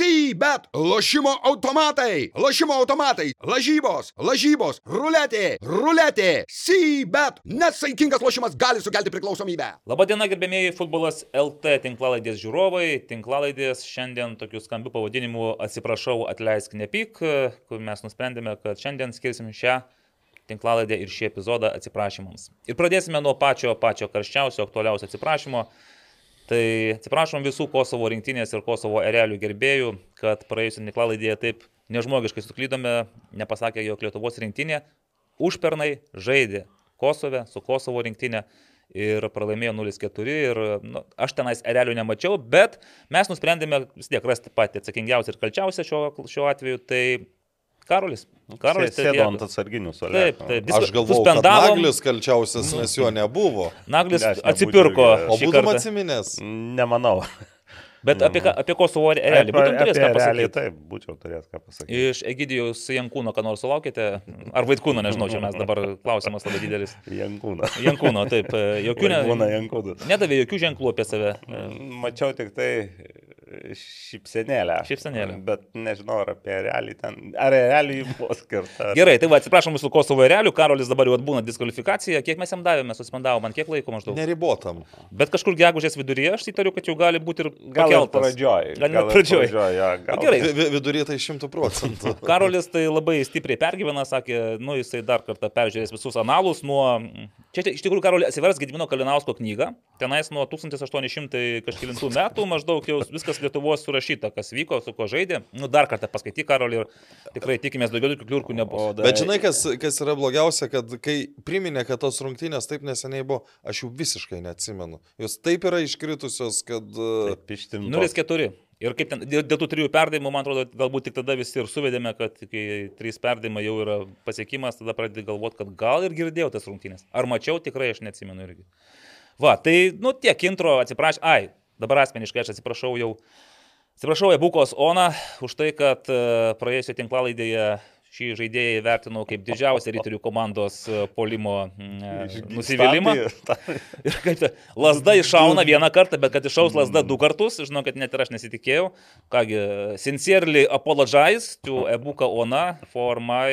Sybet, lošimo automatai, lošimo automatai, lažybos, lažybos, ruletė, ruletė, Sybet. Nesaikingas lošimas gali sukelti priklausomybę. Labadiena, gerbėmėjai futbolas LT tinklalaidės žiūrovai. Tinklalaidės šiandien tokiu skambiu pavadinimu atsiprašau, atleisk nepyk, kur mes nusprendėme, kad šiandien skirsim šią tinklalaidę ir šį epizodą atsiprašymams. Ir pradėsime nuo pačio, pačio karščiausio, aktualiausio atsiprašymo. Tai atsiprašom visų Kosovo rinktinės ir Kosovo erelių gerbėjų, kad praėjusią tinklalaidę taip nežmogiškai suklydome, nepasakė, jog Lietuvos rinktinė užpernai žaidė Kosove su Kosovo rinktinė ir pralaimėjo 0-4 ir nu, aš tenais erelių nemačiau, bet mes nusprendėme vis tiek rasti patį atsakingiausią ir kalčiausią šiuo, šiuo atveju, tai Karolis. Karolis sėdo ant atsarginių suolų. Taip, taip. Aš galvoju, kad Naglis kalčiausias, nes jo nebuvo. Naglis Ne, atsipirko. O būtum atsiminęs. Nemanau. Bet apie, ką- apie Kosovo erelį. Būtum turėjęs ką realiai pasakyti. taip, būčiau turėjęs ką pasakyti. Iš Egidijaus Jankūno, ką nors sulaukite? Ar Vaitkūno, nežinau, čia mes dabar klausimas labai didelis. Jankūną. Jankūno, taip. e, Jokių ne, Jankūnas. nedavė jokių ženklų apie save. Mačiau tik tai šypsenėlę. Šypsenėlę. Bet nežinau, ar apie realį ten. Ar realį buvo skirta. Gerai, tai va, atsiprašom mūsų Kosovo erelių, Karolis dabar jau atbūna diskvalifikacija. Kiek mes jam davėme, suspendavo man kiek laiko maždaug. Neribotam. Bet kažkur gegužės viduryje aš įtariu, kad jau gali būti ir Gal ir pakeltas. pradžioj. Gal net ir pradžioj. pradžioj, jo, gal. Gerai. Vi- vi- Vidury tai šimtų procentų. Karolis tai labai stipriai pergyvena, sakė, nu jisai dar kartą peržiūrės visus analus nuo... Čia iš tikrųjų Karolį atsivers Gedimino Kalinausko knygą. Tenais nuo 1800 kažkėlintų metų maždaug jau viskas Lietuvos surašyta, kas vyko, su kuo žaidė. Nu dar kartą paskaityk Karolį ir tikrai tikimės daugiau tokių kliurkų nebus. Bet žinai, kas, kas yra blogiausia, kad kai priminė, kad tos rungtynės taip neseniai buvo, aš jų visiškai neatsimenu. Jos taip yra iškritusios, kad... uh, Taip, ištimtos. 0-4. Ir kaip ten, dėl, dėl tų trijų perdavimų, man atrodo, galbūt tik tada visi ir suvedėme, kad kai trys perdavimai jau yra pasiekimas, tada pradedi galvoti, kad gal ir girdėjau tas rungtynės. Ar mačiau, tikrai aš neatsimenu irgi. Va, tai, nu, tiek intro, atsiprašau, ai, dabar asmeniškai aš atsiprašau jau, atsiprašau Ebukos Ona už tai, kad e, praėjusio tinklalaidėje šį žaidėją įvertinau kaip didžiausią ryterių komandos e, polimo e, nusivylimą. Ir kad lasda iššauna vieną kartą, bet kad iššaus lasda du kartus, žinau, kad net ir aš nesitikėjau. Kągi, sincerely apologize to Ebuka Ona for my...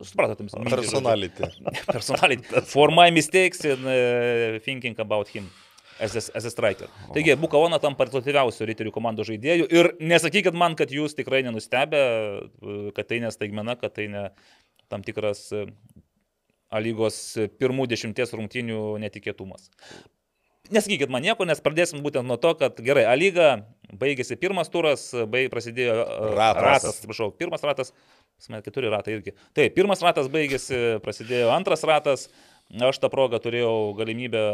Supratote. Personality. Personality. For my mistakes in uh, thinking about him. As a, striker. Taigi, Bukaona tam rezultatyviausių ryterių komandos žaidėjų. Ir nesakykit man, kad jūs tikrai nenustebę, kad tai nestaigmena, kad tai ne tam tikras lygos pirmų dešimties rungtynių netikėtumas. Nesakykit man nieko, nes pradėsim būtent nuo to, kad gerai, A lyga baigėsi pirmas turas, baig, prasidėjo Ratas. ratas, atsiprašau, pirmas ratas, mes keturi ratai irgi. Taip, pirmas ratas baigėsi, prasidėjo antras ratas, aš tą progą turėjau galimybę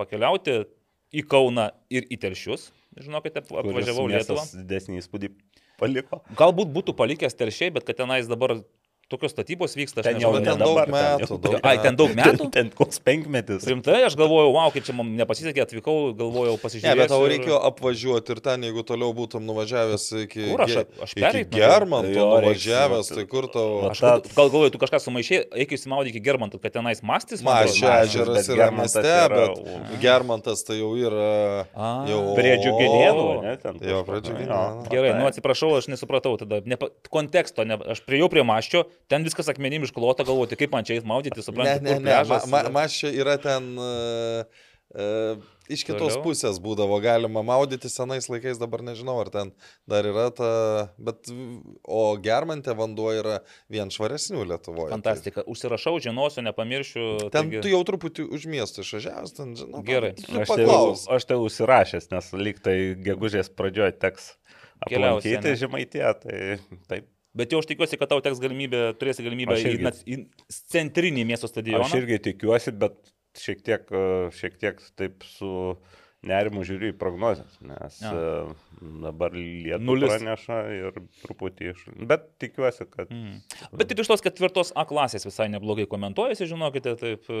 pakeliauti į Kauną ir į Telšius. Žinokite, apvažiavau Lietuvą. Didesnį įspūdį paliko. Galbūt būtų palikęs Telšiai, bet kad tenais dabar tokios statybos vyksta, aš Ten jau nežinau. ten ne daug dabar. metų, jau- daug Ai, ten daug metų? Ten, ten koks penkmetis. Rimtai, aš galvojau, wow, kaip čia man nepasisekė, atvykau, galvojau Ne, pasižiūrėti. bet tau reikėjo apvažiuoti ir ten, jeigu toliau būtum nuvažiavęs iki, Kur aš- aš. Germanto Jo, reiks, nuvažiavęs, tai kur tau... Aš gal, gal galvoju, tu kažką sumaišė, eik įsimaudyti iki Germantų, kad tenais mastis. Mažas, ežeras bet yra Germantas mieste, bet Germantas tai jau yra... A, Jau Prie džiuginėnų, O. ne? Ten Jo, prie nu, Džiuginėnų. jo. Gerai, nu atsiprašau, aš nesupratau tada. Konteksto, ne, aš priejau prie maščio, ten viskas akmenim išklota, galvoju, tai kaip man čia eis maudyti, Ne, suprantate, ne, kur ne, ma, ma, Mašia yra ten... Uh, uh, iš kitos Toliau? pusės būdavo galima maudyti senais laikais, dabar nežinau, ar ten dar yra ta, bet, o Germante vanduo yra vien švaresnių Lietuvoje. Fantastika. Užsirašau, žinosiu, nepamiršiu. Tai, ten taigi- tu jau truputį už miestą išvažiavęs, ten, žinau. Gerai. Aš tai, aš tai užsirašęs, nes lyg tai gegužės pradžioje teks Keliausi, aplankyti žemaitė, tai taip. Bet jau aš tikiuosi, kad tau teks galimybė, turėsi galimybę į, irgi. nac- į centrinį miesto stadioną. Aš irgi tikiuosi, bet šiek tiek, e, šiek tiek taip su nerimu žiūriu į prognozes, nes ja. dabar lietų Nulis. praneša ir truputį iš... Bet tikiuosi, kad... Mm. Bet ir iš tos ketvirtos A klasės visai neblogai komentuojasi, žinokite, taip e,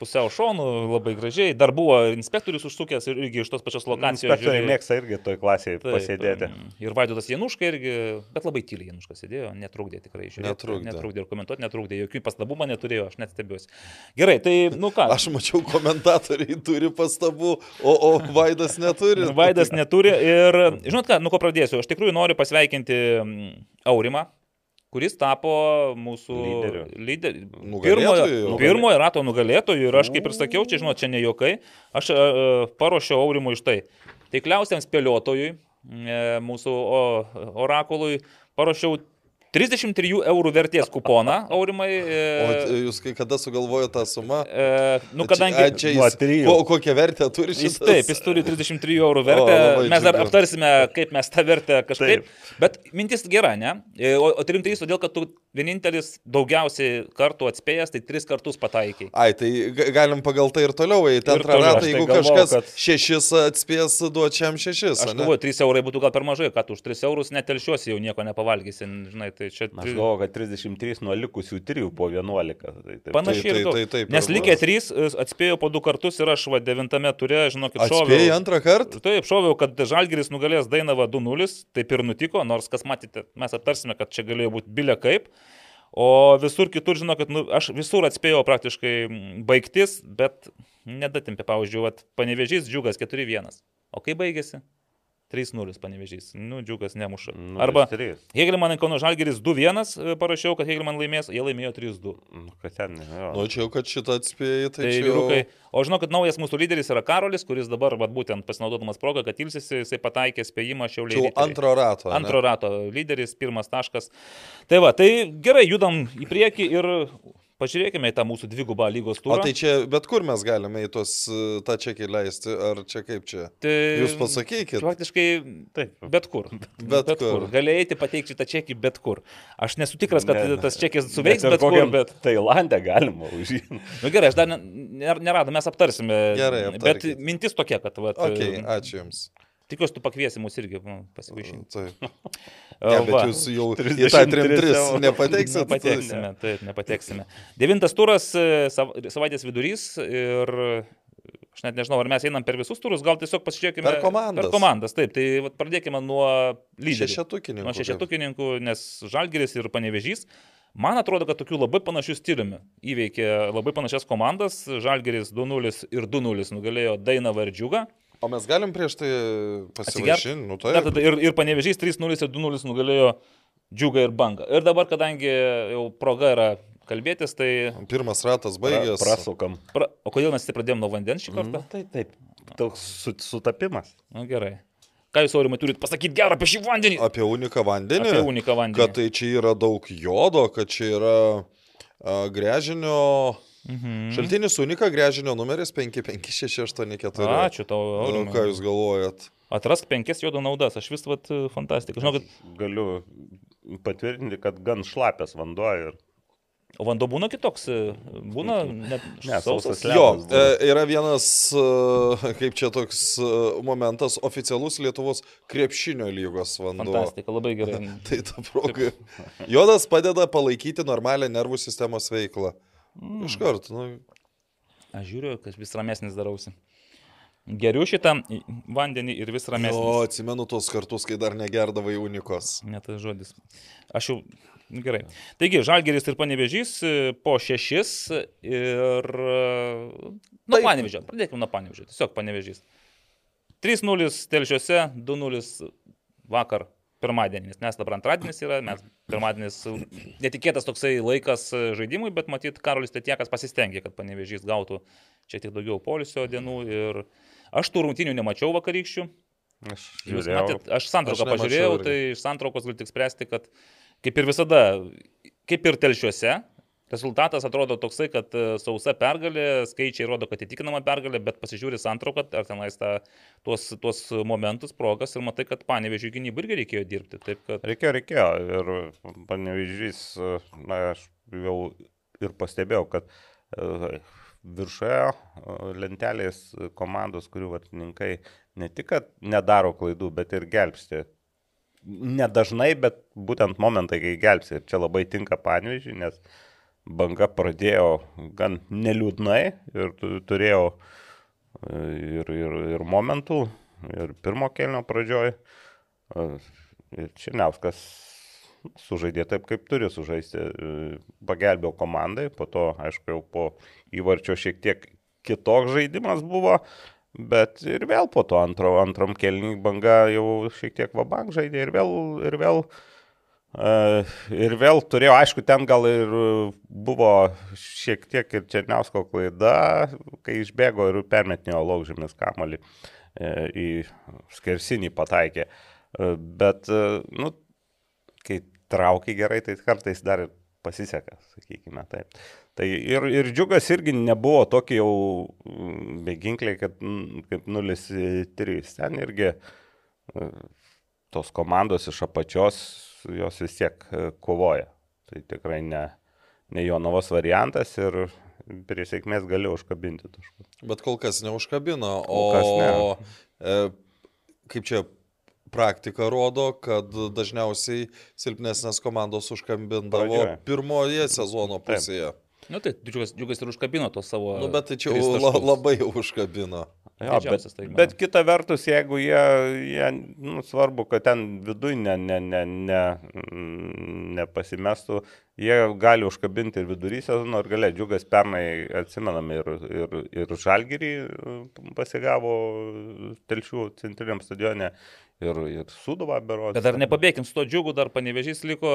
pusiau šonų, labai gražiai. Dar buvo inspektorius užsukęs ir irgi iš tos pačios lokacijos. Inspektoriai mėgsta irgi toj klasėje Taip, pasėdėti. mm, Ir Vaidotas Januška irgi, bet labai tyliai Januška sėdėjo, netrukdė tikrai žiūrėti. Netrukdė. Netrukdė ir komentuoti, netrukdė, jokių pastabų man neturėjo, aš net stebiuosi. Gerai, tai, nu ką. Aš mačiau, komentatoriai turi pastabų, o, o O Vaidas neturi. Vaidas neturi ir, žinot ką, nuo ko pradėsiu, aš tikrųjų noriu pasveikinti mm, Aurimą, kuris tapo mūsų Lyderiu. lyderiu. Nugalėtoju Pirmojo, pirmojo rato nugalėtojų ir aš kaip ir sakiau, čia žinot, čia ne jokai, aš e, e, paruošiau Aurimui iš tai. Taikliausiam spėliotojui, e, mūsų o, orakului, paruošiau 33 eurų vertės kuponą, Aurimai. O E, jūs kai kada sugalvojo tą sumą? e, nu, A, kadangi... čia nuo jis, trijų. ko, kokią vertę turi Jis šis? taip, jis turi 33 eurų vertę. O, mes dar aptarsime, kaip mes tą vertę kažkaip. Taip. Bet mintis gera, ne? E, O, o 33 todėl, kad tu vienintelis daugiausiai kartų atspėjęs, tai 3 kartus pataikiai. Ai, tai ga- galim pagal tai ir toliau eiti. Antrą ratą, tai jeigu galvojau, kažkas kad- šešis atspės, duočiam šešis. Aš galvoju, 3 eurai būtų gal per mažai, kad už 3 eurus netelšiuosi jau nieko nepavalgysi. Žinai, tai čia... Aš galvoju, kad 33 nuo likusių 3 po 11. Tai, taip, Panašiai Tai- tai- tai taip Nes likę 3 atspėjau po 2 kartus ir aš va 9 turė, žinokit, šoviau. Atspėjai antrą kartą? Taip, šoviau, kad Žalgiris nugalės Dainavą 2-0, taip ir nutiko, nors kas matėte, mes aptarsime, kad čia galėjo būti bilė kaip. O visur kitur, žinokit, nu, aš visur atspėjau praktiškai baigtis, bet nedatimpė, pavyzdžiui, panevežys džiugas 4-1. O kai baigėsi? 3-0 panevežys. Nu, džiugas nemuša. Nu, Arba 3. Hegelman Kauno Žalgiris 2-1 e, parašiau, kad Hegelman laimės, jie laimėjo 3-2. Nu, kad ten, jo. Nu, čia jau, kad šitą atspėjai, tai, Tai čia jau... vyrukai. O žinokit, naujas mūsų lyderis yra Karolis, kuris dabar, vat, būtent pasinaudodamas progą, kad ilsisi, jisai pataikė spėjimą Čia šiauliai. jau antro rato. ane? Antro rato lyderis, pirmas taškas. Tai va, tai gerai, judam į priekį ir pažiūrėkime į tą mūsų dvigubą lygos O turą. tai čia, bet kur mes galime į tos, e, tą čekį leisti, ar čia kaip čia? tai, Jūs pasakykit. Faktiškai Taip. bet kur. Bet kur. Galėjai eiti pateikti tą čekį bet kur. Aš nesu tikras, kad Ne, tas čekis suveiks ir bet kur, kokiam bet... Tailandė galima už jį. Na nu, gerai, aš dar ne- ne- neradau, mes aptarsime. Gerai, Bet aptarkit. mintis tokia, kad... Vat, Ok, ačiū Jums. Tikiuosi, tu pakviesi mus irgi nu, pasigaišinti. Taip. Ne, bet jūs jau į 33 tą 3 eurų. nepateiksit. Nepateksime, taip, nepateksime. Devintas turas, e, sav- savaitės vidurys ir aš net nežinau, ar mes einam per visus turus, gal tiesiog pasižiūrėkime. Per komandas. Per komandas, taip. Tai vat, pradėkime nuo lyderių. Šešetukininkų. Nuo šešetukininkų, nes Žalgeris ir Panevežys. Man atrodo, kad tokių labai panašių stiliumi įveikė labai panašias komandas. Žalgeris 2-0 ir 2-0 nugalėjo Dainavą ir Džiugą. O mes galim prieš tai pasivaišinti, nu Dar taip. ir, ir Panevežys 3-0 ir 2-0 nugalėjo Džiugą ir Bangą. Ir dabar, kadangi jau proga yra kalbėtis, tai... Pirmas ratas baigęs. Prasukam. Pra... O kodėl mes tai pradėjome nuo vandens šį kartą? Na, tai taip. Toks su, sutapimas. Mm. Na gerai. Ką jūs, Aurimai, turite pasakyti gerą apie šį vandenį? Apie uniką vandenį. Apie uniką vandenį. Kad tai čia yra daug jodo, kad čia yra a, grežinio. Mhm. Šaltinis unika grežinio numeris 5568. Ačiū tau, Nu, Aurimai. ką jūs galvojat? Atrask penkias jodo naudas, aš vis vat fantastika. Žinokit, Galiu patvirtinti, kad gan šlapės vanduo ir o vanduo būna kitoks, e, būna net Ne, sausas. sausas. Jo, e, yra vienas, e, kaip čia toks momentas, oficialus Lietuvos krepšinio lygos vanduo. Fantastika, labai gerai. Tai ta proga. Jodas padeda palaikyti normalią nervų sistemos veiklą. Mm. Iš karto, nu, Aš žiūriu, kad vis ramesnis darausi. Geriu šitą vandenį ir vis ramesnis. o atsimenu tos kartus, kai dar negerdavai unikos. Ne tas žodis. Aš jau. nu, Gerai. Taigi, Žalgeris ir Panevežys e, po šešis ir... e, Nuo. Panevežio. Pradėkime nuo Panevežio. Tiesiog Panevežys. 3-0 telšiuose, 2-0 vakar pirmadienį, nes mes dabar antradienis yra, mes pirmadienis netikėtas toksai laikas e, žaidimui, bet matyt, Karolis Tetiekas pasistengė, kad Panevežys gautų šiek tiek daugiau polisio dienų ir aš tų rungtinių nemačiau vakarykščių. aš Jūs matėt, aš santrauką Aš pažiūrėjau, irgi. tai iš santraukos galiu tik spręsti, kad kaip ir visada, kaip ir telšiuose, rezultatas atrodo toksai, kad e, sausa pergalė, skaičiai rodo, kad įtikinama pergalė, bet pasižiūri santrauką, ar tenais tą, tuos, tuos momentus, progas ir matai, kad panevežių gynybų irgi reikėjo dirbti. Taip kad Reikėjo, reikėjo. Ir panevežys, na, aš jau ir pastebėjau, kad e, viršuje e, lentelės komandos, kurių vartininkai ne tik, kad nedaro klaidų, bet ir gelbsti. Nedažnai, bet būtent momentai, kai gelbsti. Ir čia labai tinka panevežiui, nes banga pradėjo gan neliūdnai ir tu- turėjo e, ir, ir, ir momentų, ir pirmo kelnio pradžioj. E, Ir Černiauskas sužaidė taip, kaip turi sužaisti. E, Pagelbėjo komandai, po to, aišku, jau po įvarčio šiek tiek kitoks žaidimas buvo, Bet ir vėl po to antro, antram kelniui banga jau šiek tiek vabank žaidė ir vėl, ir vėl, uh, ir vėl turėjo, aišku, ten gal ir buvo šiek tiek ir Černiausko klaida, kai išbėgo ir permetinio laukžėmis kamalį uh, į skersinį pataikė. Bet, uh, nu, kai traukia gerai, tai kartais dar ir pasiseka, sakykime taip. Tai ir, ir džiugas irgi nebuvo tokie jau mm, beginkliai, kad kaip 0-3. Ten irgi e, tos komandos iš apačios, jos vis tiek e, kovoja. Tai tikrai ne, ne jo novas variantas ir prie sėkmės gali užkabinti taškus. Bet kol kas neužkabino, o kas ne. e, kaip čia praktika rodo, kad dažniausiai silpnesnės komandos užkabindavo Pradžioje. pirmoje sezono Taip. pusėje. Nu tai džiugas, džiugas ir užkabino to savo. Nu, bet tai čia jau la, labai jau užkabino. Jo, bet, staigmena. bet kita vertus, jeigu jie, jie nu, svarbu, kad ten viduje ne, ne, ne, ne, mm, nepasimestų, jie gali užkabinti ir vidury sezono, ir galia džiugas pernai, atsimename, ir, ir, ir žalgyrį pasigavo telšių centriniam stadione, ir, ir suduvą berodą. Bet dar nepabėgim su to džiugu, dar panevežys liko.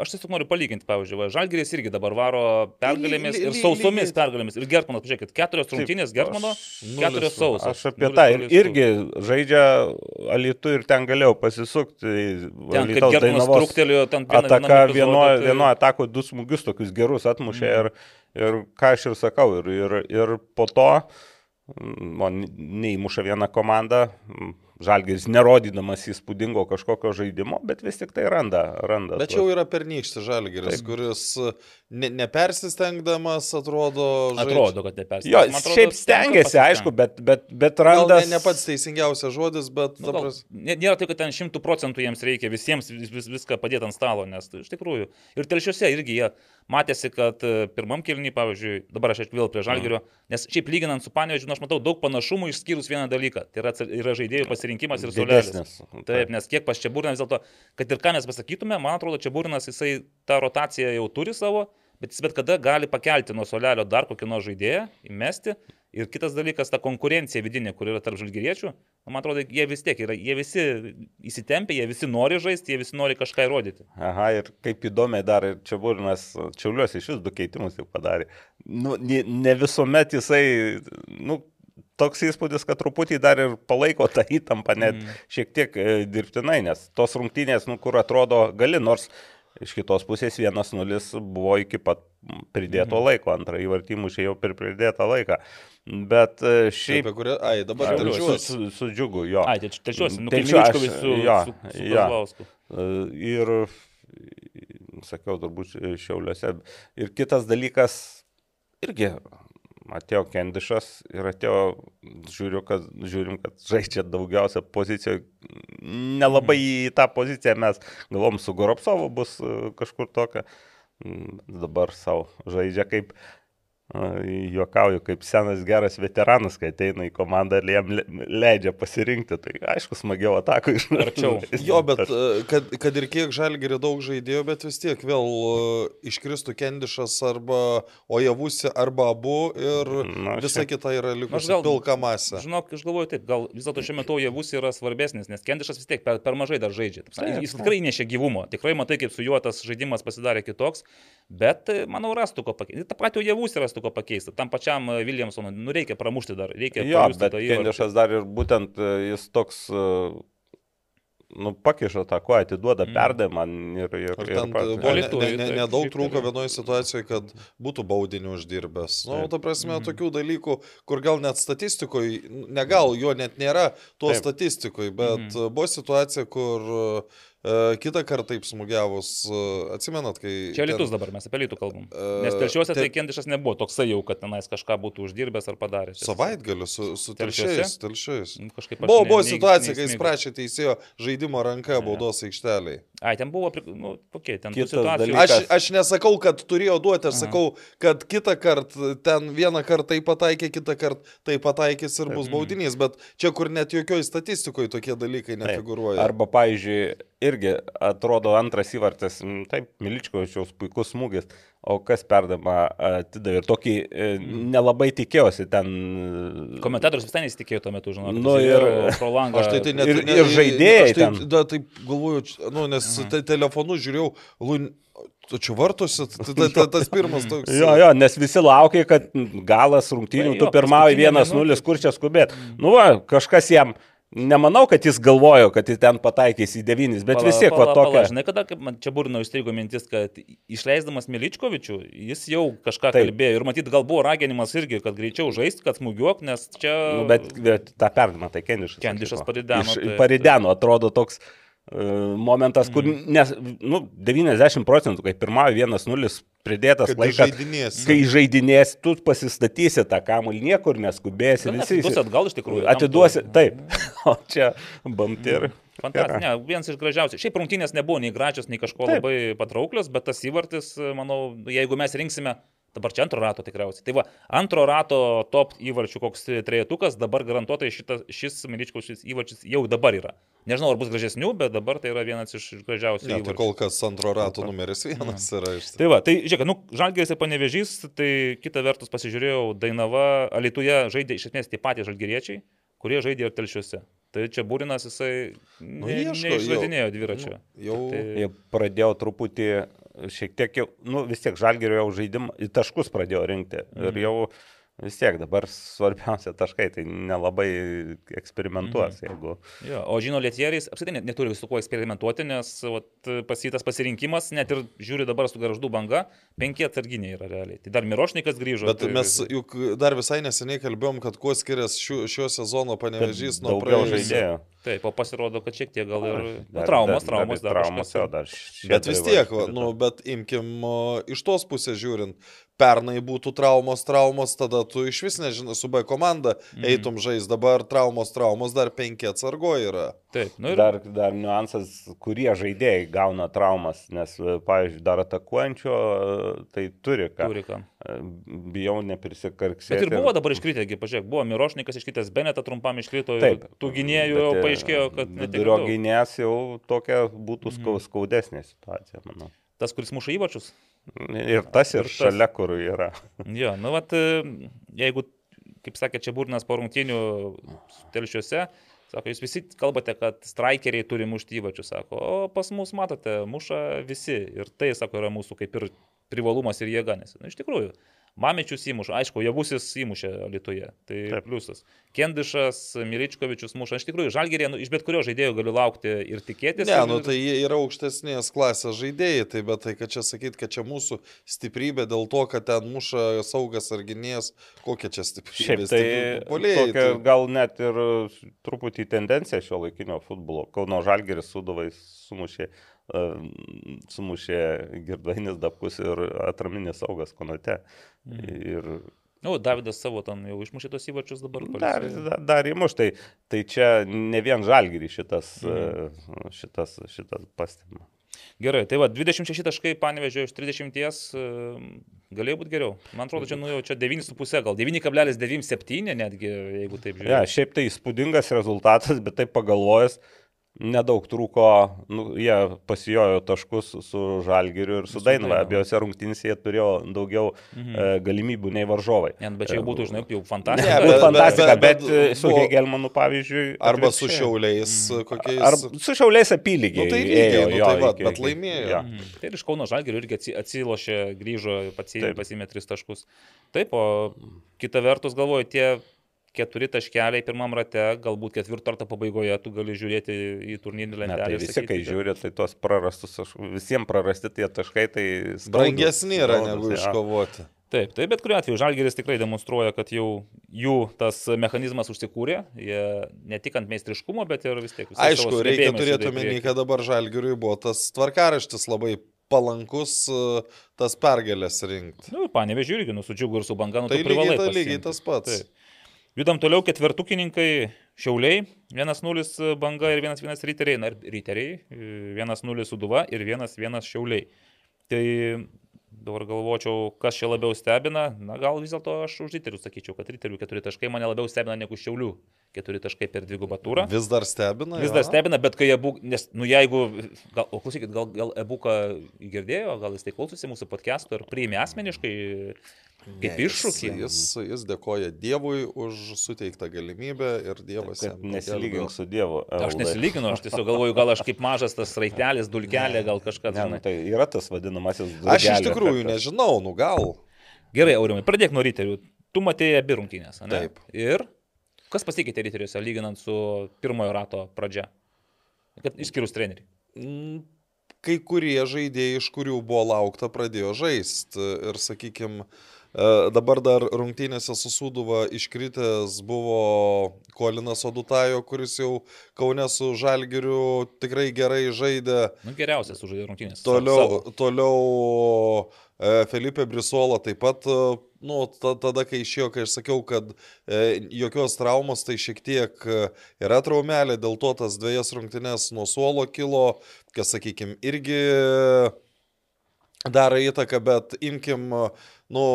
Aš tiesiog noriu palyginti, pavyzdžiui, va, Žalgiris irgi dabar varo pergalėmis ir sausomis pergalėmis. Ir Gertmanas, pažiūrėkit, keturios rungtynės Gertmano, Nulis keturios sausos. Aš apie tą ir, irgi žaidžia Alitų ir ten galėjau pasisukti. Ten, kaip Gertmanas truktelėjo, ten ataka vienoje tai- vieno atako du smūgius tokius gerus atmušė Mhm. ir, ir ką aš ir sakau, ir, ir, ir po to mm, o, neįmuša viena komanda, mm, Žalgiris nerodydamas įspūdingo kažkokio žaidimo, bet vis tik tai randa. randa Bet jau yra pernykštis žalgeris, kuris ne, nepersistengdamas atrodo. žaidžia- Atrodo, kad nepersikė. Jo, šiaip stengiasi, aišku, bet, bet, bet randa. ne, ne pats teisingiausias žodis, bet... Nu, gal, nėra taip, kad ten šimtų procentų jiems reikia visiems vis, vis, viską padėti ant stalo, nes tai iš tikrųjų. Ir telšiuose irgi jie matėsi, kad e, pirmam kilniui, pavyzdžiui, dabar aš vėl prie žalgerio, nes šiaip lyginant su panevežiu, aš matau daug panašumų išskyrus vieną dalyką. Tai yra, yra žaidėjų pasirinkimas ir sulelis. Didesnis. Taip, nes kiek pas Čiaburiną vis dėlto, kad ir ką mes pasakytume, man atrodo, Čiaburinas jisai tą rotaciją jau turi savo, bet jis bet kada gali pakelti nuo solelio dar kokį nors žaidėją, įmesti. Ir kitas dalykas, ta konkurencija vidinė, kur yra tarp žalgyriečių, nu, man atrodo, jie vis tiek yra, jie visi įsitempia, jie visi nori žaisti, jie visi nori kažką įrodyti. Aha, ir kaip įdomiai dar ir čia Būrinas Čiauliuosi iš vis du keitimus jau padarė. Nu, ne, ne visuomet jisai, nu, toks įspūdis, kad truputį dar ir palaiko tą įtampą, net mm. šiek tiek e, dirbtinai, nes tos rungtynės, nu, kur atrodo gali, nors iš kitos pusės 1-0 buvo iki pat pridėto mm. laiko, antrą įvartimų čia jau per pridėtą laiką. Bet e, šiaip... Apie kurią... Ai, dabar Su, telšiuos. su, su džiugu, jo. Ai, tai telšiuosi, nu, Miličkovis su, jo, su, su jo. Kazlausku. E, Ir, sakiau, turbūt šiauliuose. Ir kitas dalykas, irgi atėjo Kendišas ir atėjo, žiūriu, kad, žiūrim, kad žaidžia daugiausia pozicijoje. Nelabai į tą poziciją mes galvom su Goropsovu bus e, kažkur tokia. Mm, Dabar savo žaidžia kaip Juokauju, kaip senas geras veteranas, kai ateina į komandą ir jam le- leidžia pasirinkti. Tai aišku, smagiau atakų iš Arčiau. Jo, bet e, kad, kad ir kiek žalgeri daug žaidėjo, bet vis tiek vėl e, iškristų Kendišas arba Ojavusi arba abu ir Na, visa čia- kita yra likusi pilka masė. Žinok, aš galvoju taip, gal vis dėlto šiuo metu Javus yra svarbesnis, nes Kendišas vis tiek per, per mažai dar žaidžia. Taip, jis tikrai nešia gyvumo, tikrai matai, kaip su juo tas žaidimas pasidarė kitoks, bet e, manau rastų ko pakeisti. Ta pati Javus rastų ko pakeisti. Tam pačiam e, Williamsonui, nu reikia pramušti dar, reikia bet tą įvartį. Kendišas dar ir būtent e, jis toks, e, nu, pakiša tą koją, atiduoda Mm. mm. perdavimą ir... ir, Ir buvo ne- ne- ne- nedaug šiaip trūko vienoje situacijoje, kad būtų baudinių uždirbęs. Na, nu, Taip. ta prasme, Mhm. tokių dalykų, kur gal net statistikoje, ne gal, jo net nėra to Taip. statistikoje, bet Mhm. buvo situacija, kur e, kitą kartą taip smūgiavus, e, atsimenat, kai... Čia ten- Lietuvos dabar mes apie Lietuvą kalbam. Nes telšiuose tai te- Kendišas nebuvo toksai jau, kad tenais kažką būtų uždirbęs ar padaręs. Savaitgaliu su, su telšiais. telšiais. Nu, Kažkaip Buvo, ne- buvo ne- situacija, kai jis prašė teisėjo žaidimo ranka baudos aikšteliai. Ai, ten buvo, nu, kokie, ten dalykas- Aš, aš nesakau, kad turėjo duoti, aš Aha. sakau, kad kitą kartą ten vieną kartą tai pataikė, kitą kartą tai pataikys ir bus Mhm. baudinys, bet čia kur net jokioj statistikoje tokie dalykai Taip. nefiguruoja. Arba, pavyzdžiui, irgi atrodo antras įvartis, taip, Miličkovičiaus puikus smūgis, o kas perdama atidavė. Ir tokį e, nelabai tikėjausi ten. Komentatorius visai nesitikėjo tuo metu, žinau. Nu, ir- pro langą. Aš tai, tai net, Ir- ne- ir žaidėjai Aš tai, ten. da, taip galvoju, nu, nes te, telefonu žiūrėjau, lūn, tu čia vartusi, tai ta, ta, tas pirmas toks. Jo, jo, nes visi laukia, kad galas rungtynių, Tai tu pirmauji paskutinė 1-0, minutė. kur čia skubėt. Nu, va, kažkas jam, nemanau, kad jis galvojo, kad jis ten pataikys į 9, bet Pala, vis tiek, va, pala, pala, tokia. Žinai, kada man čia burino įstrigo mintis, kad išleisdamas Miličkovičių, jis jau kažką Taip. kalbėjo ir matyt, gal buvo raginimas irgi, kad greičiau žaisti, kad smūgiuok, nes čia... Nu, bet, bet tą perdimą, tai Kendišas. Kendišas parideno, Iš- taip, Parideno, atrodo toks uh, momentas, kur, nes, nu, 90 procentų, kai pirmąjį 1-0 pridėtas Kad laikas, žaidinės. kai žaidinės, tu pasistatysi tą kamuolį, niekur neskubėsi, Gal visi. atiduosi atgal iš tikrųjų. Atiduosi, taip. O čia bamtir. Fantastika, ne, vienas iš gražiausių. Šiaip rungtynės nebuvo nei gražios, nei kažko Taip. labai patrauklios, bet tas įvartis, manau, jeigu mes rinksime, dabar čia antro rato tikriausiai. Tai va, antro rato top įvarčių koks trejetukas, dabar garantuotai šitas, šis Miličkaus šis įvarčius jau dabar yra. Nežinau, ar bus gražesnių, bet dabar tai yra vienas iš gražiausių Ne, tai įvarčių. kol kas antro rato numeris vienas yra iš. Tai va, tai žiūrėk, nu, Žalgeris ir Panevežys, tai kita vertus pasižiūrėjau, Dainava, Alituje žaidė iš esmės tie patys žalgeriečiai, kurie žaidė ir telšiuose. Tai čia Būrinas jisai Nu, ne, ieško, neišradinėjo jau- dviračio. Jau Tai- Jie pradėjo truputį, šiek tiek jau, nu vis tiek žalgerio jau žaidimą, į taškus pradėjo rinkti. Mhm. Ir jau vis tiek dabar svarbiausia taškai, tai nelabai eksperimentuos, Mhm. jeigu... Jo, o žino Lietieris apskritai net neturi su kuo eksperimentuoti, nes vat, pasitas pasirinkimas, net ir žiūri dabar su garždų banga, penki atsarginiai yra realiai. Tai dar Mirošnikas grįžo. Bet tai, mes juk dar visai neseniai kalbėjom, kad kuo skiriasi šio sezono panevežys nuo praėjusio. Taip, o pasirodo, kad šiek tiek gal ir nu, Dar- traumas, dar- traumas, dar, traumas, jo, dar šie Bet vis tiek, va, nu, bet imkim o, iš tos pusės žiūrint, pernai būtų traumos, traumos, tada tu iš vis nežinai, su B komanda Mhm. eitum žais, dabar traumos, traumos, dar penki atsargoji yra. Taip, nu ir Dar, dar niuansas, kurie žaidėjai gauna traumas, nes, e, pavyzdžiui, dar atakuojančio, e, tai turi ką. turi ką. E, Bijau neprisikarksėti. Bet ir buvo dabar iškritę, pažiūrėk, buvo Mirošnikas iškritęs, Beneta trumpam iškrito, Taip. tų gynėjų jau paaiškėjo, kad Vidurio gynėjas jau tokia būtų Mhm. skau- skaudesnė situacija, manau. Tas, kuris muša įvačius. Ir tas, ir, Ir tas. šalia, kur yra. Jo, nu vat, jeigu, kaip sakė, čia būrinas po rungtinių telšiuose, sako, jūs visi kalbate, kad strikeriai turi mušti įvačius, sako, o pas mus, matote, muša visi. Ir tai, sako, yra mūsų kaip ir privalumas ir jėga, nes, nu, iš tikrųjų, Mamičius įmuša, aišku, Javusis įmušė Lietuvoje, tai Taip. pliusas. Kendišas, Miličkovičius muša, iš tikrųjų, Žalgerė, nu, iš bet kurio žaidėjo galiu laukti ir tikėtis. Ne, ir, nu tai jie yra aukštesnės klasės žaidėjai, tai bet tai, kad čia sakyt, kad čia mūsų stiprybė dėl to, kad ten muša saugas ar gynėjas, kokia čia Šiaip stiprybė? tai polėjai. tokia, gal net ir truputį tendencija šio laikinio futbolo. Kauno Žalgeris sudavai sumušė, sumušė Girdvainis Dabkus ir atraminis saugas Konote. Mhm. Ir Nu, Davidas savo ten jau išmušė tos įvačius dabar. dar, dar, dar įmuš, tai, tai čia ne vien Žalgerį šitas, Mhm. e, šitas, šitas pastebima. Gerai, tai va, 26 taškai panevežė iš 30, e, galėjo būti geriau. Man atrodo, čia, nu, jau čia 9,5, gal 9,97 netgi, jeigu taip Ja, žiūrėtume. šiaip tai įspūdingas rezultatas, bet taip pagalvojęs, nedaug trūko, nu, jie pasijojo taškus su Žalgiriu ir su Su Dainava. Abiejose rungtynėse jie turėjo daugiau Mhm. e, galimybių nei varžovai. Ne, bet čia būtų, žinai, jau fantastika. Ne, bet- fantastika, bet, bet- bet su Hegelmanu, pavyzdžiui. Arba su šiauliais kokiais. Ar su šiauliais apylygiai. Nu, tai lygiai, ėjo, nu, jo, tai va, iki- bet laimėjo. jo. Mhm. Tai ir iš Kauno Žalgirio irgi atsi- atsilošė, grįžo, pasimė tris taškus. Taip, o kita vertus galvoju, tie keturi taškeliai pirmam rate, galbūt ketvirto rato pabaigoje tu gali žiūrėti į turnyrinį Ne, lentelę. tai visi, sakyti, kai žiūri, tai tos prarastus, aš- visiems prarasti tie taškai, tai... Brangesni yra negu jo. iškovoti. Taip, tai bet kuriuo atveju Žalgeris tikrai demonstruoja, kad jau jų tas mechanizmas užsikūrė, jie ne tik ant meistriškumo, bet ir vis tiek Aišku, reikia turėti omeny, kad dabar žalgiriui buvo tas tvarkaraštis labai palankus tas pergalės rinkti. Nu, panevežiu irgi, nu, su džiugu ir su banga, nu, Tai lygiai, ta, lygiai tas pats. Taip. Judam toliau ketvertukininkai Šiauliai, 1-0 banga ir 1-1 riteriai, na riteriai, 1-0 suduva ir 1-1 Šiauliai. Tai dabar galvočiau, kas čia labiau stebina. Na, gal vis dėlto aš už riterių sakyčiau, kad riterių keturi taškai mane labiau stebina negu šiaulių keturi taškai per dvigubą turą. Vis dar stebina. Vis dar stebina, bet kai Ebuka, nes, nu jeigu, gal, o klausykit, gal, gal Ebuka girdėjo, gal jis tai klausosi mūsų podcast'o ir priėmė asmeniškai kaip iššūkį. Jis, jis, dėkoja Dievui už suteiktą galimybę ir Dievas jam nesilygink su Dievu. Aš Evaldai. nesilyginu, aš tiesiog galvoju, gal aš kaip mažas tas raitelis, dulkelė, gal kažkas. Ne, nu, tai yra tas vadinamasis. Aš iš tikrųjų efektas. nežinau, nu gal. Gerai, Aurimai, pradėk nuo ryterių. Tu matėjai abi rungtynės, ne? Taip. Ir kas pasikeitė ryteriuose, lyginant su pirmojo rato pradžia? Kad išskyrus trenerių. Mm, Kai kurie žaidėjai, iš kurių buvo laukta, pradėjo žaisti. Ir, sakykime, dabar dar rungtynėse su Suduva iškritęs buvo Kolinas Odutajo, kuris jau Kaune su Žalgiriu tikrai gerai žaidė. Nu, geriausias sužaidė rungtynės. Toliau, toliau e, Felipe Brisola taip pat, e, nu, ta, tada, kai išėjo, kai aš sakiau, kad e, jokios traumos, tai šiek tiek e, yra traumelė, dėl to tas dviejas rungtynės nuo suolo kilo, kas, sakykime, irgi daro įtaką, bet imkim, nu,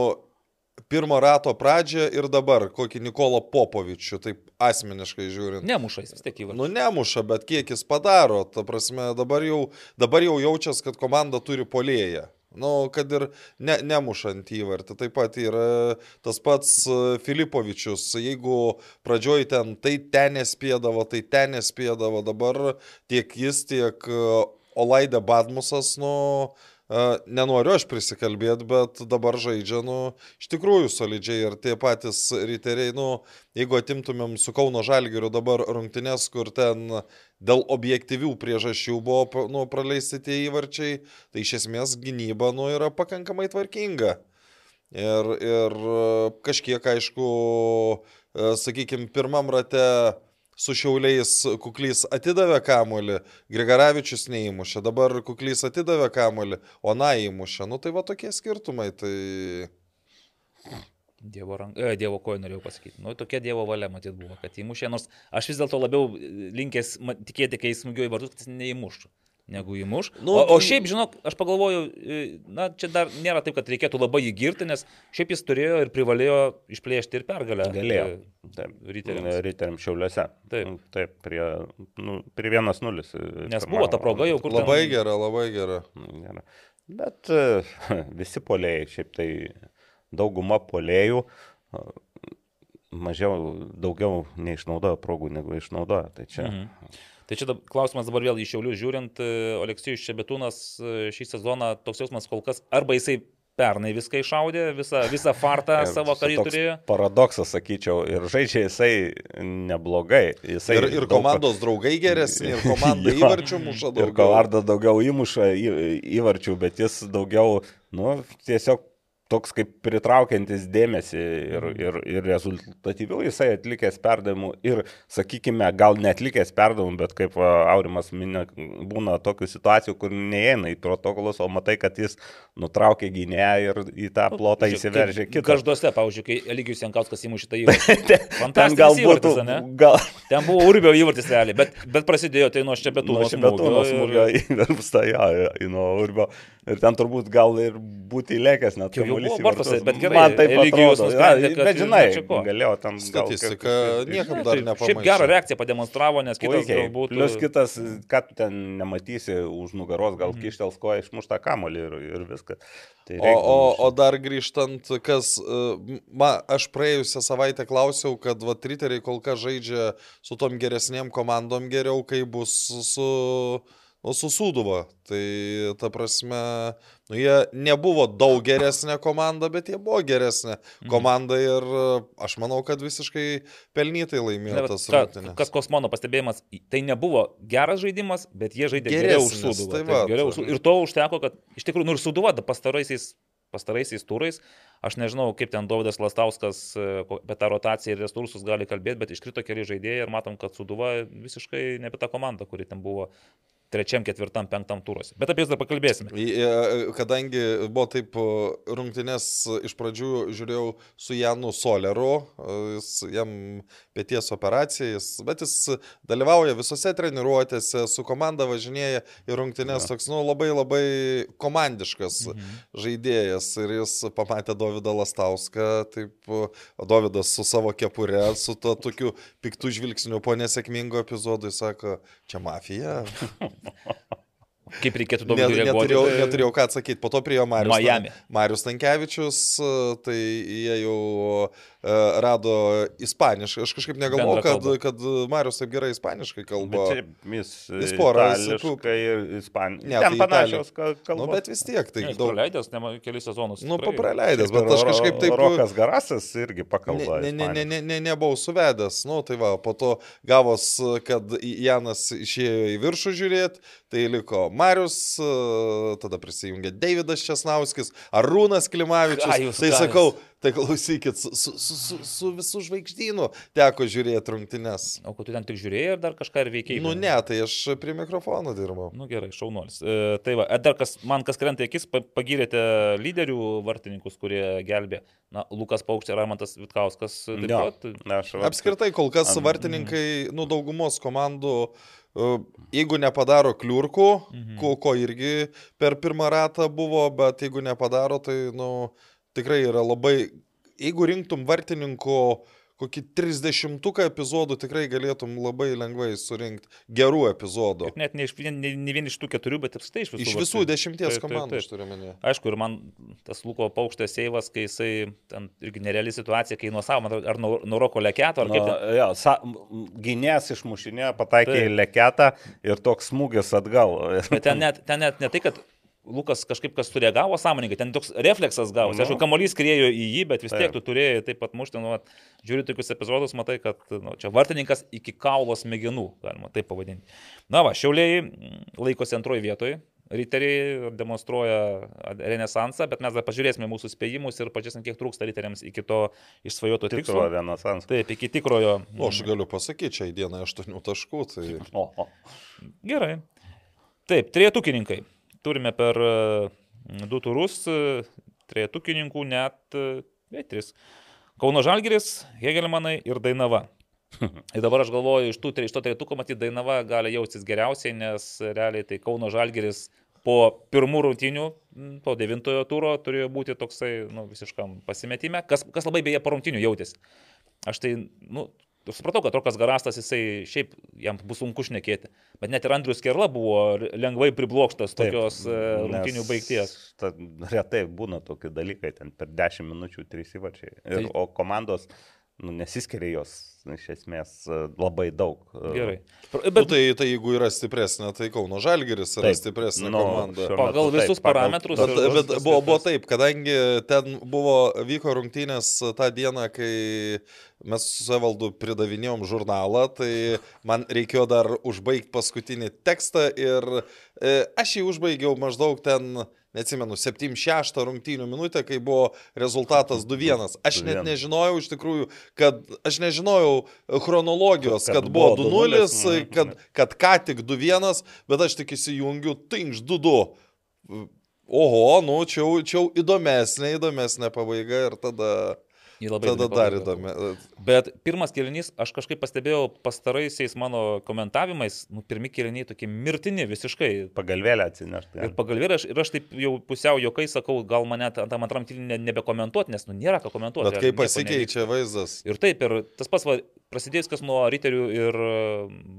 pirmo rato pradžią ir dabar kokį Nikolą Popovičių, taip asmeniškai žiūrint. Nemušais vis tiek įvarčiai. Nu, nemuša, bet kiek jis padaro. Ta prasme, dabar jau, dabar jau jaučias, kad komanda turi polėją. Nu, kad ir ne, nemušant įvartį. Taip pat yra tas pats e, Filipovičius. Jeigu pradžioj ten tai ten nespėdavo, tai ten nespėdavo. Dabar tiek jis, tiek e, Olaidė Badmusas, nu, e, nenoriu aš prisikalbėti, bet dabar žaidžia, nu, iš tikrųjų solidžiai ir tie patys riteriai, nu, jeigu atimtumėm su Kauno Žalgiriu dabar rungtynės, kur ten dėl objektyvių priežasčių buvo nu, praleisti tie įvarčiai, tai iš esmės gynyba nu, yra pakankamai tvarkinga. Ir, ir kažkiek, aišku, sakykime, pirmam rate su šiauliais kuklys atidavė kamolį, Grigaravičius neįmušė, dabar kuklys atidavė kamolį, o na įmušė. Nu tai va tokie skirtumai. Tai... Dievo, rank... e, dievo koją norėjau pasakyti. Nu, tokia Dievo valia matyt buvo, kad įmušė, nors aš vis dėlto labiau linkęs tikėti, kai smūgiuoja į vartus, kad jis neįmuštų. Negu įmuš. Nu, o, o tai- šiaip, žinok, aš pagalvoju, e, na, čia dar nėra taip, kad reikėtų labai jį girti, nes šiaip jis turėjo ir privalėjo išplėšti ir pergalę. Galėjo. e, Taip, Riteriams. Riteriams šiauliuose. Taip. Taip, prie, nu, prie 1-0. Nes buvo ta proga jau, kur Labai ten... gera, labai gera. Gerai. Bet e, visi polėjai, šiaip tai dauguma polėjų e, mažiau, daugiau neišnaudoja progų negu išnaudoja. Tai čia. Mhm. Tai čia klausimas dabar vėl iš Šiaulių žiūrint, e, Oleksijus Šebetūnas e, šį sezoną toks jausmas kol kas, arba jisai pernai viską iššaudė, visą, visą fartą Ir savo karį turėjo. Paradoksas, sakyčiau, ir žaidžia jisai neblogai. Jisai Ir, ir daug- komandos draugai geresni, ir komanda įvarčių muša Ir daugiau. Kalarda daugiau įmuša į- įvarčių, bet jis daugiau, nu, tiesiog toks kaip pritraukiantis dėmesį ir, Mhm. ir, ir rezultatyviau jisai atlikęs perdavimų ir, sakykime, gal netlikęs perdavimų, bet kaip Aurimas minė, būna tokių situacijų, kur neįeina į protokolus, o matai, kad jis nutraukė gynėją ir į tą plotą Nu, įsiveržė kitą. Gažduose, pavyzdžiui, kai Eligijus Jankauskas įmušė tą įvartį. Ten gal būtų, ane? gal, Ten buvo Urbio įvartis realiai, bet, bet prasidėjo tai nuo Šebetūno Nu, Šebetūno smūgio ir- įversta, jo, į nuo Urbio. Ir ten turbūt gal ir būti įlėkęs net. Jau- jau buvo vartus. bet gerai, Man taip Eligijus atrodo. nusprendė, kad, Bet žinai, na, čia ko? galėjo ten gal Statistika niekam dar tai nepamaišė. Šiaip gerą reakciją pademonstravo, nes kitas Puikiai. galbūt... Plius kitas, ką tu ten nematysi už nugaros, gal Mhm. kištels koją išmuštą kamolį ir, ir viskas. Tai O, o, o dar grįžtant, kas, e, ma, aš praėjusią savaitę klausiau, kad va, triteriai kol kas žaidžia su tom geresniem komandom geriau, kai bus su, nu, su Sūduva. Tai ta prasme, nu, jie nebuvo daug geresnė komanda, bet jie buvo geresnė komanda ir e, aš manau, kad visiškai pelnytai laimėjo tas rungtynes. Kas kos mano pastebėjimas, tai nebuvo geras žaidimas, bet jie žaidė geriau už Geresnis, Suduvą. tai va, geriau tai- Sūduvą. Ir to užteko, kad iš tikrųjų, nu ir Suduva pastaraisiais, pastaraisiais turais, aš nežinau, kaip ten Dovydas Lastauskas e, apie tą rotaciją ir resursus gali kalbėti, bet iškrito keli žaidėjai ir matom, kad Suduva visiškai ne apie tą komandą, kuri ten buvo trečiam, ketvirtam, penktam turose. Bet apie jas dar pakalbėsime. E, Kadangi buvo taip e, rungtynės e, iš pradžių žiūrėjau su Janu Soleru, jis, jam pėties operacija, jis, bet jis dalyvauja visose treniruotėse, su komanda važinėja į rungtynės, toks, nu, labai labai komandiškas Mhm. žaidėjas ir jis pamatė Davidą Lastauską, taip, Davidas su savo kepure, su to tokiu piktų žvilgsniu po nesėkmingo epizodo, jis sako, čia mafija. Kaip reikėtų Ne, daug reaguoti? neturėjau, neturėjau ką atsakyti. Po to prie jo Marius, Miami. Marius Tankievičius, tai jie jau rado ispaniškai. Aš kažkaip negalvoju, kad, kad Marius taip gerai ispaniškai kalba. Bet šiaip jis, Jis porą itališkai ir ispaniškai. Ne, Ten tai panašios ka- Nu, kalbos. bet vis tiek, tai Ne, daug. praleidęs nema, kelius sezonus. Nu, tikrai. papraleidęs, bet aš kažkaip taip... Rokas Garasas irgi pakalba. Ne, ne, ne, ne, ne, nebuvau suvedęs, nu tai va, po to gavos, kad Janas išėjo į viršų žiūrėti, tai liko Marius, e, tada prisijungė Davidas Česnauskis, Arūnas Klimavičius. Tai sakau, tai klausykit, su, su, su, su, su visų žvaigždynu teko žiūrėti rungtynes. O tu ten tik žiūrėjai ir dar kažką ir veikiai? Nu ne, tai aš prie mikrofono dirbau. Nu gerai, šaunuolis. E, tai va, dar kas, man kas krenta į akis, pa- pagyrėte lyderių vartininkus, kurie gelbė. Na, Lukas Paukštė, Ramantas Vitkauskas. Vat- Apskritai, kol kas Am- vartininkai, nu, daugumos komandų, e, jeigu nepadaro kliurkų, Mhm. ko, ko irgi per pirmą ratą buvo, bet jeigu nepadaro, tai, nu, tikrai yra labai, jeigu rinktum vartininko kokį 30 epizodų, tikrai galėtum labai lengvai surinkti gerų epizodų. Ir net ne, iš, ne, ne, vien iš tų keturių, bet apskritai iš visų. Iš visų vartininkų. dešimties Taip, taip, komandų, taip. aš turiu menį. Aišku, ir man tas Luko paukštės seivas, kai jisai, ten irgi nereali situacija, kai nuo savo, ar nuo, nuo Roko Leketo, ar kaip Nu, ten. jo, sa, gynėjas išmušinė, pataikė Taip. į leketą ir toks smūgis atgal. Bet ten net, ten net ne tai, kad Lukas kažkaip kas sureagavo sąmoningai, ten toks refleksas gavosi. Nu. Aišku, kamuolys skriejo į jį, bet vis tiek tu turėjai taip pat mušti, nu, žiūri tokius epizodus, matai, kad nu, čia vartininkas iki kaulo smegenų, galima taip pavadinti. Na va, šiauliai mm, laikosi antroji vietoje. Riteriai demonstruoja renesansą, bet mes dar pažiūrėsime mūsų spėjimus ir pažiūrėsime, kiek trūksta riteriams iki to išsvajoto Tikro tikslo. renesansą. Taip, iki tikrojo. O, aš galiu pasakyti, čia į dieną 8 taškų, tai O, o. Gerai. Taip, trietukininkai. Turime per e, du turus e, trietukininkų net e, ne, tris. Kauno Žalgiris, Hegelmanai ir Dainava. Ir dabar aš galvoju, iš, tų, iš to trietuko matyti Dainava gali jaustis geriausiai, nes realiai tai Kauno Žalgiris po pirmų rungtynių, m, po devintojo turo turėjo būti toksai nu, visiškam pasimetime, kas, kas labai beje po rungtynių jautėsi. Aš tai, nu, aš supratau, kad Rokas Garastas, jisai šiaip jam bus sunku šnekėti. Bet net ir Andrius Kerla buvo lengvai priblokštas Taip, tokios e, rungtynių nes baigties. Ta, retai būna tokie dalykai, ten per 10 minučių 3 įvačiai. Ir, Tai- o komandos nu, nesiskiria jos iš esmės e, labai daug. E, Gerai. Pr- Bet Bet nu, tai, tai jeigu yra stipresnė, tai Kauno Žalgeris yra Taip, stipresnė nu, komanda. Pagal metu visus pagal parametrus Bet, ir- bet tas buvo, buvo taip, kadangi ten buvo, vyko rungtynės tą dieną, kai mes su Sevaldu pridavinėjom žurnalą, tai man reikėjo dar užbaigti paskutinį tekstą ir e, aš jį užbaigiau maždaug ten, neatsimenu, 7-6 rungtynių minutę, kai buvo rezultatas 2-1. Aš net 2:1. nežinojau iš tikrųjų, kad aš nežinojau chronologijos, Kad kad, buvo buvo 2-0, 2:0, kad, kad ką tik 2-1, bet aš tik įsijungiu, tinkš 2-2. Oho, nu, čia jau įdomesnė, įdomesnė pabaiga ir tada, Jį labai tada dar įdomi. Bet pirmas kilinys, aš kažkaip pastebėjau pastaraisiais mano komentavimais, nu, pirmi kiliniai tokie mirtini visiškai. Pagalvėlę atsinešti. Ir pagalvėlė, aš, ir aš taip jau pusiau jokai sakau, gal mane ta- tam antram kilinį nebekomentuoti, nes nu, nėra ką komentuoti. Bet kaip pasikeičia vaizdas. Ir taip, ir tas pats va, prasidėjęs kas nuo riterių ir e,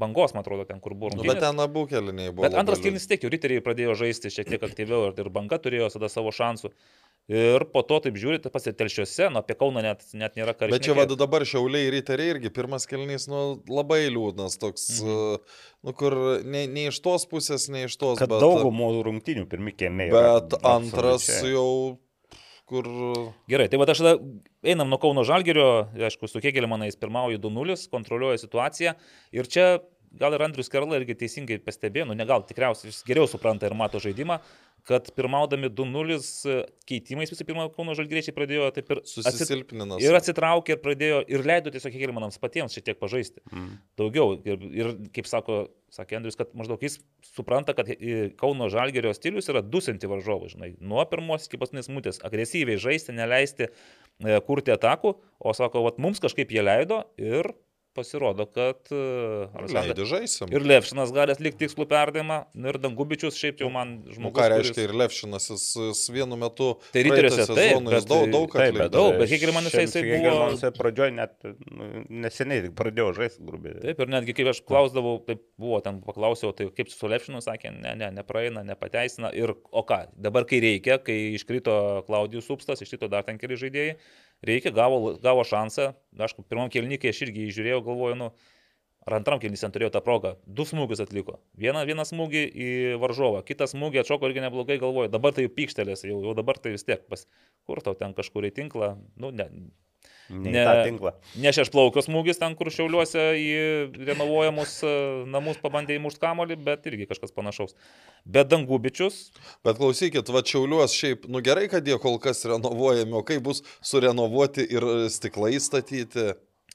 bangos, man atrodo, ten kur buvo. Nu, bet ten abu keliniai buvo. Bet antras kilnis tiek, jau riteriai pradėjo žaisti šiek tiek aktyviau ir, ir banga turėjo tada savo šansų. Ir po to, taip žiūrite, pas ir telšiuose, nu apie Kauną net, net nėra ką Bet čia vadu dabar šiauliai riteriai irgi pirmas kelnys, nu, labai liūdnas toks, Mhm. mhm. nu, kur ne, ne iš tos pusės, ne iš tos. Kad bet, daugumų rungtynių pirmi kėmė. Bet antras jau, kur... Gerai, tai va aš tada einam nuo Kauno Žalgerio, aišku, su Kegelimanais pirmauju 2-0, kontroliuoja situaciją. Ir čia gal ir Andrius Kerla irgi teisingai pastebėjo, nu ne gal tikriausiai jis geriau supranta ir mato žaidimą. Kad pirmaudami 2-0 e, keitimais visų pirma Kauno Žalgiriečiai pradėjo taip ir Susisilpninas. Ir atsitraukė ir pradėjo ir leido tiesiog Hegelmanams patiems šiek tiek pažaisti. Mm. Daugiau. Ir, ir kaip sako, sakė Andrius, kad maždaug jis supranta, kad e, Kauno Žalgerio stilius yra dusinti varžovų, žinai, nuo pirmos iki paskutinės minutės. Agresyviai žaisti, neleisti e, kurti atakų, o sako, vat, mums kažkaip jie leido ir pasirodo, kad... e, Leidži žaisim. Ir Levšinas gali atlikti tikslų perdavimą, nu ir Dangubičius šiaip jau man Nu, žmogus. ką reiškia kuris- ir Levšinas, jis, jis vienu metu Tai praeitą Riteriuose taip, bet- daug, daug taip, atlikdavo. daug, bet Hegelman jisai- jisai buvo- Jisai pradžioje net nu, neseniai tik pradėjo žaisti grubiai. Taip, ir netgi kai aš klausdavau, taip buvo, ten paklausiau, tai kaip su Levšinu sakė, ne, ne, nepraeina, nepateisina. Ir o ką, dabar kai reikia, kai iškrito Klaudijus Supstas, iškrito dar ten keli žaidėjai, reikia, gavo, gavo šansą. Aišku, pirmam kelnikai aš irgi jį žiūrėjau, galvoju, nu, ar antram kelnys ten turėjo tą progą. Du smūgius atliko. Vieną, vieną smūgį į varžovą, kitą smūgį atšoko irgi neblogai, galvoju, dabar tai jau pykštelės, jau, jau dabar tai vis tiek pas, kur tau ten kažkur į tinklą, nu, ne, Ne, Ne. ne. šešplaukio smūgis ten, kur šiauliuose į renovuojamus e, namus pabandė įmušti kamolį, bet irgi kažkas panašaus. Bet dangubičius, Bet klausykit, va čiauliuos šiaip, nu gerai, kad jie kol kas renovuojami, o kaip bus surenovuoti ir stiklai statyti.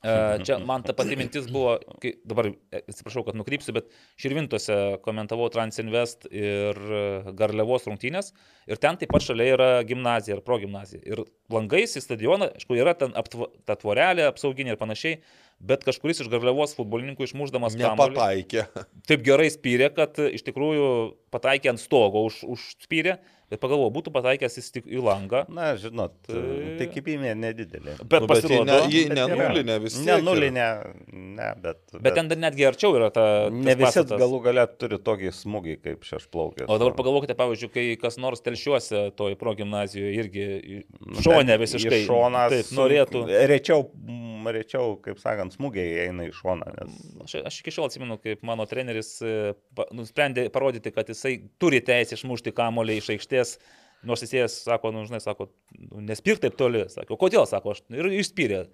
E, čia man ta pati mintis buvo, kai, dabar e, atsiprašau, kad nukrypsiu, bet Širvintose komentavau Transinvest ir e, Garliavos rungtynės ir ten taip pat šalia yra gimnazija ir progimnazija. Ir langais į stadioną, aišku, yra ten aptva, ta tvorelė apsauginė ir panašiai, bet kažkuris iš Garliavos futbolininkų išmuždamas kamuolį- Nepataikė. taip gerai spyrė, kad iš tikrųjų pataikė ant stogo už, užspyrė, bet pagalvoju, būtų pataikęs į, stik- į langą. Na, žinot, Tai- tikimybė nedidelė. Bet Nu, bet pasirodo, ne, ji Bet ne yra. nulinė vis tiek. Ne yra. nulinė, ne, bet. bet ten dar netgi arčiau yra ta... Ne visi pastatas. galų galę turi tokį smūgį kaip šešplaukės. O dabar pagalvokite, pavyzdžiui, kai kas nors telšiuose toj progimnazijoje irgi Nu, ten visiškai. Šoną Taip, norėtų. Rečiau, mm, rečiau, kaip sakant, smūgiai eina į šoną. Nes... Aš, aš iki šiol atsimenu, kaip mano treneris e, nusprendė parodyti, kad jisai turi teisę išmušti kamolį iš aikštės. Nors jis sako, nu, žinai, sako, nu, nespirk taip toli. Sako, kodėl, sako, aš ir išspyrė.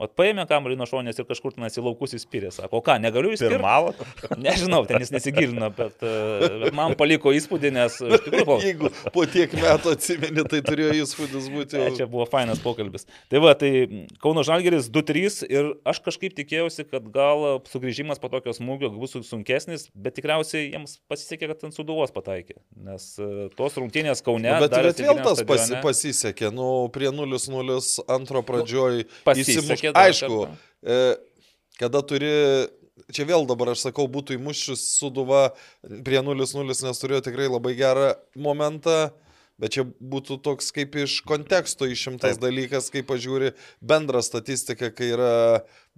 O paėmė kamuolį nuo šonės ir kažkur ten į laukus įspyrė. Sako, o ką, negaliu įspyrti? Pirmavo. Nežinau, ten jis nesigilino, bet, e, bet man paliko įspūdį, nes iš tikrųjų. Jeigu po tiek metų atsimeni, tai turėjo įspūdis būti jau. čia buvo fainas pokalbis. Tai va, tai Kauno Žalgeris 2-3 ir aš kažkaip tikėjausi, kad gal sugrįžimas po tokio smūgio bus sunkesnis, bet tikriausiai jiems pasisekė, kad ant suduvos pataikė. Nes e, tos rungtynės Kaune... Nu, bet, bet vėl tas pasi, pasisekė, nu, prie 0-0 antro pradžioj pasisekė įsimuš. dar Aišku, e, kada turi, čia vėl dabar aš sakau, būtų įmušus suduva prie 0-0, nes turėjo tikrai labai gerą momentą. Bet čia būtų toks kaip iš konteksto išimtas Taip. dalykas, kai pažiūri bendrą statistiką, kai yra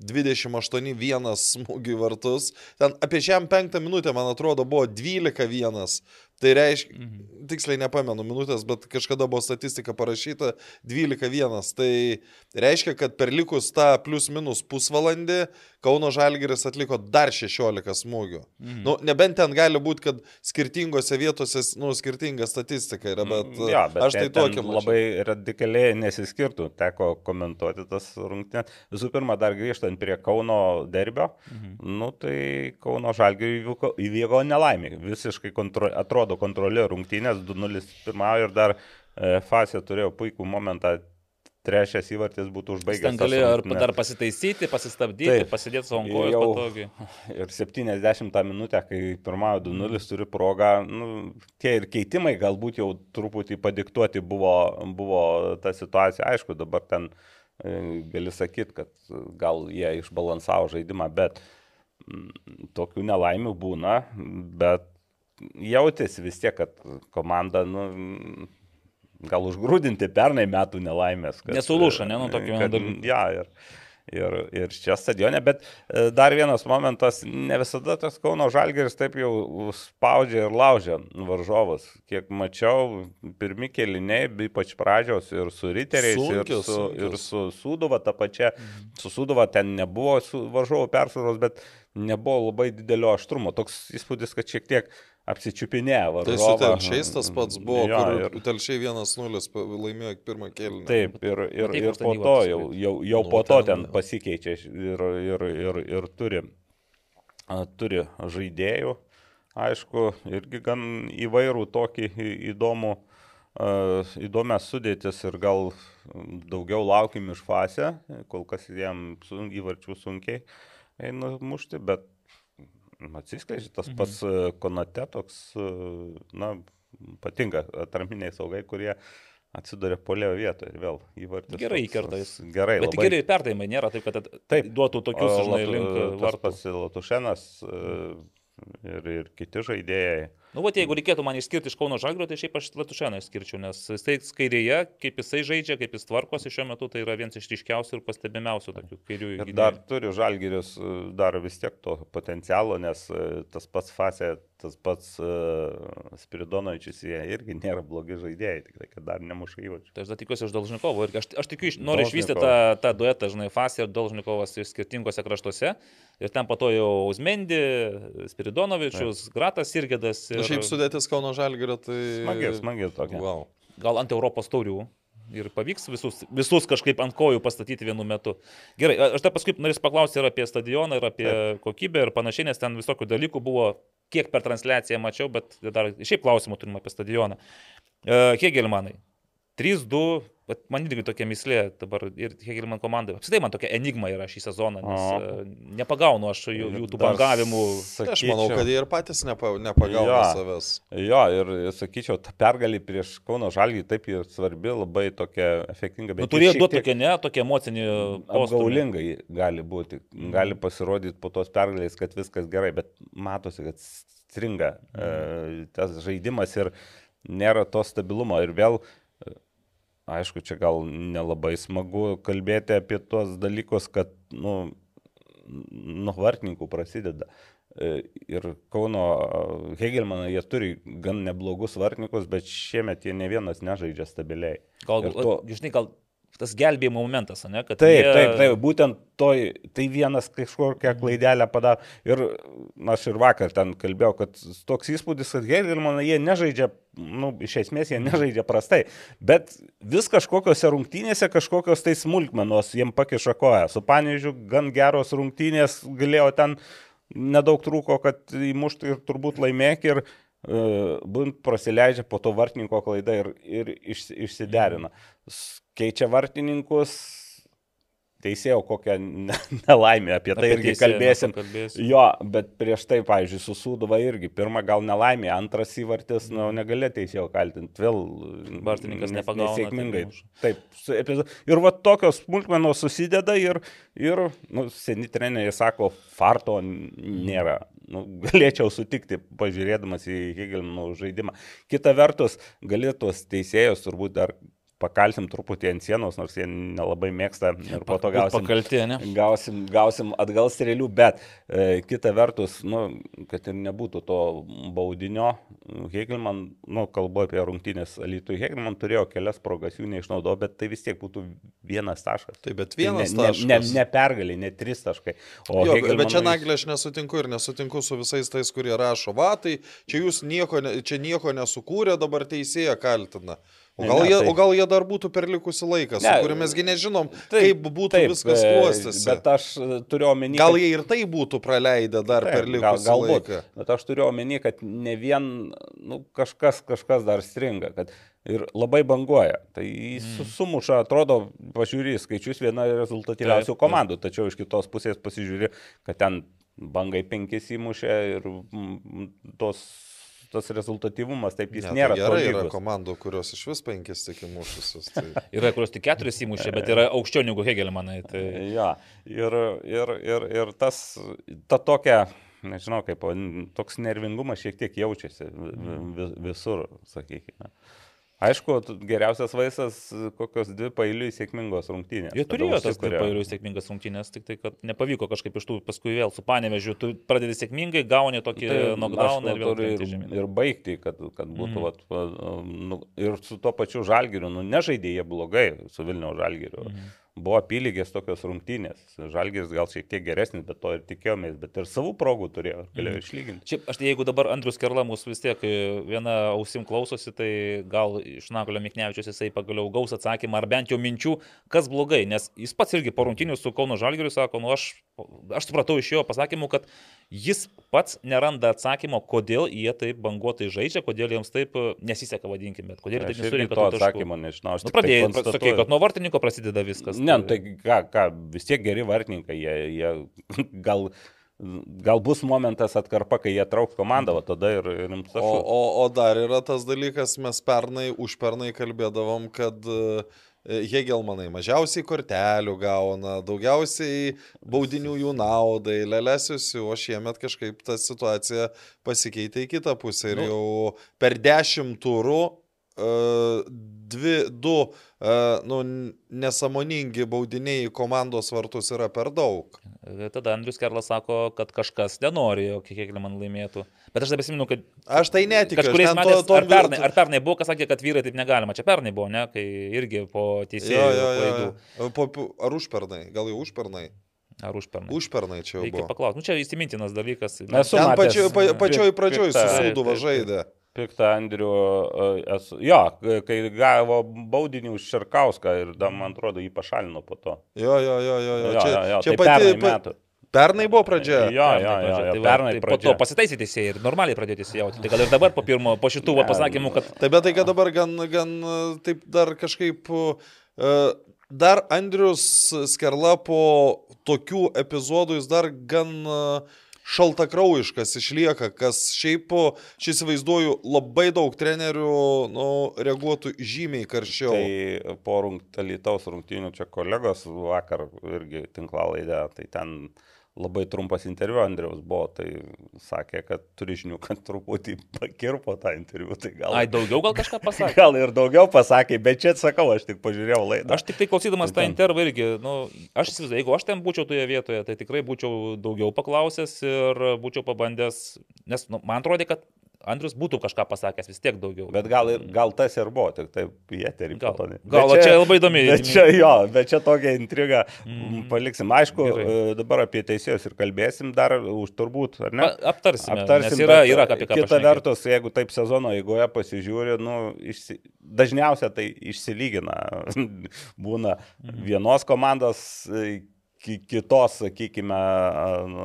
28-1 smūgių vartus. Ten apie šiam penktą minutę, man atrodo, buvo 12-1. Tai reiškia, Mhm. tiksliai nepamenu minutės, bet kažkada buvo statistika parašyta 12-1. Tai reiškia, kad per likus tą plius minus pusvalandį Kauno Žalgiris atliko dar 16 smūgių. Mhm. Nu, nebent ten gali būti, kad skirtingose vietose nu, skirtinga statistika yra, bet, Mm, jo, bet aš tai tokia labai radikaliai nesiskirtų, teko komentuoti tas rungtynės. Visų pirma, dar grįžtant prie Kauno derbio, Mhm. nu tai Kauno žalgiui įvyko, įvyko nelaimė. Visiškai kontro, atrodo kontrolė rungtynės, 2-0 pirmavo ir dar e, Fasė turėjo puikų momentą. Trečias įvartis būtų Jis užbaigęs. ten galėjo ar rungtynes. dar pasitaisyti, pasistabdyti, Taip. pasidėti savo Jau- patogiai. Ir 70 minutę, kai pirmavo 2-0, turi progą, nu, tie ir keitimai galbūt jau truputį padiktuoti buvo, buvo ta situacija. Aišku, dabar ten e, gali sakyti, kad gal jie išbalansavo žaidimą, bet mm, tokių nelaimių būna, bet jautėsi vis tiek, kad komanda, nu, gal užgrūdinti pernai metų nelaimės. Kad, Nesulūžo, ne, nuo tokių kad- dalykų. Ja, ir, ir, ir čia stadione, bet e, dar vienas momentas, ne visada tas Kauno Žalgeris taip jau spaudžia ir laužia varžovus. Kiek mačiau, pirmi keliniai, ypač pradžios ir su riteriais, ir Sunkios, su, sunkios. ir su Sūduva, ta pačia, su Sūduva ten nebuvo su varžovų persvaros, bet nebuvo labai didelio aštrumo. Toks įspūdis, kad šiek tiek apsičiupinėjo Tai su telšiais tas pats buvo, Jo, kur ir- telšiai 1-0 pa- laimėjo pirmą kėlinį. Taip, ir, ir, Taip, ir po to jau, jau, jau Nu, po to ten- ten pasikeičia ir, ir, ir, ir turi, a, turi žaidėjų. aišku, irgi gan įvairų tokį įdomų, įdomias sudėtis ir gal daugiau laukim iš fase, kol kas sun, įvarčių sunkiai eina mušti, bet atsiskleidžia tas pats mhm. konate toks, uh, na, patinka atraminiai saugai, kurie atsiduria polėjo vietoje ir vėl įvartis. Gerai įkerta jis. Gerai, Bet labai. geri perdavimai nėra taip, kad Taip. duotų tokius, žinai, link pats Latušenas e, ir, ir kiti žaidėjai. Nu, va, jeigu reikėtų man išskirti iš Kauno Žagrio, tai šiaip aš Latušeną išskirčiau, nes jisai kairėje, kaip jisai žaidžia, kaip jis tvarkosi šiuo metu, tai yra vienas iš ryškiausių ir pastebimiausių tokių kairiųjų. Ir gynėjų. dar turi Žalgiris, e, dar vis tiek to potencialo, nes e, tas pats Fasė, tas pats uh, Spiridonovičius, jie irgi nėra blogi žaidėjai, tik tai, kad dar nemuša įvačių. Tai aš dar tikiuosi iš Dolžnikovo ir aš, aš tikiu, iš- noriu išvystyti tą, tą duetą, žinai, Fasė ir Dolžnikovas skirtingose kraštuose. Ir ten po to jau Uzmendi, Spiridonovičius, Gratas Irgedas. Ir... šiaip sudėtis Kauno Žalgirio, tai... Smagi, smagi tokia. Wow. gal ant Europos taurių. Ir pavyks visus, visus kažkaip ant kojų pastatyti vienu metu. Gerai, aš dar paskui norėsiu paklausti ir apie stadioną, ir apie Taip. kokybę, ir panašiai, nes ten visokių dalykų buvo, kiek per transliaciją mačiau, bet dar šiaip klausimų turim apie stadioną. E, Hegelmanai. 3-2, bet man irgi tokia mislė dabar ir Hegelman komanda. Apsitai man tokia enigma yra šį sezoną, nes O. e, nepagaunu aš jų, jų tų bangavimų. Tai aš manau, kad jie ir patys nepa, nepagauna Jo. savęs. Jo, ir sakyčiau, ta pergalė prieš Kauno Žalgį taip ir svarbi, labai tokia efektinga, bet Nu, turėjo duoti tokia, ne, tokia emocinį postūmį. Apgaulingai gali būti, gali pasirodyti po tos pergalės, kad viskas gerai, bet matosi, kad stringa e, tas žaidimas ir nėra to stabilumo. Ir vėl, e, aišku, čia gal nelabai smagu kalbėti apie tuos dalykus, kad, nu, nuo vartininkų prasideda. E, Ir Kauno e, Hegelmanai, jie turi gan neblogus vartininkus, bet šiemet jie ne vienas nežaidžia stabiliai. Gal, to- žinai, gal tas gelbėjimo momentas, ne? Kad Taip, jie- taip, taip, būtent toj, tai vienas kažkokią klaidelę padaro. Ir aš ir vakar ten kalbėjau, kad toks įspūdis, kad Hegelmanai jie nežaidžia, nu, iš esmės jie nežaidžia prastai, bet vis kažkokiose rungtynėse kažkokios tai smulkmenos jiem pakiša koją. Su Panežiu gan geros rungtynės galėjo ten nedaug trūko, kad įmuštų ir turbūt laimėk ir uh, būtent prasileidžia po to vartininko klaida ir, ir iš, išsiderina. Keičia vartininkus, teisėjau kokią ne- nelaimę, apie tai Apie irgi teisėją kalbėsim. mes pakalbėsim. Jo, bet prieš tai, pavyzdžiui, su Sūduva irgi. Pirma gal nelaimė, antras įvartis, nu, negali teisėjo kaltinti. Vėl Vartininkas nepagauna, Nesėkmingai. tai. Taip. Ir va tokios smulkmenos susideda ir, ir nu, seni treneriai sako, farto nėra. Nu, galėčiau sutikti, pažiūrėdamas į Hegelmanų žaidimą. Kita vertus, galėtos teisėjos turbūt dar pakalsim truputį ant sienos, nors jie nelabai mėgsta ir po to gausim Pakalti, ne? Gausim, gausim atgal strėlių, bet e, kita vertus, nu, kad ir nebūtų to baudinio, Hegelman, nu, kalbu apie rungtynės Alytų, Hegelman turėjo kelias progas, jų neišnaudojo, bet tai vis tiek būtų vienas taškas. Taip, bet Tai vienas ne, ne, ne, taškas. ne pergalį, ne trys taškai. O Jo, Hegelmanui- bet čia naglė aš nesutinku ir nesutinku su visais tais, kurie rašo, va, tai čia jūs nieko, ne, čia nieko nesukūrė, dabar teisėja kaltina. O gal, ne, jie, tai- o gal jie dar būtų per likusį laiką, su Ne, kuriuo mesgi nežinom, Taip, kaip būtų taip, viskas e, klostėsi. Bet aš e, turiu omeny. Gal jie ir tai būtų praleidę dar Taip, per gal- likusį galbūt. laiką. Bet aš turiu omeny, kad ne vien nu, kažkas, kažkas dar stringa. Kad ir labai banguoja. Tai mm. sumuša, atrodo, pažiūrė į skaičius viena rezultatyviausių komandų, tačiau iš kitos pusės pasižiūrė, kad ten bangai penkis įmušė ir tos, tas rezultatyvumas taip jis Ne, tai nėra gerai, yra komandų, kurios iš vis penkis tik įmušusios. Tai... Yra, kurios tik keturis įmušė, bet yra aukščiau negu Hegelmanai. Tai... Ja, ir, ir, ir, ir tas, ta tokia, nežinau, kaip, toks nervingumas šiek tiek jaučiasi vi- vi- visur, sakykime. Aišku, geriausias vaistas kokios dvi pailiui sėkmingos rungtynės. Jie turėjo tas užsikuria- pailių sėkmingas rungtynės, tik tai, kad nepavyko kažkaip iš tų paskui vėl su panevežiu. Tu pradedi sėkmingai, gauni tokį Tai, knockdowną ir vėl turi ir, ir baigti, kad, kad būtų, mm. vat, va, nu, ir su tuo pačiu žalgiriu, nu, nežaidė jie blogai su Vilniaus žalgiriu. Mhm. Buvo apylygės tokios rungtynės. Žalgis gal šiek tiek geresnis, bet to ir tikėjomės, bet ir savų progų turėjo, galėjo Mhm. išlyginti. Šiaip aš tai jeigu dabar Andrius Kerla mūsų vis tiek e, viena ausim klausosi, tai gal iš Nakolio Miknevičius jisai pagaliau gaus atsakymą ar bent jau minčių, kas blogai, nes jis pats irgi po rungtynių su Kauno Žalgiriu sako, nu aš, aš supratau iš jo pasakymų, kad jis pats neranda atsakymo, kodėl jie taip banguotai žaidžia, kodėl jiems taip e, nesiseka, vadinkime, bet kodėl jie taip irgi nesurinka to atsakymo nežinau. Aš Nu, tik tai sakai, kad nuo vartininko prasideda viskas. Ne, nu, tai ką, ką, vis tiek geri vartininkai, jie, jie gal, gal bus momentas atkarpa, kai jie trauks komandą, o tada ir rimtas. O, o, o dar yra tas dalykas, mes pernai, užpernai kalbėdavom, kad e, Hegelmanai mažiausiai kortelių gauna, daugiausiai baudinių jų naudai, lelesiusi, o šiemet kažkaip ta situacija pasikeitė į kitą pusę ir Nu. jau per dešimt turų e, dvi, du nu, nesamoningi baudiniai į komandos vartus yra per daug. Tada Andrius Kerlas sako, kad kažkas nenori, jog kiek man laimėtų. Bet aš nebesimenu, kad Aš tai netikiu. kažkuriais ten metais, to- ar, tom- pernai, ar pernai buvo, kas sakė, kad vyrai taip negalima. Čia pernai buvo, ne, kai irgi po Jo, teisėjų jo, jo, klaidų. ar užpernai? Gal jau užpernai? Ar užpernai. Užpernai čia jau Reikia paklausti. Nu, čia įsimintinas dalykas. Ten matęs pačioj, pa, pačioj pradžioj su Taip, Sūduva taip, žaidė. Piktą Andrių esu. Jo, kai gavo baudinį už Širkauską ir, da, man atrodo, jį pašalino po to. Jo, jo, jo, jo. jo. Jo, Čia, jo, jo, čia tai pati. pernai Pa, metų. pernai buvo pradžia. Jo, jo, jo, pradžia. jo, Tai pernai tai po to pradžia. pasitaisė teisėjai ir normaliai pradėjo teisėjauti. Tai gal ir dabar po, pirmo, po šitų Ne, pasakymų, kad Taip, bet tai, kad dabar gan, gan taip dar kažkaip. Dar Andrius Skerla po tokių epizodų jis dar gan uh, šaltakraujiškas išlieka, kas šiaip, aš įsivaizduoju, labai daug trenerių nu, reaguotų žymiai karščiau. Tai po rungt, Lietuvos rungtynių čia kolegos vakar irgi tinklalaidę, tai ten labai trumpas interviu Andriaus buvo, tai sakė, kad turi žinių, kad truputį pakirpo tą interviu. Tai gal, ai daugiau gal kažką pasakė. gal ir daugiau pasakė, bet čia sakau, aš tik pažiūrėjau laidą. Aš tik tai klausydamas tą intervą irgi, nu, aš įsivaizduoju, jeigu aš ten būčiau toje vietoje, tai tikrai būčiau daugiau paklausęs ir būčiau pabandęs, nes nu, man atrodė, kad Andrius būtų kažką pasakęs vis tiek daugiau. Bet gal, ir- gal tas ir buvo, tik taip į eterį Gal- po to ne. gal, Bet o čia labai įdomi- Bet čia jo, bet čia tokia intriga Mm. paliksim. Aišku, Gerai. e, dabar apie teisėjus ir kalbėsim dar už turbūt, ar ne? Pa- aptarsime, nes yra- yra apie ką Kita vertus, jeigu taip sezono eigoje pasižiūri, nu, išsi, dažniausiai tai išsilygina. Būna Mhm. vienos komandos e, ki- kitos, sakykime,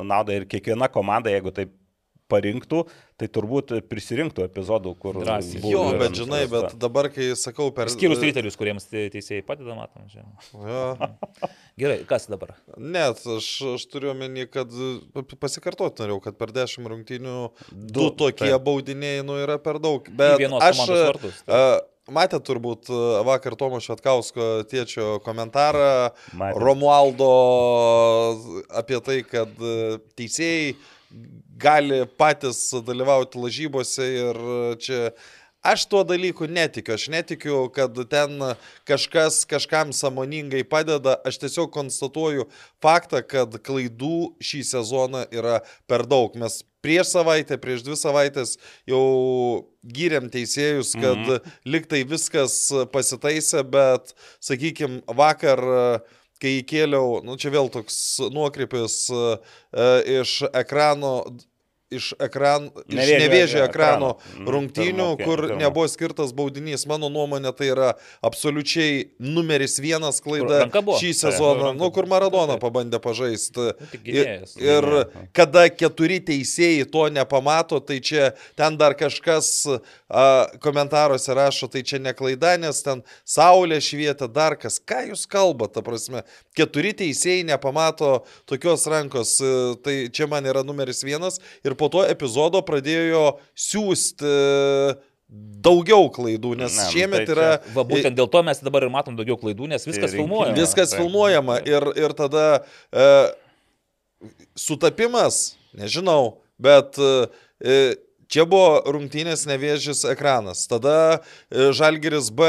naudą ir kiekviena komanda, jeigu taip parinktų, tai turbūt prisirinktų epizodų, kur... Drąsiai. Jo, bet žinai, bet dabar, kai sakau per... Skyrus riterius, kuriems te- teisėjai padeda, matom. Čia. Jo. Gerai, kas dabar? Net, aš, aš turiu omeny, kad pasikartoti norėjau, kad per 10 rungtynių du, Du, tokie taip. baudiniai, nu, yra per daug. Bet vienos aš... vartus. a, Matėte turbūt vakar Tomo Švetkausko tėčio komentarą Matėm. Romualdo apie tai, kad teisėjai gali patys dalyvauti lažybose ir čia Aš tuo dalyku netikiu. Aš netikiu, kad ten kažkas kažkam samoningai padeda. Aš tiesiog konstatuoju faktą, kad klaidų šį sezoną yra per daug. Mes prieš savaitę, prieš dvi savaitės jau gyrėm teisėjus, kad -hmm. liktai viskas pasitaisė, bet, sakykime, vakar kai įkėliau, nu čia vėl toks nuokrypis e, iš ekrano, iš, ekran, iš Nevėžio nevėžio ekrano. ekrano Mhm, rungtynių, pirmo- kur pirmo. nebuvo skirtas baudinys. Mano nuomonė tai yra absoliučiai numeris vienas klaida šį sezoną, ranka. nu kur Maradona Taip. pabandė pažaisti. Nu, Ir, ir kada keturi teisėjai to nepamato, tai čia ten dar kažkas a, komentaruose rašo, tai čia ne klaida, nes ten saulė švietė dar kas. Ką jūs kalbate, ta prasme? Keturi teisėjai nepamato tokios rankos, e, tai čia man yra numeris vienas. Ir po to epizodo pradėjo siūsti e, daugiau klaidų, nes Ne, nu šiemet tai yra... Va būtent dėl to mes dabar ir matom daugiau klaidų, nes viskas rinkimai. filmuojama. Viskas Taip. filmuojama ir, ir tada e, sutapimas, nežinau, bet e, čia buvo rungtynės nevėžis ekranas, tada e, Žalgiris B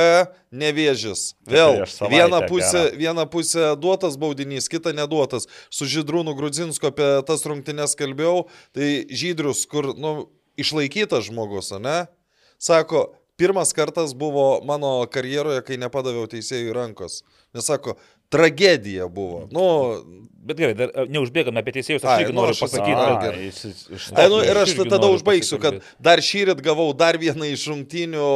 nevėžis. Vėl prieš savaitę viena pusė, viena pusė duotas baudinys, kita neduotas. Su Žydrūnu Grudzinsko apie tas rungtynės kalbėjau, tai Žydrius, kur nu, išlaikytas žmogus, ne? Sako, pirmas kartas buvo mano karjeroje, kai nepadaviau teisėjų rankos. Nes sako, tragedija buvo. Nu, Bet gerai, dar e, neužbėgame apie teisėjus, aš irgi nu, noriu aš pasakyti. A, kad- gerai. iš, iš, iš, Ai, nu, ir aš tada užbaigsiu, kad dar šįryt gavau dar vieną iš rungtynių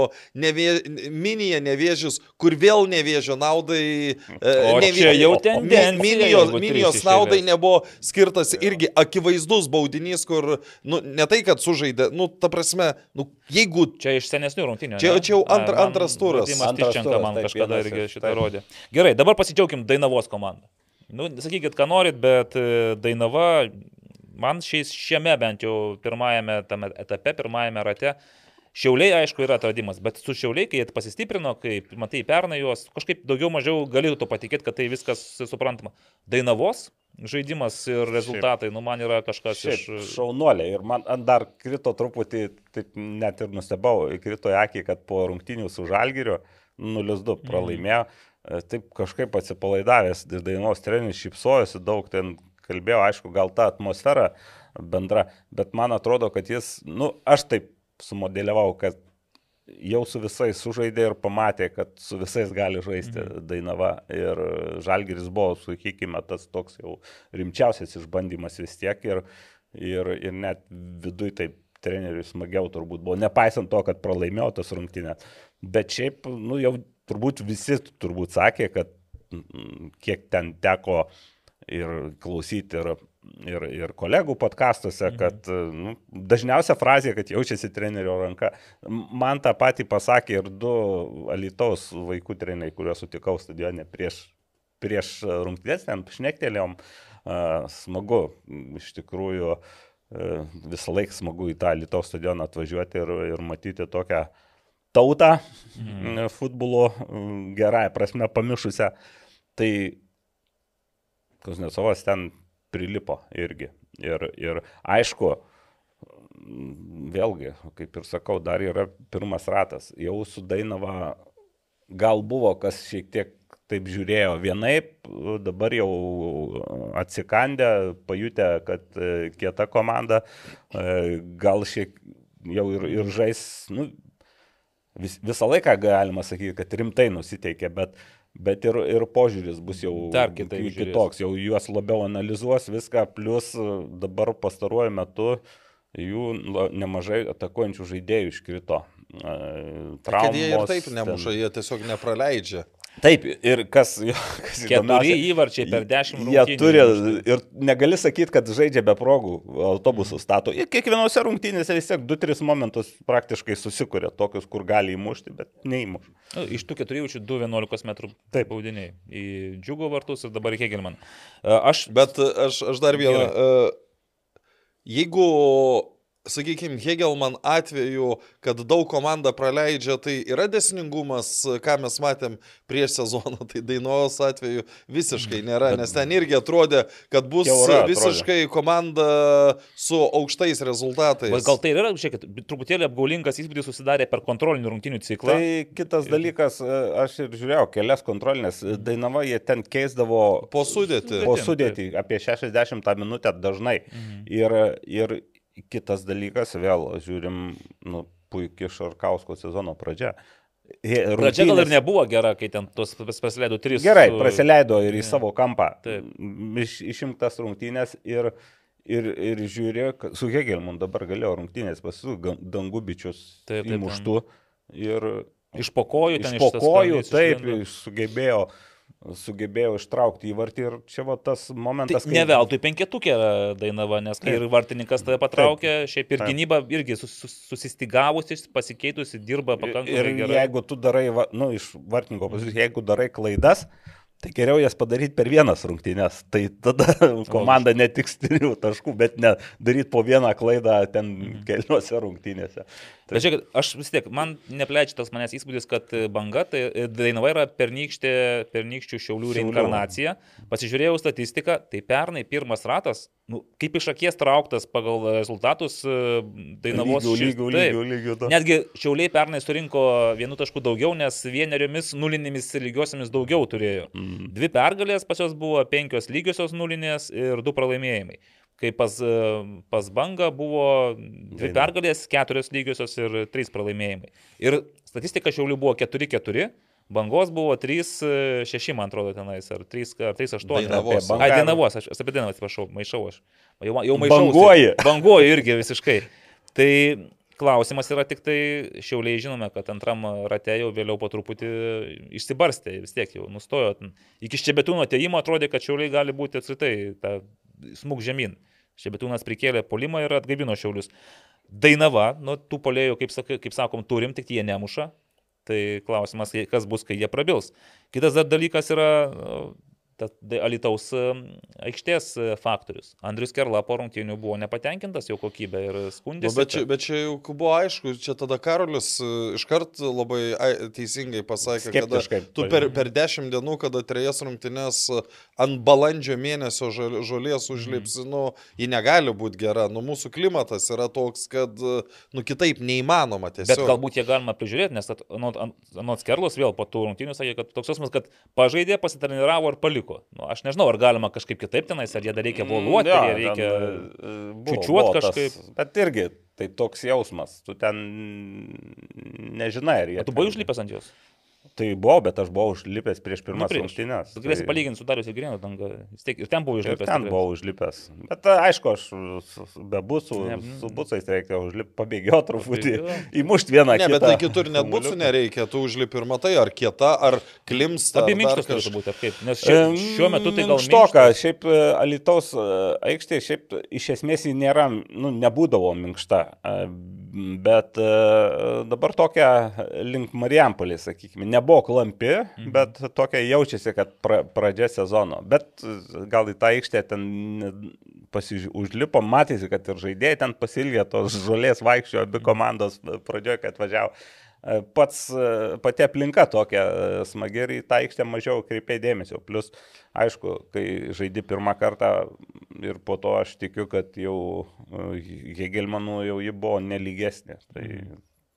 nevė, minija nevėžius, kur vėl nevėžio naudai. e, O nevė- čia jau tendencija, Minijos, minijos naudai nebuvo skirtas irgi akivaizdus baudinys, kur, nu, ne tai, kad sužaidė, nu, ta prasme, nu, jeigu Čia iš senesnių rungtynių. Čia- ne? čia jau antra- antras turas. Antras turas, man kažkada irgi šitą rodė. Gerai, dabar pasidžiaugim Dainavos komandą. Nu, sakykit, ką norit, bet e, Dainava, man šiais, šiame bent jau pirmajame etape, pirmajame rate, Šiauliai, aišku, yra atradimas, bet su Šiauliai, kai jie pasistiprino, kai matai pernai juos, kažkaip daugiau mažiau galėjau to patikėti, kad tai viskas suprantama. Dainavos žaidimas ir rezultatai, nu man yra kažkas iš... Šiaip šaunuoliai ir man dar krito truputį, taip net ir nustebau, krito į akį, kad po rungtynių su Žalgiriu 0-2 pralaimėjo. E, Taip kažkaip atsipalaidavęs, dainos treneris šypsojosi daug, ten kalbėjo, aišku, gal ta atmosfera bendra, bet man atrodo, kad jis, nu, aš taip sumodeliavau, kad jau su visais sužaidė ir pamatė, kad su visais gali žaisti mhm. Dainava. Ir Žalgiris buvo, sakykime, tas toks jau rimčiausias išbandymas vis tiek. Ir, ir, ir net viduje taip treneriui smagiau turbūt buvo, nepaisant to, kad pralaimėjo tas rungtynės. Bet šiaip, nu jau turbūt visi turbūt sakė, kad mm, kiek ten teko ir klausyti ir, ir, ir kolegų podkastuose, kad nu, dažniausia frazė, kad jaučiasi trenerio ranka. Man tą patį pasakė ir du Alitaus vaikų treneriai, kuriuos sutikau stadione prieš, prieš rungtynės, ten šnektelėjom, smagu, iš tikrųjų a, visą laiką smagu į tą Alitaus stadioną atvažiuoti ir, ir matyti tokią tautą mm. futbolo mm, gerąją prasme pamišusią. Tai Kuznecovas ten prilipo irgi. Ir, ir aišku, vėlgi, kaip ir sakau, dar yra pirmas ratas. Jau su Dainava gal buvo, kas šiek tiek taip žiūrėjo vienaip, dabar jau atsikandę, pajutę, kad e, kieta komanda, e, gal šiek jau ir, ir žais, nu, vis, visą laiką galima sakyti, kad rimtai nusiteikė, bet, bet ir, ir požiūris bus jau Dar kitaip kitoks, jau juos labiau analizuos viską, plus e, dabar pastaruoju metu jų nemažai atakuojančių žaidėjų iškrito. E, kad jie ir traumos taip nemuša, ten. jie tiesiog nepraleidžia. Taip, ir kas, kas Keturi įvarčiai per dešimt Jie rungtynių. turi ir negali sakyti, kad žaidžia be progų, autobusų stato. Ir kiekvienose rungtynėse vis tiek 2-3 momentus praktiškai susikuria, tokius, kur gali įmušti, bet neįmuš. Nu, iš tų keturių jaučiu 2-11 metrų Taip. baudiniai. Į džiugo vartus ir dabar į Hegelman. Aš Bet aš, aš dar vieną. E, Jeigu, sakykime, Hegelman atveju, kad daug komanda praleidžia, tai yra desningumas, ką mes matėm prieš sezoną, tai Dainos atveju visiškai nėra, nes ten irgi atrodė, kad bus atrodė. visiškai komanda su aukštais rezultatais. Gal tai ir yra, žiūrėkit, truputėlį apgaulingas įspūdis susidarė per kontrolinių rungtynių ciklą. Tai kitas dalykas, e, aš ir žiūrėjau kelias kontrolinės, Dainava jie ten keisdavo Po sudėti. po sudėtį apie 60 minutę dažnai. Mhm. Ir, ir kitas dalykas, vėl žiūrim, nu, puikiai Šarkausko sezono pradžia. He- Pradžia gal ir rungtynės- nebuvo gera, kai ten pas- pasileido trys. Gerai, su- praleido ir į savo kampą. Taip. Iš, išimtas rungtynės ir, ir, ir žiūrėjo, kad su Hegelmu dabar galėjo rungtynės pasu dangubičius Taip, taip, įmuštų. Ir Iš pokojų ten iš po kojų ištaskandys taip sugebėjo, sugebėjo ištraukti įvartį ir čia va tas Tai momentas. ne veltui penketukė Dainava, nes kai ir vartininkas tave patraukė, šiaip ir Taip. gynyba irgi sus, sus, susistigavusi, pasikeitusi, dirba Ir pakankamai gerai. jeigu tu darai, va, nu, iš vartininko pozicijos, jeigu darai klaidas, tai geriau jas padaryti per vienas rungtynės. Tai tada komanda ne tik trijų taškų, bet ne daryti po vieną klaidą ten Mhm. keliose rungtynėse. Bet žiūrėkit, aš vis tiek, man neplečia tas manęs įspūdis, kad e, banga, tai e, Dainava yra pernykštė, pernykščių šiaulių reinkarnacija. Pasižiūrėjau statistiką, tai pernai pirmas ratas, nu, kaip iš akies trauktas pagal rezultatus e, Dainavos lygių, taip. lygių, lygių. da. Netgi šiauliai pernai surinko vienų taškų daugiau, nes vieneriomis nulinėmis lygiosiamis daugiau turėjo. Mm. Dvi pergalės pas juos buvo, penkios lygiosios nulinės ir du pralaimėjimai. Kai pas, e, pas bangą buvo dvi pergalės, keturios lygiosios ir trys pralaimėjimai. Ir statistika šiaulių buvo 4-4, Bangos buvo 3-6, man atrodo, tenais, ar 3-8. Dainavos. Ai, Dainavos, aš, aš apie Dainavą atsiprašau, maišau aš. Jau, jau maišau. Banguoji. Banguoju irgi visiškai. Tai klausimas yra tik tai, šiauliai žinome, kad antram rate jau vėliau po truputį išsibarstė, vis tiek jau nustojo. Iki Ščebetūno ateimo atrodė, kad šiauliai gali būti apskritai ta smūg žemyn. Ščebetūnas prikėlė polimą ir atgaivino šiaulius. Dainava, nu, tų polėjų, kaip, sakai, kaip sakom, turim, tik jie nemuša. Tai klausimas, kas bus, kai jie prabils. Kitas dar dalykas yra Alitaus e, aikštės e, faktorius. Andrius Kerla po rungtynių buvo nepatenkintas jo kokybę ir Nu, skundėsi. bet, čia, bet čia jau buvo aišku, čia tada Karolis e, iškart labai ai- teisingai pasakė, kad tu per, per dešimt dienų, kada trejas rungtynės e, ant balandžio mėnesio žolės užlipsi, nu, ji negali būti gera. Nu, mūsų klimatas yra toks, kad, nu, kitaip neįmanoma Bet tiesiog. galbūt jie galima prižiūrėti, nes at- anot anot Skerlos vėl po tų rungtynių sakė, kad toks jausmas, kad pažaidė, pasitreniravo ir paliko. Nu, aš nežinau, ar galima kažkaip kitaip tenais, ar jie dar reikia voluoti, Jo, ar reikia... e, čiūčiuot buvo tas- kažkaip. Bet irgi tai toks jausmas, tu ten nežinai, ar jie. O tu buvai užlipęs ant jos? Tai buvau, bet aš buvau užlipęs prieš pirmas prieš. rungtynes. Tu galėsi tai- palyginti su Darius tiek ir ten buvau Ir užlipęs. ten tikrai. buvau užlipęs. Bet aišku, aš be busų, Ne, su busais reikia užlipti, pabėgioti truputį, įmušti vieną Ne, kitą. bet tai kitur net kamuoliuką. nereikia, tu užlipi ir matai, ar kieta, ar klimsta. Dar minkštus kaž- turėtų būti, ar kaip? Nes šiuo, šiuo metu tai gal Štoka, minkštas. šiaip e, Alitaus e, aikštė, šiaip iš esmės ji nėra, nu, nebūdavo minkšta, e, bet e, dabar tokia link Marijampolės, sakykime, nebuvo klampi, mhm. bet tokia jaučiasi, kad pra, pradžia sezono. Bet e, gal į tą aikštę ten pasiž... užlipo, matėsi, kad ir žaidėjai ten pasilgė tos žolės vaikščiojo, abi komandos pradžioje, kad važiavo. E, Pats, e, pati aplinka tokia e, smagi ir į tą aikštę mažiau kreipė dėmesio. Plus, aišku, kai žaidi pirmą kartą ir po to aš tikiu, kad jau Hegelmanų jau ji buvo nelygesnė. Tai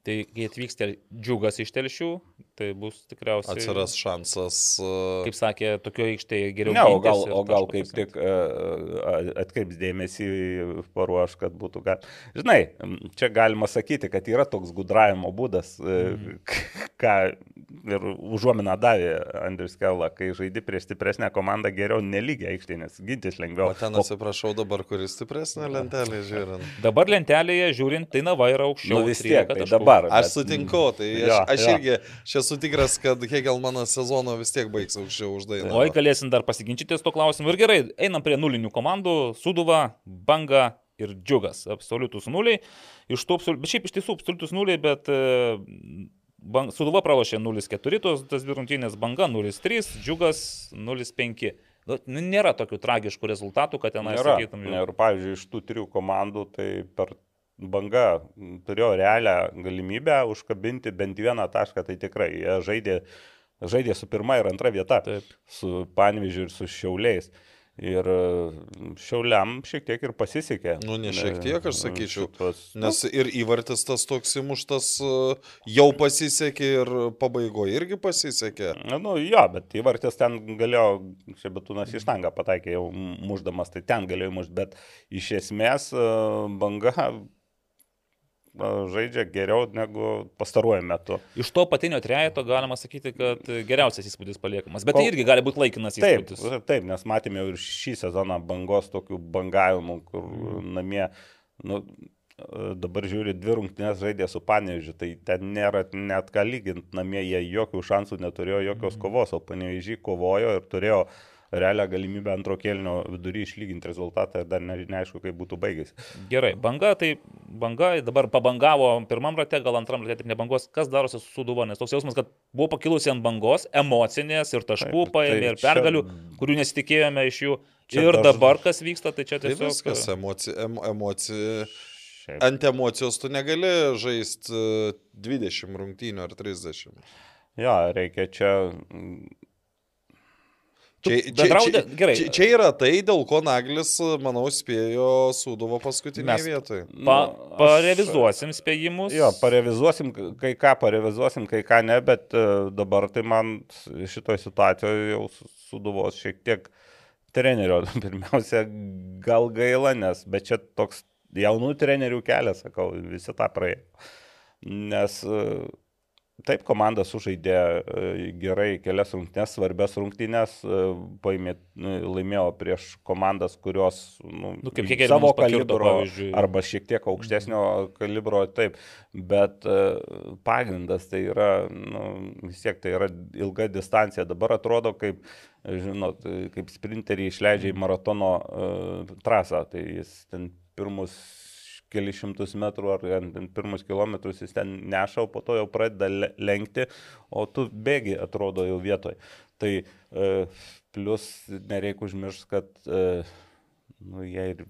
Tai kai atvyks tel- džiugas iš telšių, tai bus tikriausiai... Atsiras šansas. e, Kaip sakė, tokio aikštėje geriau. Ne, o gal, o gal kaip pasiimt. tik e, atkreips dėmesį, paruoš, kad būtų galima. Žinai, čia galima sakyti, kad yra toks gudravimo būdas, mm. ką ir užuomina davė Andrius Kella, kai žaidi prieš stipresnę komandą geriau nelygiai aikštė, nes gintis lengviau. O ten atsiprašau dabar, kuris stipresnė lentelė žiūrint. Dabar lentelėje žiūrint, tai Nava yra aukščiau. Nu, vis tiek, 13 tai dabar. Aš sutinku, tai aš, Jo, aš jo. irgi čia esu tikras, kad Hegelmanas sezono vis tiek baigs aukščiau už dainą. Oi, galėsim dar pasiginčyti su to klausimu. Ir gerai, einam prie nulinių komandų. Suduva, Banga ir Džiugas. Absoliutus nuliai. Iš tų, bet šiaip iš tiesų absoliutus nuliai, bet e, bang, Suduva pralošė 0-4, tos tas dvi rungtynės Banga 0-3, Džiugas 0-5. Nu, nėra tokių tragiškų rezultatų, kad tenai sakytum. Ir pavyzdžiui, iš tų trijų komandų, tai per banga turėjo realią galimybę užkabinti bent vieną tašką, tai tikrai jie žaidė, žaidė su pirma ir antra vieta, Taip. su Panvyžiu ir su Šiauliais. Ir Šiauliam šiek tiek ir pasisekė. Nu, ne šiek tiek, aš sakyčiau. Šitos, Nes ir įvartis tas toks įmuštas e, jau pasisekė ir pabaigoje irgi pasisekė. Na, nu, jo, bet įvartis ten galėjo, čia betūnas į štangą pataikė jau muždamas, tai ten galėjo mužti, bet iš esmės e, banga žaidžia geriau negu pastaruoju metu. Iš to patinio trejeto galima sakyti, kad geriausias įspūdis paliekamas. Bet tai Kol- irgi gali būti laikinas Taip, įspūdis. taip, nes matėme jau ir šį sezoną bangos tokių bangavimų, kur Mhm. namie, nu, dabar žiūri, dvi rungtynės žaidė su Panežiu, tai ten nėra net ką lyginti, namie jie jokių šansų neturėjo, Mhm. jokios kovos, o Panežiai kovojo ir turėjo realią galimybę antro kėlinio vidury išlyginti rezultatą ir dar ne, neaišku, kaip būtų baigęs. Gerai, banga, tai banga dabar pabangavo pirmam rate, gal antram rate, taip nebangos, kas darosi su suduva, nes toks jausmas, kad buvo pakilusi ant bangos, emocinės ir taškų paėmė tai ir čia- pergalių, kurių nesitikėjome iš jų. Čia ir daž- dabar kas vyksta, tai čia Tai tiesiog... viskas, emocija, em, emocija. Šiaip. Ant emocijos tu negali žaisti 20 rungtynių ar 30. Jo, reikia čia mm, Čia, bendrauti- gerai. čia, čia yra tai, dėl ko Naglis, manau, spėjo Sūduvo paskutinėje vietoje. Pa, parevizuosim spėjimus. Jo, parevizuosim, kai ką parevizuosim, kai ką ne, bet e, dabar tai man šitoje situacijoje jau su- suduvos šiek tiek trenerio. Pirmiausia, gal gaila, nes, bet čia toks jaunų trenerių kelias, sakau, visi tą praėjo. Nes e, taip, komanda sužaidė e, gerai kelias rungtynes, svarbias rungtynes, e, paėmė, e, laimėjo prieš komandas, kurios nu, Nu, kaip kiek savo kalibro pavyzdžiui. arba šiek tiek aukštesnio kalibro, taip, bet pagrindas tai yra, nu, vis tiek tai yra ilga distancija. Dabar atrodo kaip, žinot, kaip sprinteriai išleidžia į maratono uh, trasą, tai jis ten pirmus kelius šimtus metrų ar pirmus kilometrus jis ten neša, o po to jau pradeda le- lenkti, o tu bėgi, atrodo, jau vietoj. Tai e, plus nereikia užmiršti, kad e, nu, jie ir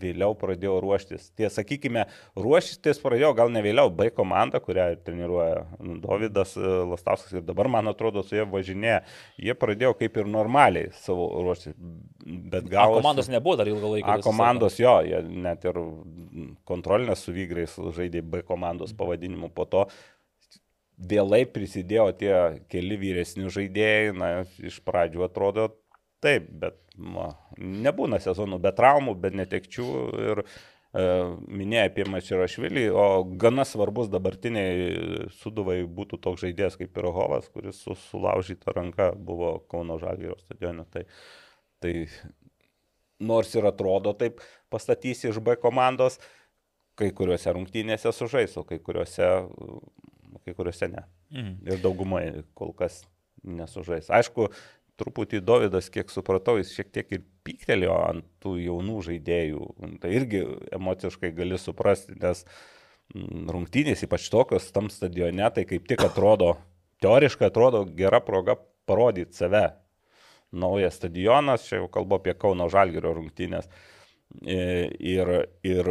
vėliau pradėjo ruoštis. Tie, sakykime, ruoštis pradėjo gal ne vėliau, B komanda, kurią treniruoja Davidas e, Lastauskas ir dabar, man atrodo, su jie važinėja. Jie pradėjo kaip ir normaliai savo ruoštis. Bet A, gal... komandos nebuvo dar ilgą laiką. A komandos jo, jie net ir kontrolinės su vygrais žaidė B komandos pavadinimu. Po to vėlai prisidėjo tie keli vyresni žaidėjai, na, iš pradžių atrodo taip, bet ma, nebūna sezonų be traumų, be netekčių ir e, minėjai apie Mačerašvilį, o gana svarbus dabartiniai suduvai būtų toks žaidėjas kaip Pirohovas, kuris su sulaužyta ranka buvo Kauno Žalgėrio stadione. Tai, tai nors ir atrodo taip pastatysi iš B komandos, kai kuriuose rungtynėse sužais, o kai kuriuose, kai kuriuose ne. Mhm. Ir daugumai kol kas nesužais. Aišku, truputį Davidas, kiek supratau, jis šiek tiek ir pyktelėjo ant tų jaunų žaidėjų. Tai irgi emociškai gali suprasti, nes mm, rungtynės, ypač tokios tam stadione, tai kaip tik atrodo, teoriškai atrodo gera proga parodyti save. Naujas stadionas, čia jau kalbu apie Kauno Žalgirio rungtynės. E, Ir, ir,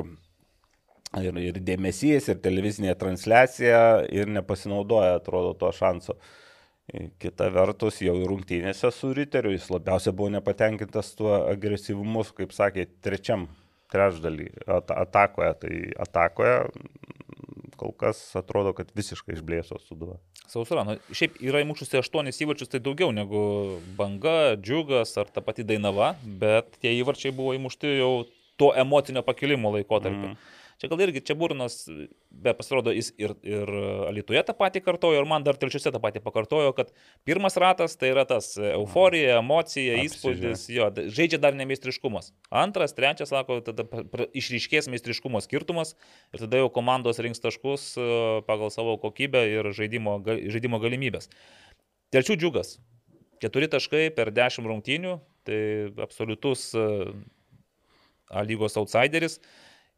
ir, ir dėmesys, ir televizinė transliacija, ir nepasinaudoja, atrodo, to šanso. E, Kita vertus, jau rungtynėse su Riteriu jis labiausiai buvo nepatenkintas tuo agresyvumu, kaip sakė, trečiam trečdalį at atakoje. Tai atakoje mm, kol kas atrodo, kad visiškai išblėso suduva. Sausra, nu, šiaip yra įmušusi aštuonis įvarčius, tai daugiau negu banga, džiugas ar ta pati dainava, bet tie įvarčiai buvo įmušti jau to emocinio pakilimo laikotarpiu. Mm. Čia gal irgi čia Burnas, be pasirodo, jis ir, ir Lietuvoje tą patį kartojo, ir man dar telčiuose tą patį pakartojo, kad pirmas ratas tai yra tas euforija, emocija, Apsižiūrė. įspūdis, jo, žaidžia dar nemeistriškumas. Antras, trečias, sako, tada išryškės meistriškumo skirtumas ir tada jau komandos rinks taškus e, pagal savo kokybę ir žaidimo, žaidimo galimybės. Telčių džiugas. Keturi taškai per dešimt rungtynių, tai absoliutus e, A lygos outsideris.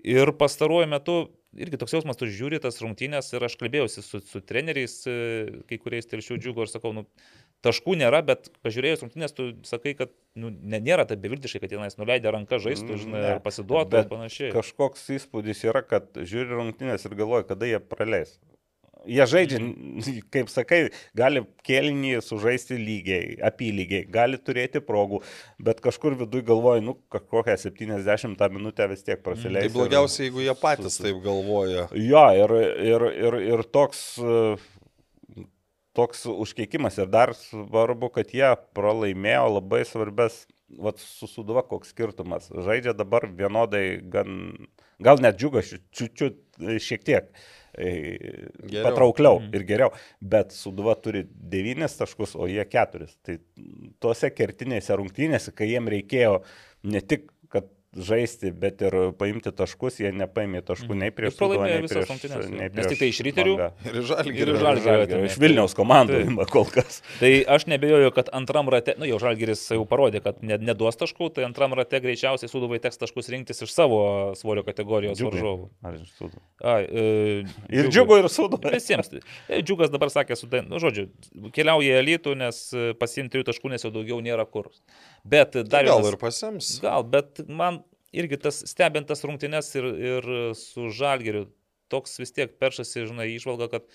Ir pastaruoju metu irgi toks jausmas, tu žiūri tas rungtynės ir aš kalbėjausi su, su treneriais, e, kai kuriais telšių džiugo ir sakau, nu, taškų nėra, bet pažiūrėjus rungtynės, tu sakai, kad nu, ne, nėra taip beviltiškai, kad tenais nuleidė ranką žaistų, žinai, Ne. ar pasiduotų ir panašiai. Kažkoks įspūdis yra, kad žiūri rungtynės ir galvoja, kada jie praleis. Jie žaidžia, kaip sakai, gali kėlinį sužaisti lygiai, apylygiai, gali turėti progų, bet kažkur viduje galvoja, nu, kokią 70 minutę vis tiek prasileis. Tai blogiausia, jeigu jie patys taip galvoja. Jo, ir, ir, ir, ir toks, toks užkeikimas. Ir dar svarbu, kad jie pralaimėjo labai svarbės, vat su suduva koks skirtumas. Žaidžia dabar vienodai, gan, gal net džiugas, čiučiut šiek tiek. E, Geriau. Patraukliau ir geriau, bet Suduva turi 9 taškus, o jie 4. Tai tuose kertinėse rungtynėse, kai jiem reikėjo ne tik, žaisti, bet ir paimti taškus, jie nepaimė taškų nei prieš Sūduvą, nei prieš, nei nes tik tai iš Riterių Bangą. Ir žalgi. Ir Ir Žalgirio. Iš Vilniaus komandų ima kol kas. Tai aš nebejoju, kad antram rate, na jau Žalgiris jau parodė, kad ne- neduos taškų, tai antram rate greičiausiai Suduvai teks taškus rinktis iš savo svorio kategorijos Džiugai. varžovų. Ar iš Sūduvos? Ai, e, Ir džiugu, ir Sūduvą. Visiems. E, Džiugas dabar sakė, su, dain- nu, žodžiu, keliauja į elitų, nes e, pasiimti trijų taškų, nes jau daugiau nėra kur. Bet dar Gal vienas- ir pasims. Gal, bet man irgi tas stebintas rungtynes ir, ir su Žalgeriu toks vis tiek peršasi, žinai, išvalga, kad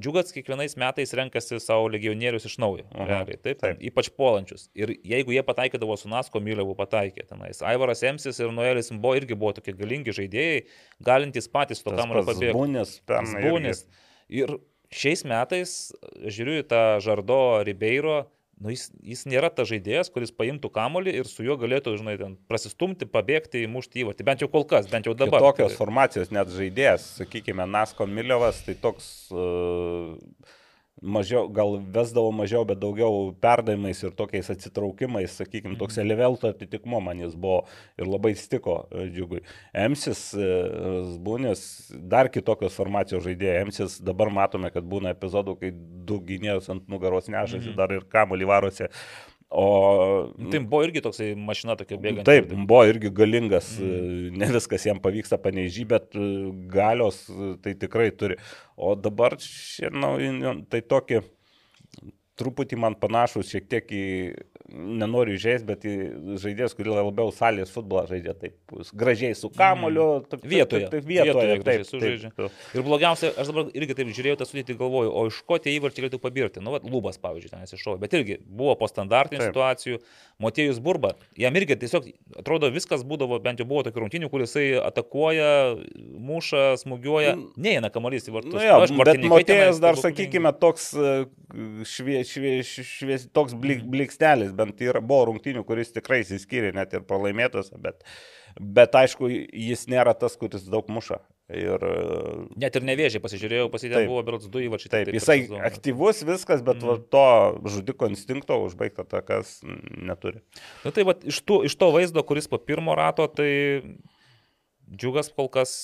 Džiugas kiekvienais metais renkasi savo legionierius iš naujo. Aha, Realiai, taip, taip. taip. Ypač puolančius. Ir jeigu jie pataikydavo su Nasko Myliavu pataikė tenais. Aivaras Emsis ir Noelis Mbo irgi buvo tokie galingi žaidėjai, galintys patys to kamuolio pabėgti. Zbūnis, pernai. irgi. Zbūnis. Ir šiais metais žiūriu į tą Žardo Ribeiro, nu, jis, jis nėra ta žaidėjas, kuris paimtų kamolį ir su juo galėtų, žinai, ten prasistumti, pabėgti, įmušti įvartį. Bent jau kol kas, bent jau dabar. Tokios formacijos net žaidėjas, sakykime, Nasko Miliovas, tai toks uh, mažiau, gal vesdavo mažiau, bet daugiau perdavimais ir tokiais atsitraukimais, sakykime, toks Mhm. elevelto atitikmo man jis buvo ir labai stiko e, džiugui. Emsis, e, Zbūnis, dar kitokios formacijos žaidėjai. Emsis dabar matome, kad būna epizodų, kai du gynėjus ant nugaros nešasi, Mhm. dar ir kamuolį varosi. O Tai buvo irgi toksai mašina tokia bėgant. Taip, buvo irgi galingas, Mm. mm. ne viskas jam pavyksta paneižy, bet e, galios e, tai tikrai turi. O dabar, šiandien, tai tokie truputį man panašus šiek tiek į, nenoriu žaisti, bet į žaidėjas, kurį labiau salės futbolą žaidžia taip gražiai su. Taip, Mm. Vietoje. Taip, taip, vietoje, Vietoje taip, gražiai taip, sužaidžia. taip. Ir blogiausia, aš dabar irgi taip žiūrėjau tą sudėtį, galvoju, o iš ko tie įvarčiai galėtų pabirti. Nu, vat, lubas, pavyzdžiui, ten iššovė. Bet irgi buvo po standartinių Taip. Motiejus Burba, jam irgi tiesiog, atrodo, viskas būdavo, bent jau buvo tokių rungtynių, kur jisai atakuoja, muša, smūgiuoja, neina kamuolys į vartus. Nu, jo, Aišku, bet vartininkai Motėjas tenais dar, stebuklingi. sakykime, toks e, švie, švie, švie, toks blik, blikstelis, bent yra, buvo rungtynių, kuris tikrai įsiskyrė net ir pralaimėtas, bet, bet aišku, jis nėra tas, kuris daug muša. Ir Net ir nevėžiai pasižiūrėjau, pasitė Taip. buvo berots du įvarčiai. taip, per jisai sezoną. aktyvus viskas, bet va, to žudiko instinkto užbaigta takas neturi. Na tai va, iš, tų, iš to vaizdo, kuris po pirmo rato, tai džiugas kol kas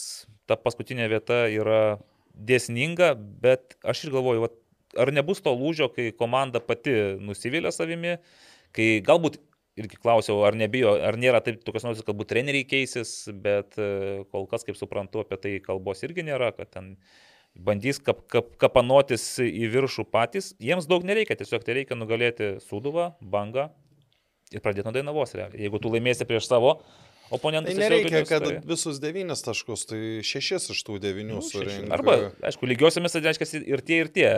ta paskutinė vieta yra dėsninga, bet aš ir galvoju, va, ar nebus to lūžio, kai komanda pati nusivylė savimi, kai galbūt irgi klausiau, ar nebijo, ar nėra taip tokios nors, kad galbūt treneriai keisis, bet e, kol kas, kaip suprantu, apie tai kalbos irgi nėra, kad ten bandys kap, kap, kapanotis į viršų patys. Jiems daug nereikia, tiesiog tai reikia nugalėti Suduvą, Bangą ir pradėti nuo Dainavos realiai. Jeigu tu laimėsi prieš savo oponentus, Tai nereikia, kad tai- visus devynis taškus, tai šešis iš tų devynių Nu, surinkti. Arba, aišku, lygiosiamis, tai reiškia, ir tie, ir tie.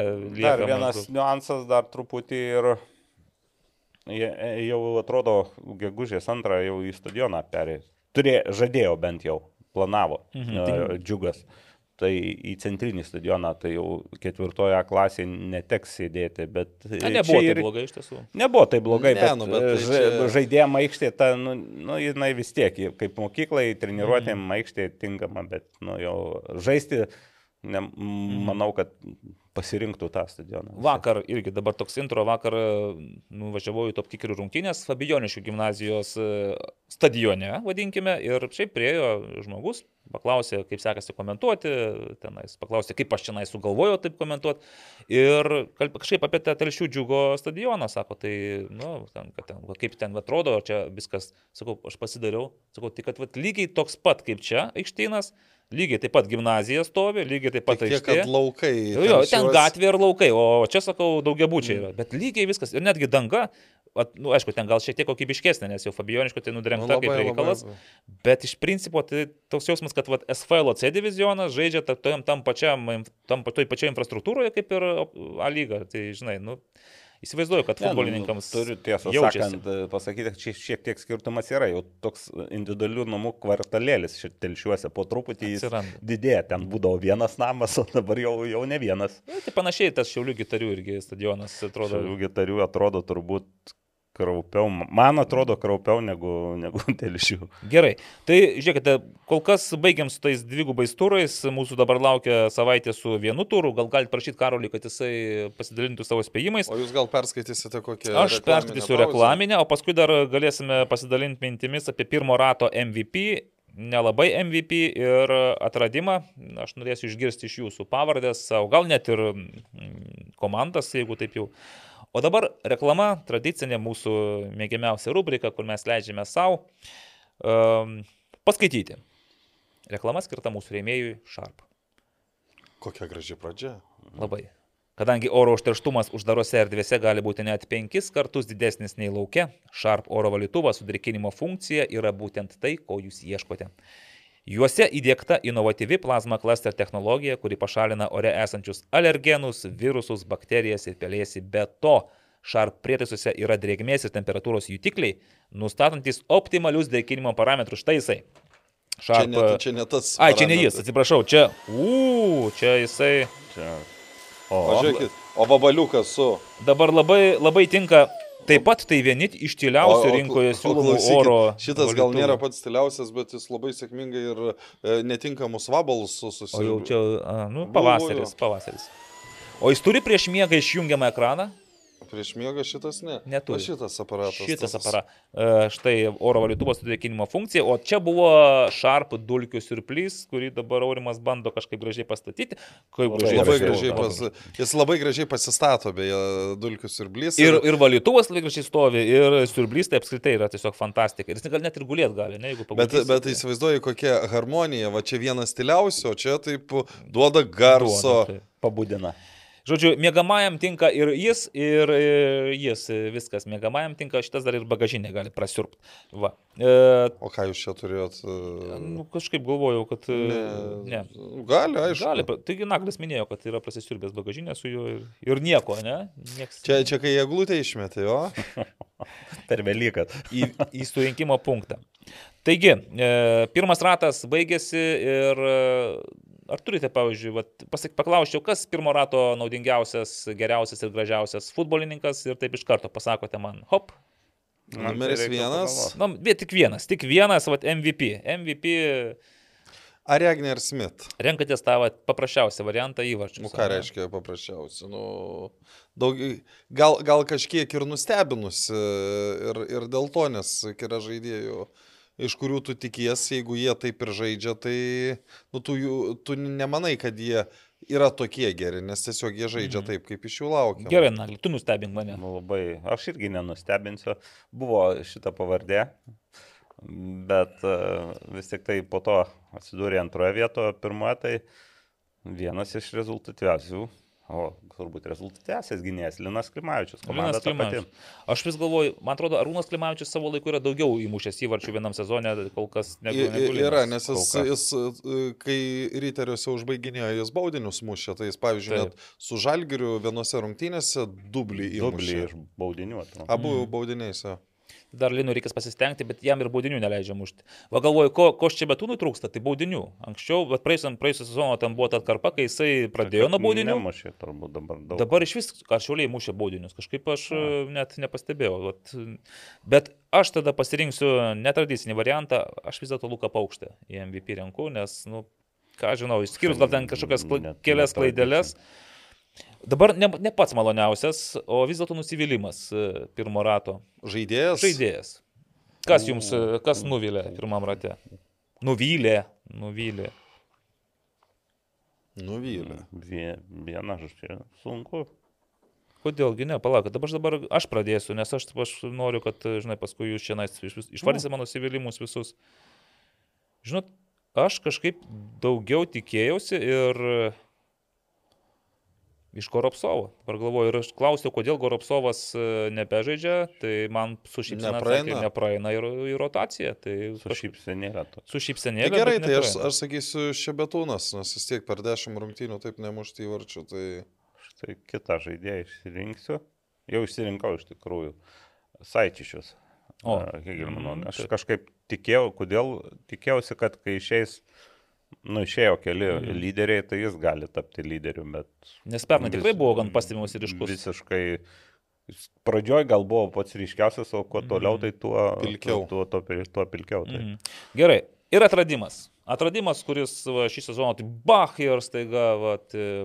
Dar vienas niuansas, dar truputį ir jau atrodo, gegužės antrą jau į stadioną perėjo. Turė, žadėjo bent jau, planavo Mhm. mhm. džiugas. Tai į centrinį stadioną, tai jau ketvirtoje klasėje neteks sėdėti, bet... Na, nebuvo čia taip ir- blogai iš tiesų. Nebuvo taip blogai, Ne, bet, nu, bet tai čia- žaidėjim aikštė, ta, nu, nu, jinai vis tiek, kaip mokyklai, treniruotėm mm. aikštė tinkama, bet nu, jau žaisti, ne, Mhm. manau, kad pasirinktų tą stadioną. Vakar irgi dabar toks intro, vakar e, nuvažiavau į top kikerių rungtynės Fabioniškių gimnazijos e, stadione, vadinkime, ir šiaip priejo žmogus, paklausė, kaip sekasi komentuoti, tenais, paklausė, kaip aš čia sugalvojau taip komentuoti. Ir kažkaip apie tą telšių džiugo stadioną, sako, tai, nu, ten, ten, kaip ten atrodo, čia viskas, sakau, aš pasidariau, sakau, tai kad va, lygiai toks pat kaip čia aikštynas, lygiai taip pat gimnazija stovi, lygiai taip pat tiek, aikštė. kad laukai. Jo, jo, ten telšiuos- gatvė ir laukai, o čia, sakau, daugia būčiai yra. Bet lygiai viskas. Ir netgi danga, at, nu, aišku, ten gal šiek tiek kokybiškesnė, nes jau Fabioniško tai Nu, nudrengta kaip reikalas. Bet iš principo tai toks jausmas, kad vat, SFL C divizionas žaidžia ta- tam, tam pačiam, tam toj pačioje infrastruktūroje kaip ir A lyga. Tai žinai, nu, įsivaizduoju, kad Ne, nu, futbolininkams Turiu tiesą jaučiasi. sakant e, pasakyti, kad čia šiek tiek skirtumas yra. Jau toks individualių namų kvartalėlis telšiuose po truputį jis Atsiranda. didėja. Ten būdavo vienas namas, o dabar jau, jau ne vienas. Na, tai panašiai tas Šiaulių gitarių irgi stadionas atrodo. Šalių gitarių atrodo turbūt kraupiau. Man atrodo kraupiau negu, negu telšių. Gerai, tai žiūrėkite, kol kas baigiam su tais dvigubais turais, mūsų dabar laukia savaitė su vienu turu, gal galite prašyti Karolį, kad jisai pasidalintų savo spėjimais. O jūs gal perskaitysite kokią... Aš perskaitysiu pauzę? reklaminę, o paskui dar galėsime pasidalinti mintimis apie pirmo rato MVP, nelabai MVP ir atradimą. Aš norėsiu išgirsti iš jūsų pavardės, o gal net ir mm, komandas, jeigu taip jau. O dabar reklama, tradicinė mūsų mėgiamiausia rubrika, kur mes leidžiame savo um, paskaityti. Reklama skirta mūsų rėmėjui Sharp. Kokia graži pradžia. Labai. Kadangi oro užterštumas uždarose erdvėse gali būti net penkis kartus didesnis nei laukia, Sharp oro valytuvas su drėkinimo funkcija yra būtent tai, ko jūs ieškote. Juose įdėkta inovatyvi plazma cluster technologija, kuri pašalina ore esančius alergenus, virusus, bakterijas ir pelėsi. Be to, Sharp prietaisuose yra drėgmės ir temperatūros jutikliai, nustatantis optimalius drėkinimo parametrus. Štai jisai. Čia ne, čia ne tas. Ai, čia ne jis, atsiprašau, čia. Ū, čia jisai. Čia. O O, žiūrėkit, o vabaliukas su... Dabar labai, labai tinka Taip pat tai vieni iš tyliausių rinkoje siūlomų oro. Šitas gal nėra pats stiliausias, bet jis labai sėkmingai ir e, netinkamus vabalus O jau čia, a, nu, pavasaris, pavasaris. O jis turi prieš miegą išjungiamą ekraną? Prieš miegą šitas ne. Neturi. O šitas aparatas. Šitas tas- aparatas. Štai oro valytuvos sudėkinimo funkcija, o čia buvo Sharp dulkių siurplys, kurį dabar Aurimas bando kažkaip gražiai pastatyti. Kaip Labai Labai atrodo. gražiai, pas, jis labai gražiai pasistato, beje, dulkių siurblys. Ir, ir valytuvas labai gražiai stovi, ir siurblys tai apskritai yra tiesiog fantastika. Ir jis gal net ir gulėt gali, ne, jeigu Bet, paguldysi, bet tai- įsivaizduoju, kokia harmonija, va čia vienas stiliausių, o čia taip duoda garso. Duoda, tai. Pabudina. Žodžiu, mėgamajam tinka ir jis, ir e, jis, e, viskas. Mėgamajam tinka šitas dar ir bagažinė gali prasiurpti. Va. E, O ką jūs čia turėjot? e, nu, kažkaip galvojau, kad... Ne. ne. Gali, aišku. Gali, taigi Naglis minėjo, kad yra prasisiurbęs bagažinė su juo ir, ir nieko, ne? Nieks, Čia, čia kai eglutė išmetė, jo. Per Velyką. į, į surinkimo punktą. Taigi, e, pirmas ratas baigėsi ir e, ar turite, pavyzdžiui, vat, pasak, paklausčiau, kas pirmo rato naudingiausias, geriausias ir gražiausias futbolininkas ir taip iš karto pasakote man, hop, Man Numeris vienas. nu, bet tik vienas, tik vienas, vat, MVP. MVP Ar Agner Smith? renkatės tą vat, paprasčiausią variantą įvarčius. Nu, ką ane? reiškia paprasčiausiai? Nu, daug, gal, gal kažkiek ir nustebinusi ir, ir dėl to, nes yra žaidėjų, iš kurių tu tikiesi, jeigu jie taip ir žaidžia, tai nu, tu, jų, tu nemanai, kad jie yra tokie geri, nes tiesiog jie žaidžia taip, kaip iš jų laukia. Gerai, Nagli, tu nustebink mane. Nu, labai, aš irgi nenustebinsiu. Buvo šita pavardė, bet e, vis tik tai po to atsidūrė antroje vietoje, pirmoje tai vienas iš rezultatyviausių, o turbūt rezultatyviausias gynėjas Linas Klimavičius. komanda Linas. Klimavičius. Aš vis galvoju, man atrodo, Arūnas Klimavičius savo laiku yra daugiau įmušęs įvarčių vienam sezone, kol kas negu, i- Yra, Linas. nes jis, jis, e, kai ryteriuose užbaiginėjo, jis baudinius mušė, tai jis, pavyzdžiui, Taip. net su Žalgiriu vienose rungtynėse dublį Dublį įmušė. iš baudinių. Abu Mhm. baudiniais. jo. Dar Linui reikės pasistengti, bet jam ir baudinių neleidžia mušti. Va galvoju, ko, ko čia betūnų trūksta, tai baudinių. Anksčiau, bet praėjusiam praėjusią sezoną tam buvo ta atkarpa, kai jisai pradėjo nuo baudinių. Nemušė turbūt dabar daug. Dabar iš vis, ar šiauliai mušė baudinius, kažkaip aš e, net nepastebėjau. Vat, bet aš tada pasirinksiu netradicinį variantą, aš vis dėlto Luką Paukštę į MVP renku, nes, nu, ką žinau, išskyrus gal ten kažkokias kla- kelias netradicinį. klaideles. Dabar ne, ne pats maloniausias, o vis dėlto nusivylimas e, pirmo rato. Žaidėjas. Žaidėjas. Kas jums, e, kas nuvylė pirmam rate? Nuvylė, nuvylė. Nuvylė. Vie- Vieną aš čia sunku. Kodėlgi ne, palauk, dabar aš dabar aš pradėsiu, nes aš, aš noriu, kad, žinai, paskui jūs čia išvardysite mano įsivylimus visus. Žinot, aš kažkaip daugiau tikėjausi ir iš Goropsovo. Dabar galvoju, ir aš klausiau, kodėl Goropsovas e, nebežaidžia, tai man su šypsena Nepraeina. nepraeina ir į rotaciją. Tai Su šypsenėlė. to. su Tai šypsenėlė. gerai, bet tai aš, aš sakysiu Šebetūnas, nes vis tiek per 10 rungtynių taip nemušti įvarčių. Tai Štai kitą žaidėją išsirinksiu. Jau išsirinkau iš tikrųjų. Saičišius. O. Hegelmano. Mhm, Aš taip. kažkaip tikėjau, kodėl tikėjausi, kad kai išeis, nu išėjo keli Mhm. lyderiai, tai jis gali tapti lyderiu, bet... Nes pernai tikrai buvo gan pastebimas ir ryškus. Visiškai. Pradžioj gal buvo pats ryškiausias, o kuo toliau, tai tuo Pilkiau. Tuo, tuo, tuo, tuo pilkiau. Tai. Mhm. Gerai. Ir atradimas. Atradimas, kuris va, šį sezoną, tai bach ir staiga, va,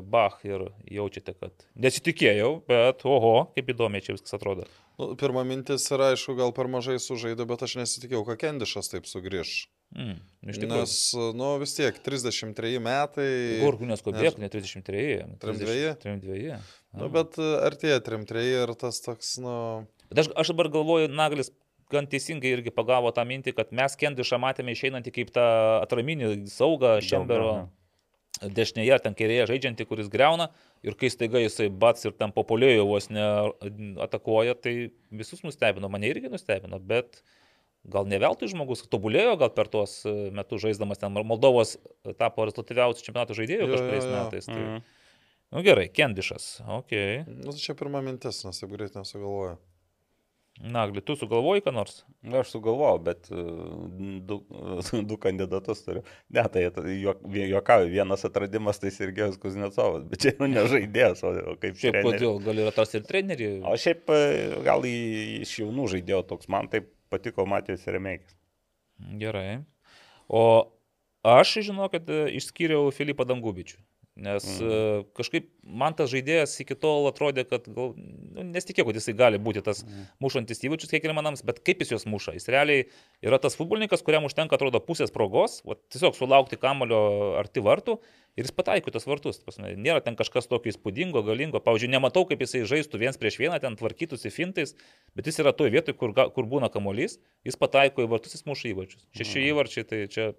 bach ir jaučiate, kad nesitikėjau, bet oho, kaip įdomiai čia viskas atrodo. nu, pirma mintis yra, aišku, gal per mažai sužaidė, bet aš nesitikėjau, kad Kendišas taip sugrįž. Mm, iš tikrųjų. Nes, nu vis tiek, 33 metai. Gurkūnės kubėk, ne 33. 32? 32. Nu, bet e, artėja 33 ir tas toks, nu... Bet aš, aš dabar galvoju, Naglis gan teisingai irgi pagavo tą mintį, kad mes Kendišą matėme išeinantį kaip tą atraminį saugą Šembero dešinėje ten kairėje žaidžiantį, kuris greuna ir kai staiga jisai bats ir ten populiuoja vos neatakuoja, tai visus nustebino, mane irgi nustebino, bet gal ne veltui žmogus tobulėjo, gal per tuos e, metus žaisdamas ten Moldovos tapo rezultatyviausių čempionato žaidėjų kažkuriais metais. Tai... Mhm. Nu gerai, Kendišas, ok. Nu, tai čia pirma mintis, nes taip greit nesugalvoju. Nagli, tu sugalvoji ką nors? Aš sugalvojau, bet e, du, du kandidatus turiu. Ne, tai juokauju, vienas atradimas tai Sergejus Kuznecovas, bet čia jau nežaidėjas, o kaip Šiaip treneris. kodėl, gal yra tas ir trenerių? O šiaip e, gal iš jaunų žaidėjų toks, man taip patiko Matijos Remeikis. Gerai. O aš, žinau, kad išskyriau Filipą Dangubičių. Nes mm. kažkaip man tas žaidėjas iki tol atrodė, kad gal, nu, nesitikėjau, kad jisai gali būti tas mm. mušantis įvačius kiek įmanams, bet kaip jis juos muša. Jis realiai yra tas futbolininkas, kuriam užtenka, atrodo, pusės progos, va, tiesiog sulaukti kamulio arti vartų ir jis pataiko tas vartus. ta Prasme, nėra ten kažkas tokio įspūdingo, galingo. Pavyzdžiui, nematau, kaip jisai žaistų viens prieš vieną, ten tvarkytųsi fintais, bet jis yra toje vietoje, kur, kur būna kamuolys, jis pataiko į vartus, jis muša įvačius. Šeši įvarčiai, tai čia...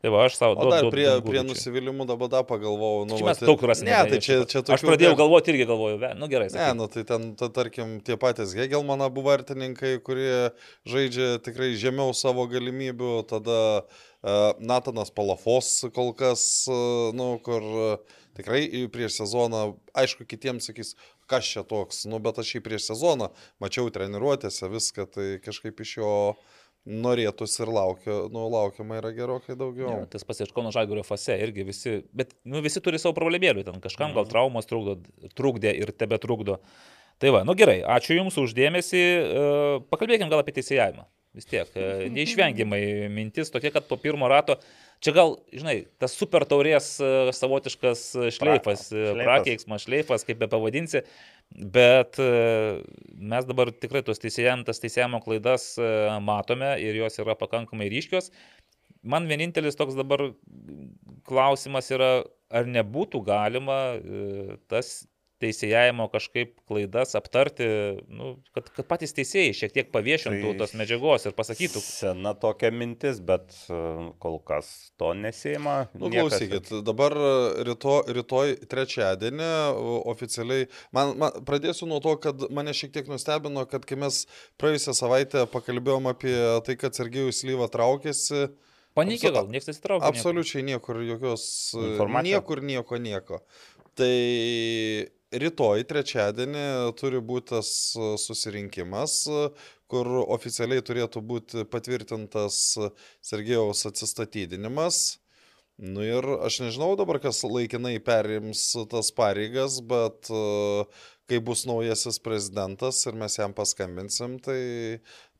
Tai va, aš savo... O dar prie, prie nusivylimų dabar dar pagalvojau. Nu, Čia mes vat- daug rasime. Ne, tai čia, čia Aš pradėjau gal- galvoti irgi galvoju, ve, nu gerai, Ne, sakyk. nu tai ten, ta, tarkim, tie patys Hegelmano buvo vartininkai, kurie žaidžia tikrai žemiau savo galimybių, tada uh, Natanas Palafos kol kas, uh, nu, kur uh, tikrai prieš sezoną, aišku, kitiems sakys, kas čia toks, nu, bet aš jį prieš sezoną mačiau treniruotėse viską, tai kažkaip iš jo norėtųsi ir laukia, nu, laukiama yra gerokai daugiau. Ja, tas pats iš Kauno Žalgirio fase irgi visi, bet nu, visi turi savo problemėlių, ten kažkam gal traumos trukdo, trukdė ir tebe trukdo. Tai va, nu gerai, ačiū Jums uždėmesį, e, pakalbėkim gal apie teisėjavimą. Vis tiek, e, neišvengiamai mintis tokia, kad po pirmo rato, čia gal, žinai, tas super taurės e, savotiškas šleifas, šleifas. prakeiksmas šleifas, kaip be pavadinsi, bet e, mes dabar tikrai tos teisėjam, tas teisėjimo klaidas e, matome ir jos yra pakankamai ryškios. Man vienintelis toks dabar klausimas yra, ar nebūtų galima e, tas teisėjimo kažkaip klaidas aptarti, nu, kad, kad patys teisėjai šiek tiek paviešintų Tai tos medžiagos ir pasakytų. Sena tokia mintis, bet e, kol kas to nesėima. Nu, klausykit, dabar rytoj, rytoj trečiadienį o, oficialiai, man, man, pradėsiu nuo to, kad mane šiek tiek nustebino, kad kai mes praėjusią savaitę pakalbėjom apie tai, kad Sergejus Lyva traukėsi, Panikė gal, niekas nesitraukia. niekur. absoliučiai niekur jokios, e, Informacija? niekur nieko nieko. Tai rytoj, trečiadienį, turi būti tas e, susirinkimas, e, kur oficialiai turėtų būti patvirtintas Sergejaus atsistatydinimas. Nu ir aš nežinau dabar, kas laikinai perims tas pareigas, bet e, kai bus naujasis prezidentas ir mes jam paskambinsim, tai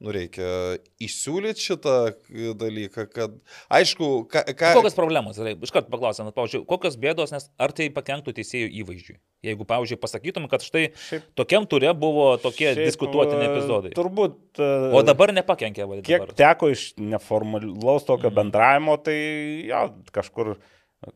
nu reikia įsiūlyti šitą dalyką, kad aišku, ką... ką Kokios problemos yra? Iškart paklausant, pavyzdžiui, kokios bėdos, nes ar tai pakenktų teisėjų įvaizdžiui? Jeigu, pavyzdžiui, pasakytum, kad štai Šiaip- tokiam turė buvo tokie Šiaip, diskutuotini e, epizodai. Turbūt. e, O dabar nepakenkė vadinasi. Kiek teko iš neformalaus tokio Mhm. bendravimo, tai jo, kažkur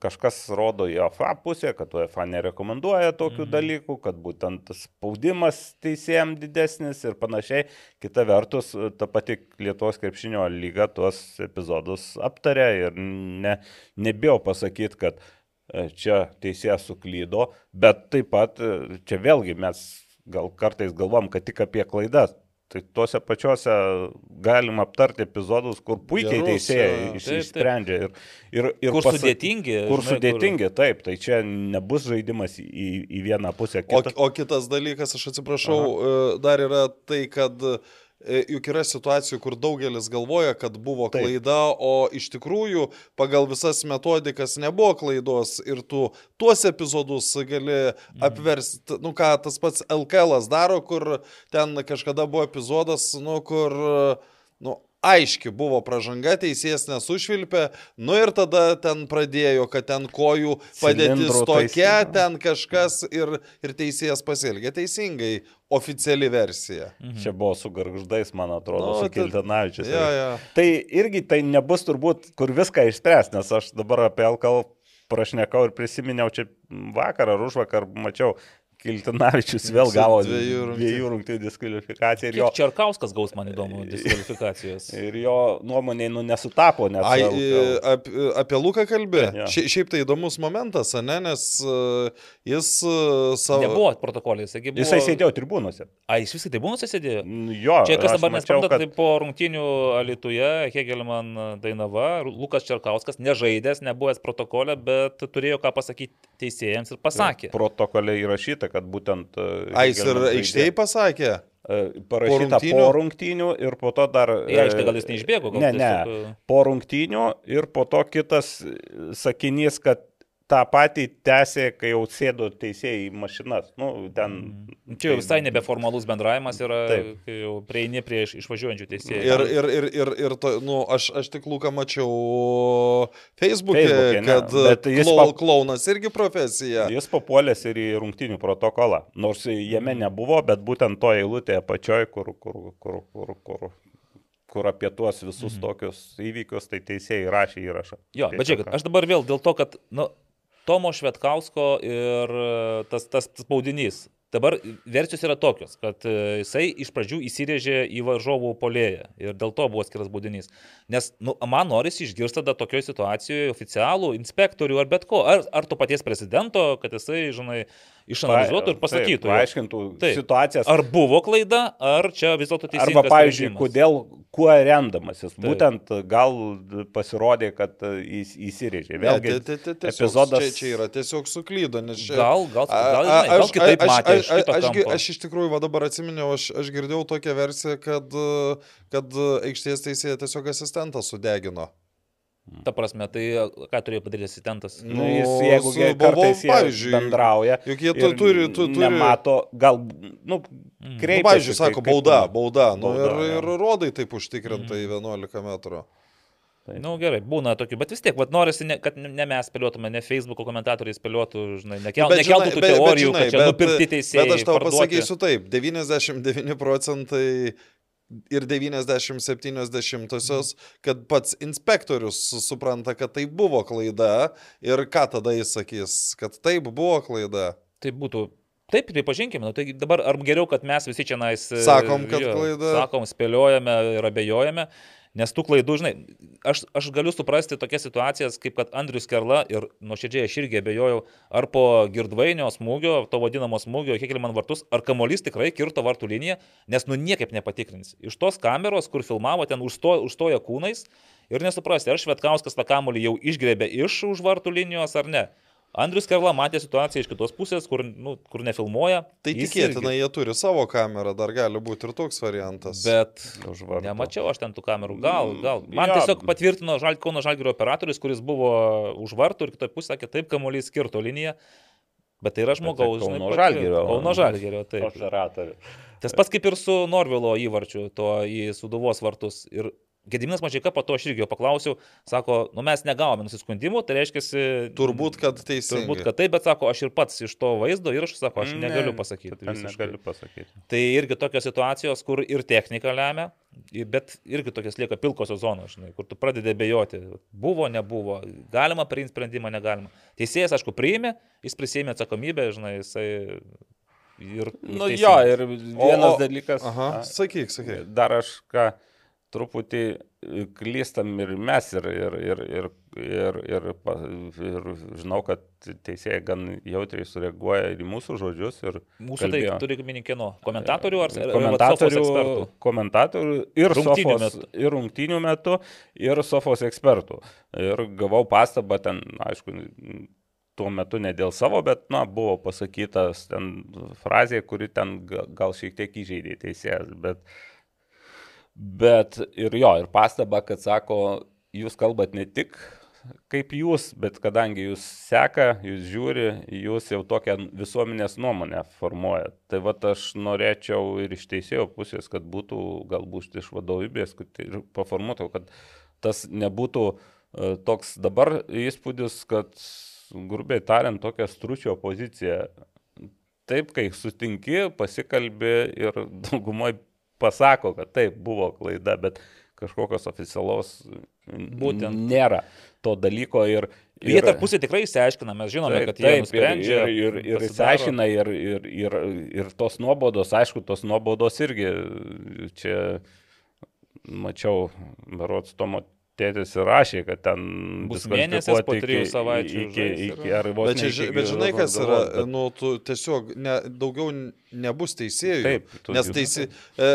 kažkas rodo į OFA pusę, kad UEFA nerekomenduoja tokių Mhm. dalykų, kad būtent spaudimas teisėjam didesnis ir panašiai. Kita vertus, ta pati Lietuvos krepšinio lyga tuos epizodus aptarė ir ne, nebijau pasakyti, kad e, čia teisėjas suklydo, bet taip pat e, čia vėlgi mes gal kartais galvom, kad tik apie klaidas. Tai tuose pačiuose galima aptarti epizodus, kur puikiai Gerus, teisėjai iš- Taip, išsprendžia. Ir, ir, ir Kur pasa- sudėtingi, Kur žinai, kur- sudėtingi, taip, tai čia nebus žaidimas į, į vieną pusę. O, Kita. o kitas dalykas, aš atsiprašau, Aha. dar yra tai, kad e, juk yra situacijų, kur daugelis galvoja, kad buvo Taip. klaida, o iš tikrųjų pagal visas metodikas nebuvo klaidos ir tu tuos epizodus gali apversti, nu ką tas pats LKL daro, kur ten kažkada buvo epizodas, nu kur, nu, aiški buvo pražanga, teisėjas nesušvilpė, nu ir tada ten pradėjo, kad ten kojų padėtis Cilindrų tokia, taisymas. ten kažkas ir, ir teisėjas pasielgė teisingai, oficiali versija. Čia buvo su garždais, man atrodo, Nu, su tai- Kiltanavičius. Jo, jo. Tai irgi tai nebus turbūt, kur viską išspręs, nes aš dabar apie LKL prašnekau ir prisiminiau čia vakar ar už vakar, mačiau, Kiltanavičius vėl gavo dviejų rungtynių. rungtynių diskvalifikaciją ir jo, Čerkauskas gaus, man įdomu, diskvalifikacijos. ir jo nuomonė nu, nesutapo. Net Ai, LKL. ap, apie Luką kalbė. Jo. Šia, šiaip tai įdomus momentas, ne, nes uh, jis uh, savo... Nebuvo protokolė, jisai buvo... Jisai sėdėjo tribūnose. A, jis visai tai buvo sėdėjo? Nu, Jo, Čia kas dabar nesuprantat, kad- tai po rungtinių Alituje Hegelman Dainava, Lukas Čerkauskas nežaidęs, nebuvęs protokolė, bet turėjo ką pasakyti teisėjams ir pasakė. Protokole įrašyta, kad būtent... e, Ai, jis ir aikštėje pasakė. e, parašyta rungtynių? po rungtynių ir po to dar... Aikštę e, gal jis neišbėgo, gal Ne, ne. tiesiog, e, Po rungtynių ir po to kitas sakinys, kad tą patį tęsė, kai jau sėdo teisėjai į mašinas. Nu, ten... Čia jau visai nebeformalus bendravimas yra, kai jau prieini prie iš- išvažiuojančių teisėjų. Ir, ir, ir, ir, ir to, nu, aš, aš tik Luką mačiau Facebook'e, Feisbuke, ne, kad bet jis klau, pap- klaunas irgi profesija. Jis papuolęs ir į rungtynių protokolą. Nors jame nebuvo, bet būtent to eilutėje pačioj, kur, kur, kur, kur, kur, kur apie tuos visus mhm. tokius įvykius, tai teisėjai rašė įrašą. Jo, bet žiūrėkit, aš dabar vėl dėl to, kad nu, Tomo Švetkausko ir e, tas, tas spaudinys. Dabar versijos yra tokios, kad e, jisai iš pradžių įsirėžė į varžovų polėją ir dėl to buvo skiras baudinys. Nes nu, man norisi išgirsti tada tokioje situacijoje oficialų inspektorių ar bet ko, ar, ar to paties prezidento, kad jisai, žinai, išanalizuotų ir pasakytų. Taip, paaiškintų Taip. situacijas. Ar buvo klaida, ar čia vis dėlto teisingas Arba, pavyzdžiui, sprendimas. kodėl, kuo remdamasis. Taip. Būtent gal pasirodė, kad įs- įsirėžė. Ne, Vėlgi, ti- ti- ti- tiesiog epizodas. Čia, čia yra tiesiog suklydo, nes čia... Gal, gal, A- gal, a- žinai, gal kitaip aš, matė aš, aš, aš, kampo. aš iš tikrųjų va dabar atsiminiau, aš, aš girdėjau tokią versiją, kad, e, kad aikštės teisėja tiesiog asistentą sudegino. Ta prasme, tai ką turėjo padaryti asistentas? Nu, Nu, jis, jeigu su kartais jie pavyzdžiui, bendrauja, Juk jie tu, turi, tu, turi... nemato, gal, nu, Nu, kreipiasi. pavyzdžiui, sako, kaip- bauda, bauda. Nu, Bauda, ir, jo. ir rodai taip užtikrintai 11 metrų. Na nu, gerai, būna tokių, bet vis tiek, vad norisi, ne, kad ne mes spėliotume, ne Facebook komentatoriai spėliotų, žinai, nekel, Bet nekeltų žinai- tų bet- bet teorijų, žinai, kad čia bet- nupirkti teisėjai. Bet aš tau parduoti. pasakysiu taip, 99 procentai ir 90-70, kad pats inspektorius su- supranta, kad tai buvo klaida ir ką tada jis sakys, kad taip buvo klaida. Tai būtų. Taip, pripažinkime, nu, tai dabar ar geriau, kad mes visi čia nais... Sakom, kad klaida. Sakom, spėliojame ir abejojame, nes tų klaidų, žinai, aš, aš galiu suprasti tokias situacijas, kaip kad Andrius Kerla ir nuoširdžiai aš irgi abejojau, ar po girdvainio smūgio, to vadinamo smūgio, kiek man vartus, ar kamolys tikrai kirto vartų liniją, nes nu niekaip nepatikrins. Iš tos kameros, kur filmavo, ten užsto, užstoja kūnais ir nesuprasti, ar Švetkauskas tą kamolį jau išgrebė iš už vartų linijos ar ne. Andrius Kerla matė situaciją iš kitos pusės, kur, nu, kur nefilmuoja. Tai tikėtina, irgi. jie turi savo kamerą, dar gali būti ir toks variantas. Bet Už vartų. nemačiau aš ten tų kamerų. Gal, gal. Man Jo. tiesiog patvirtino Žal, Kauno Žalgirio operatorius, kuris buvo už vartų ir kitoje pusėje sakė, taip, kamuolys skirto liniją. Bet tai yra žmogaus. Kauno žinai, pati- Žalgirio. Kauno Žalgirio, taip. Operatorių. Tas pats kaip ir su Norvilo įvarčiu, to į Suduvos vartus. Ir Gediminas Mačiaika, po to aš irgi jo paklausiau, sako, nu mes negavome nusiskundimų, tai reiškia, Turbūt, kad teisingai. Turbūt, kad taip, bet sako, aš ir pats iš to vaizdo įrašo, sako, aš Ne, negaliu pasakyti. Visiškai. negaliu pasakyti. Tai irgi tokios situacijos, kur ir technika lemia, bet irgi tokios lieka pilkosios zonos, žinai, kur tu pradedi abejoti, buvo, nebuvo, galima priimti sprendimą, negalima. Teisėjas, aišku, priėmė, jis prisėmė atsakomybę, žinai, jisai ir... Nu ir jo, teisingas. ir vienas O- dalykas. Aha, a, sakyk, sakyk. Dar aš ką truputį e, klystam ir mes, ir, ir, ir, ir, ir, ir, ir žinau, kad teisėjai gan jautriai sureaguoja ir į mūsų žodžius. Mūsų tai kalbėjo. turi minį kieno? Komentatorių ar ar- ar komentatorių, komentatorių ir, Rungtynių sofos, metu. ir rungtynių metu, ir sofos ekspertų. Ir gavau pastabą ten, aišku, tuo metu ne dėl savo, bet, na, buvo pasakytas ten frazė, kuri ten ga- gal šiek tiek įžeidė teisėjas, bet, bet ir jo, ir pastaba, kad sako, jūs kalbat ne tik kaip jūs, bet kadangi jūs seka, jūs žiūri, jūs jau tokią visuomenės nuomonę formuojat. Tai va aš norėčiau ir iš teisėjo pusės, kad būtų galbūt iš vadovybės, kad ir paformuotų, kad tas nebūtų e, toks dabar įspūdis, kad grubiai tariant tokia stručio pozicija. Taip, kai sutinki, pasikalbi ir daugumoje pasako, kad taip buvo klaida, bet kažkokios oficialaus Būtent. nėra to dalyko ir... Jie tarpusai tikrai išsiaiškina, mes žinome, kad jie nusprendžia. Ir, ir, ir, ir išsiaiškina, ir, ir, ir, ir tos nuobodos, aišku, tos nuobodos irgi čia mačiau, berots Tomo tėtis rašė, kad ten Bus mėnesis po trijų iki- savaičių Iki, ir- iki, ar vos Bet, ne iki bet žinai, kas yra, bet- nu, tu tiesiog ne, daugiau nebus teisėjų. Taip, tu- nes teisė, e,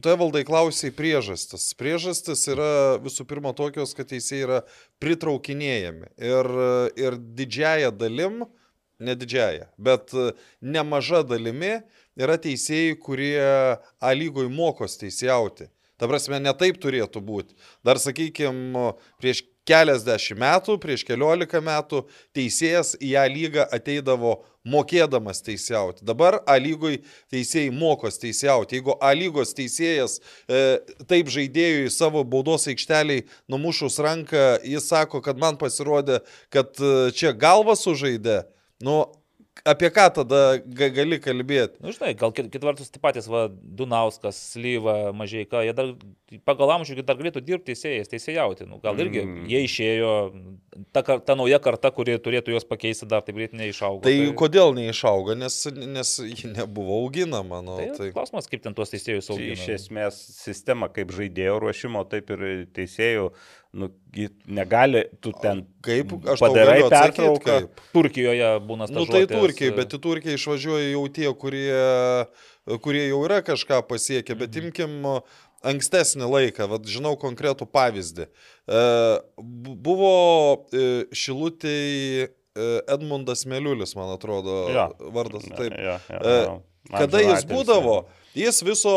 tu valdai klausiai priežastis. Priežastis yra visų pirma tokios, kad teisėjai yra pritraukinėjami. Ir, ir didžiaja dalim ne didžiaja, bet e, nemaža dalimi yra teisėjai, kurie A lygoj mokos teisėjauti. Ta prasme, ne taip turėtų būti. Dar, sakykime, prieš keliasdešimt metų, prieš keliolika metų teisėjas į ją lygą ateidavo mokėdamas teisėjauti. Dabar A lygoj teisėjai mokos teisėjauti. Jeigu A lygos teisėjas e, taip žaidėjui savo baudos aikšteliai numušus ranką, jis sako, kad man pasirodė, kad e, čia galva sužaidė, nu, apie ką tada ga- gali kalbėti? Na, nu, žinai, gal kit, kit vertus tie patys, va, Dunauskas, Slyva, Mažieika, jie dar pagal amžių dar galėtų dirbti teisėjais, teisėjauti. Nu, gal irgi Mm. jie išėjo, ta, ta nauja karta, kuri turėtų juos pakeisti, dar taip greit neišaugo. Tai kodėl neišauga, nes, nes ji nebuvo auginama. Nu, Tai, tai... klausimas, kaip ten tuos teisėjus Čia augina. Iš esmės sistema kaip žaidėjo ruošimo, taip ir teisėjų, nu, negali, tu ten Kaip aš padarai pertrauką. Turkijoje būna Nu tai stažuotės, Turkijai, bet į Turkiją išvažiuoja jau tie, kurie, kurie jau yra kažką pasiekę, bet Mhm. imkim ankstesnį laiką, vad žinau konkretų pavyzdį. E, bu- Buvo e, šilutėj e, Edmundas Meliulis, man atrodo, Jo. vardas. Taip. Ja, ja, E, ja. Kada jis būdavo, jis viso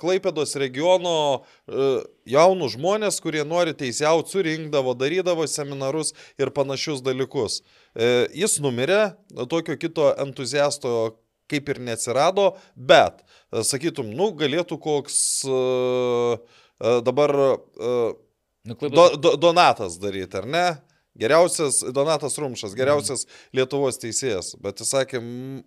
Klaipėdos regiono e, jaunų žmonės, kurie nori teisiauti, surinkdavo, darydavo seminarus ir panašius dalykus. E, Jis numirė, tokio kito entuziasto kaip ir neatsirado, bet, e, sakytum, nu, galėtų koks dabar Nu, Do, do, Donatas daryti, ar ne? Geriausias, Donatas Rumšas, geriausias Lietuvos teisėjas. Bet jis sakė, "Mm,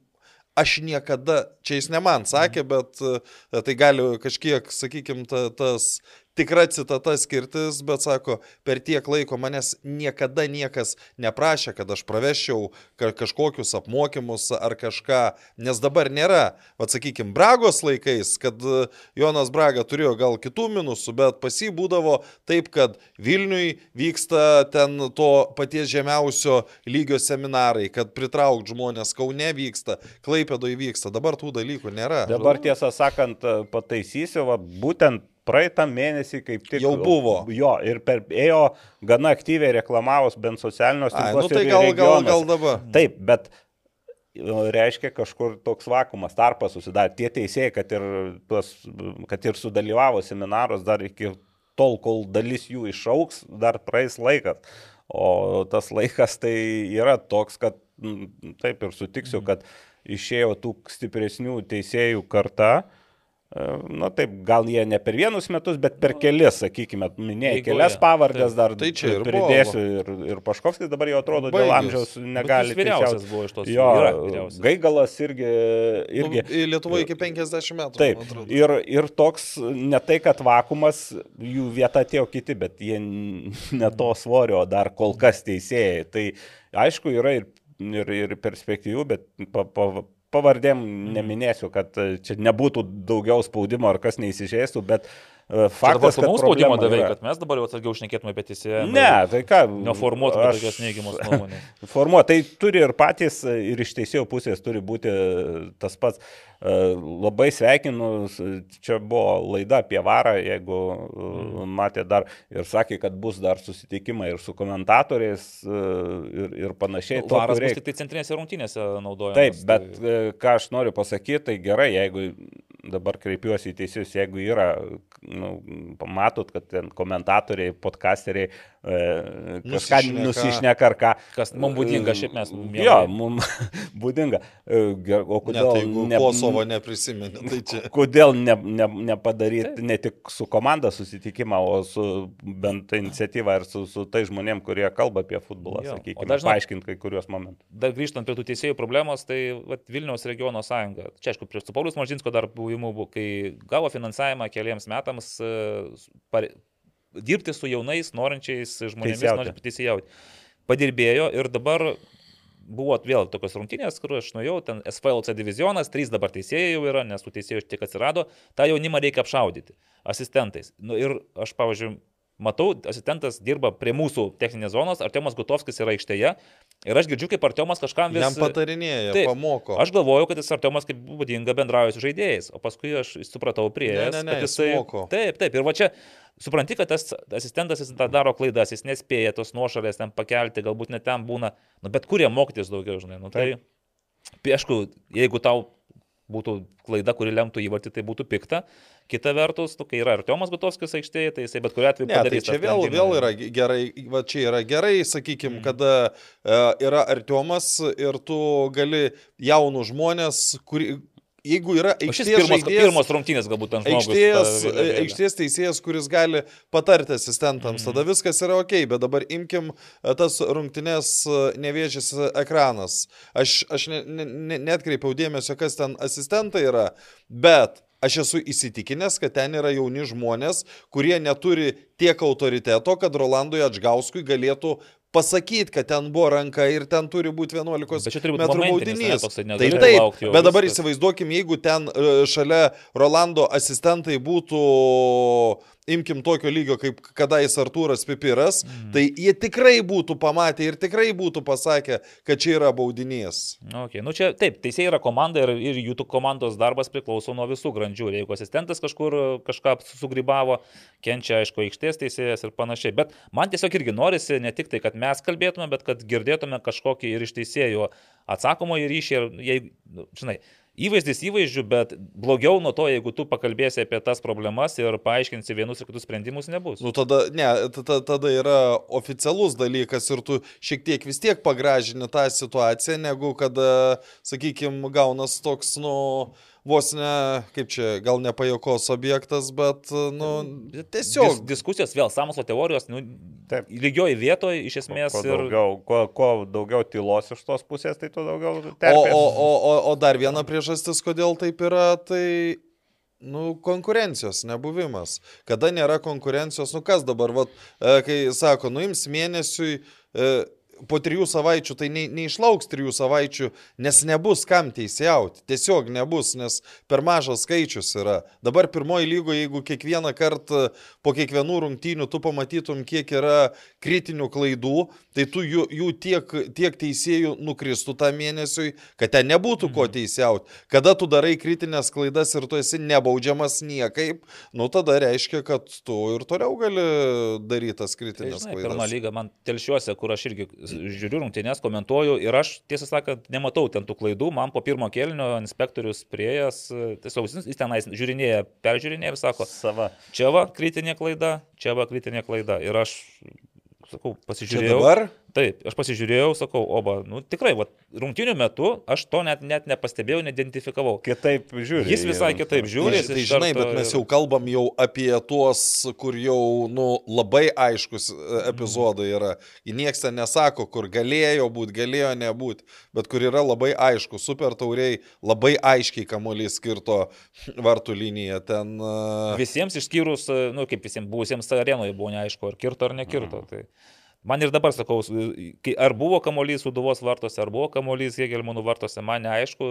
aš niekada, čia jis ne man sakė, bet e, tai gali kažkiek, sakykime, ta, tas tikra citata skirtis, bet sako, per tiek laiko manęs niekada niekas neprašė, kad aš praveščiau ka kažkokius apmokymus ar kažką, nes dabar nėra. Vat sakykime, Bragos laikais, kad e, Jonas Braga turėjo gal kitų minusų, bet pas jį būdavo taip, kad Vilniui vyksta ten to paties žemiausio lygio seminarai, kad pritraukt žmonės, Kaune vyksta, Klaipėdoje vyksta, dabar tų dalykų nėra. Dabar tiesą sakant, pataisysiu, va, būtent praeitą mėnesį kaip tik. Jau buvo. Jo, ir per, ėjo gana aktyviai reklamavos bent socialiniuose nu tinkluose. tai ir gal, gal, regionuose. gal dabar. Taip, bet nu, reiškia kažkur toks vakumas, tarpas susidarė. Tie teisėjai, kad ir, tuos, kad ir sudalyvavo seminaros, dar iki tol, kol dalis jų išauks, dar praeis laikas. O tas laikas tai yra toks, kad taip ir sutiksiu, kad išėjo tų stipresnių teisėjų karta. E, Na taip, gal jie ne per vienus metus, bet per kelis, sakykime, minėjai kelias pavardės dar Tai čia ir pridėsiu ir, ir Paškovskis dabar jau atrodo dėl Baigęs. amžiaus negali. vyriausias buvo iš tos. Jo. Gaigalas irgi. irgi Nu, Lietuvoje iki 50 metų. Taip, ir, ir toks, ne tai, kad vakumas, jų vieta atėjo kiti, bet jie ne to svorio dar kol kas teisėjai. Tai aišku, yra ir, ir, ir perspektyvų, bet pa, pa, pavardėm neminėsiu, kad e, čia nebūtų daugiau spaudimo ar kas neįsižeistų, bet faktas, kad mums spaudimo yra. kad mes dabar jau atsargiau šnekėtume apie teisėją. Ne, tai ką. Neformuotume aš- tokios neigiamos nuomonės. Formuot, tai turi ir patys, ir iš teisėjų pusės turi būti tas pats. E, Labai sveikinu, čia buvo laida apie varą, jeigu mm. matė dar ir sakė, kad bus dar susitikimai ir su komentatoriais e, ir, ir panašiai. To Varas bus tik tai centrinėse rungtynėse naudojamas. Taip, bet tai... e, ką aš noriu pasakyti, tai gerai, jeigu dabar kreipiuosi į teisėjus, jeigu yra, nu, pamatot, kad ten komentatoriai, podcasteriai e, kažką Nusišneka. nusišneka ar ką. Kas mums būdinga, šiaip mes mielai. Jo, mums būdinga. E, O Net kodėl, jeigu ne, Kosovo neprisimeni, tai čia. kodėl ne, ne, nepadaryti ne tik su komanda susitikimą, o su bent iniciatyva ir su, su tai žmonėm, kurie kalba apie futbolą, Jo, sakykime, dar žinot- paaiškinti kai kuriuos momentus. Dar grįžtant prie tų teisėjų problemos, tai vat, Vilniaus regiono sąjunga. Čia, aišku, prie su Paulius Mažinsko dar buvimu, buvo, kai gavo finansavimą keliams metams e, pare, dirbti su jaunais, norinčiais žmonėmis, norinčiais teisėjauti. Padirbėjo ir dabar buvo vėl tokios rungtynės, kur aš nuėjau, ten SFLC divizionas, trys dabar teisėjai jau yra, nes tų teisėjų tiek atsirado, tą jaunimą reikia apšaudyti asistentais. Nu, ir aš, pavyzdžiui, matau, asistentas dirba prie mūsų techninės zonos, Artemas Gutovskis yra aikštėje, Ir aš girdžiu, kaip Artiomas kažkam vis... Jam patarinėja, Taip. pamoko. Aš galvojau, kad jis Artiomas kaip būdinga bendrauja su žaidėjais, o paskui aš supratau prie Ne, ne, ne, jis jisai... moko. Taip, taip. Ir va čia supranti, kad tas asistentas jis tą daro klaidas, jis nespėja tos nuošalės ten pakelti, galbūt net ten būna, nu, bet kurie mokytis daugiau, žinai. Nu, tai, tai, aišku, jeigu tau būtų klaida, kuri lemtų įvartį, tai būtų pikta. Kita vertus, nu, kai yra Artiomas Gutovskis aikštėje, tai jisai bet kuriu atveju Ne, tai padarys. tą čia vėl, vėl yra ge- gerai, va čia yra gerai, sakykime, Mm. kada uh, yra Artiomas ir tu gali jaunų žmonės, kuri, jeigu yra aikštės pirmas, žaidėjas- pirmas rungtynės galbūt ant žmogus. Aikštės, ta vėliavėlė. aikštės teisėjas, kuris gali patarti asistentams, Mhm. tada viskas yra ok, bet dabar imkim e, tas rungtynės e, nevėžys ekranas. Aš, aš ne, ne, ne, netkreipiau dėmesio, kas ten asistentai yra, bet aš esu įsitikinęs, kad ten yra jauni žmonės, kurie neturi tiek autoriteto, kad Rolandui Atžgauskui galėtų pasakyti, kad ten buvo ranka ir ten turi būti 11 Bet čia turi būt metrų ne, baudinys. toksai Tai taip, laukti bet dabar viskas. įsivaizduokim, jeigu ten e, šalia Rolando asistentai būtų, imkim tokio lygio kaip kadais Artūras Pipiras, mm. tai jie tikrai būtų pamatę ir tikrai būtų pasakę, kad čia yra baudinys. Okay. Nu, čia, taip, teisėjai yra komanda ir, ir jų komandos darbas priklauso nuo visų grandžių. Jeigu asistentas kažkur kažką sugrybavo, kenčia, aišku, aikštės teisėjas ir panašiai. Bet man tiesiog irgi norisi ne tik tai, kad mes kalbėtume, bet kad girdėtume kažkokį ir iš teisėjų atsakomojo ryšį. Ir, jei, nu, žinai, Įvaizdis įvaizdžių, bet blogiau nuo to, jeigu tu pakalbėsi apie tas problemas ir paaiškinsi vienus ir kitus sprendimus, nebus. Nu tada, ne, tada, yra oficialus dalykas ir tu šiek tiek vis tiek pagražini tą situaciją, negu kada, sakykime, gaunas toks, nu, vos ne, kaip čia, gal ne pajokos objektas, bet, nu, tiesiog. Dis, diskusijos vėl, samoso teorijos, nu, Taip. lygioji vietoje iš esmės Kuo ir... daugiau, kuo, kuo daugiau tylos iš tos pusės, tai tuo daugiau O, terpės. o, o, o, o dar viena priežastis, kodėl taip yra, tai, nu, konkurencijos nebuvimas. Kada nėra konkurencijos, nu kas dabar, vat, e, kai sako, nuims mėnesiui. E, Po trijų savaičių tai ne, neišlauks trijų savaičių, nes nebus kam teisėjauti. Tiesiog nebus, nes per mažas skaičius yra. Dabar pirmoji lygo, jeigu kiekvieną kartą po kiekvienų rungtynių tu pamatytum, kiek yra kritinių klaidų, tai tu jų, jų tiek, tiek teisėjų nukristų tą mėnesiui, kad ten nebūtų ko teisėjauti. Kada tu darai kritinės klaidas ir tu esi nebaudžiamas niekaip, nu tada reiškia, kad tu ir toliau gali daryti tas Tai, kritinės žinai, pirmą klaidas. lygą man telšiuose, kur aš irgi žiūriu rungtynės, komentuoju ir aš tiesą sakant nematau ten tų klaidų, man po pirmo kelnio inspektorius priejas, tiesiog jis jis tenais žiūrinėja, peržiūrinėja ir sako, Sava. čia va kritinė klaida, čia va kritinė klaida. Ir aš, sakau, Čia pasižiūrėjau. dabar? Taip, aš pasižiūrėjau, sakau, oba, nu tikrai, va, rungtynių metu aš to net, net nepastebėjau, neidentifikavau. Kitaip žiūri. Jis visai kitaip žiūri. Tai, jis tai žinai, bet mes jau kalbam jau apie tuos, kur jau nu, labai aiškus e, Mhm. epizodai yra. Ir nieks ten nesako, kur galėjo būti, galėjo nebūti, bet kur yra labai aišku, super tauriai, labai aiškiai kamuolys skirto vartų liniją. Ten, uh, Visiems išskyrus, nu kaip visiems buvusiems arenoje buvo neaišku, ar kirto ar nekirto. Mhm. Tai man ir dabar sakau, ar buvo kamuolys Suduvos vartose, ar buvo kamuolys Hegelmanų vartose, man neaišku,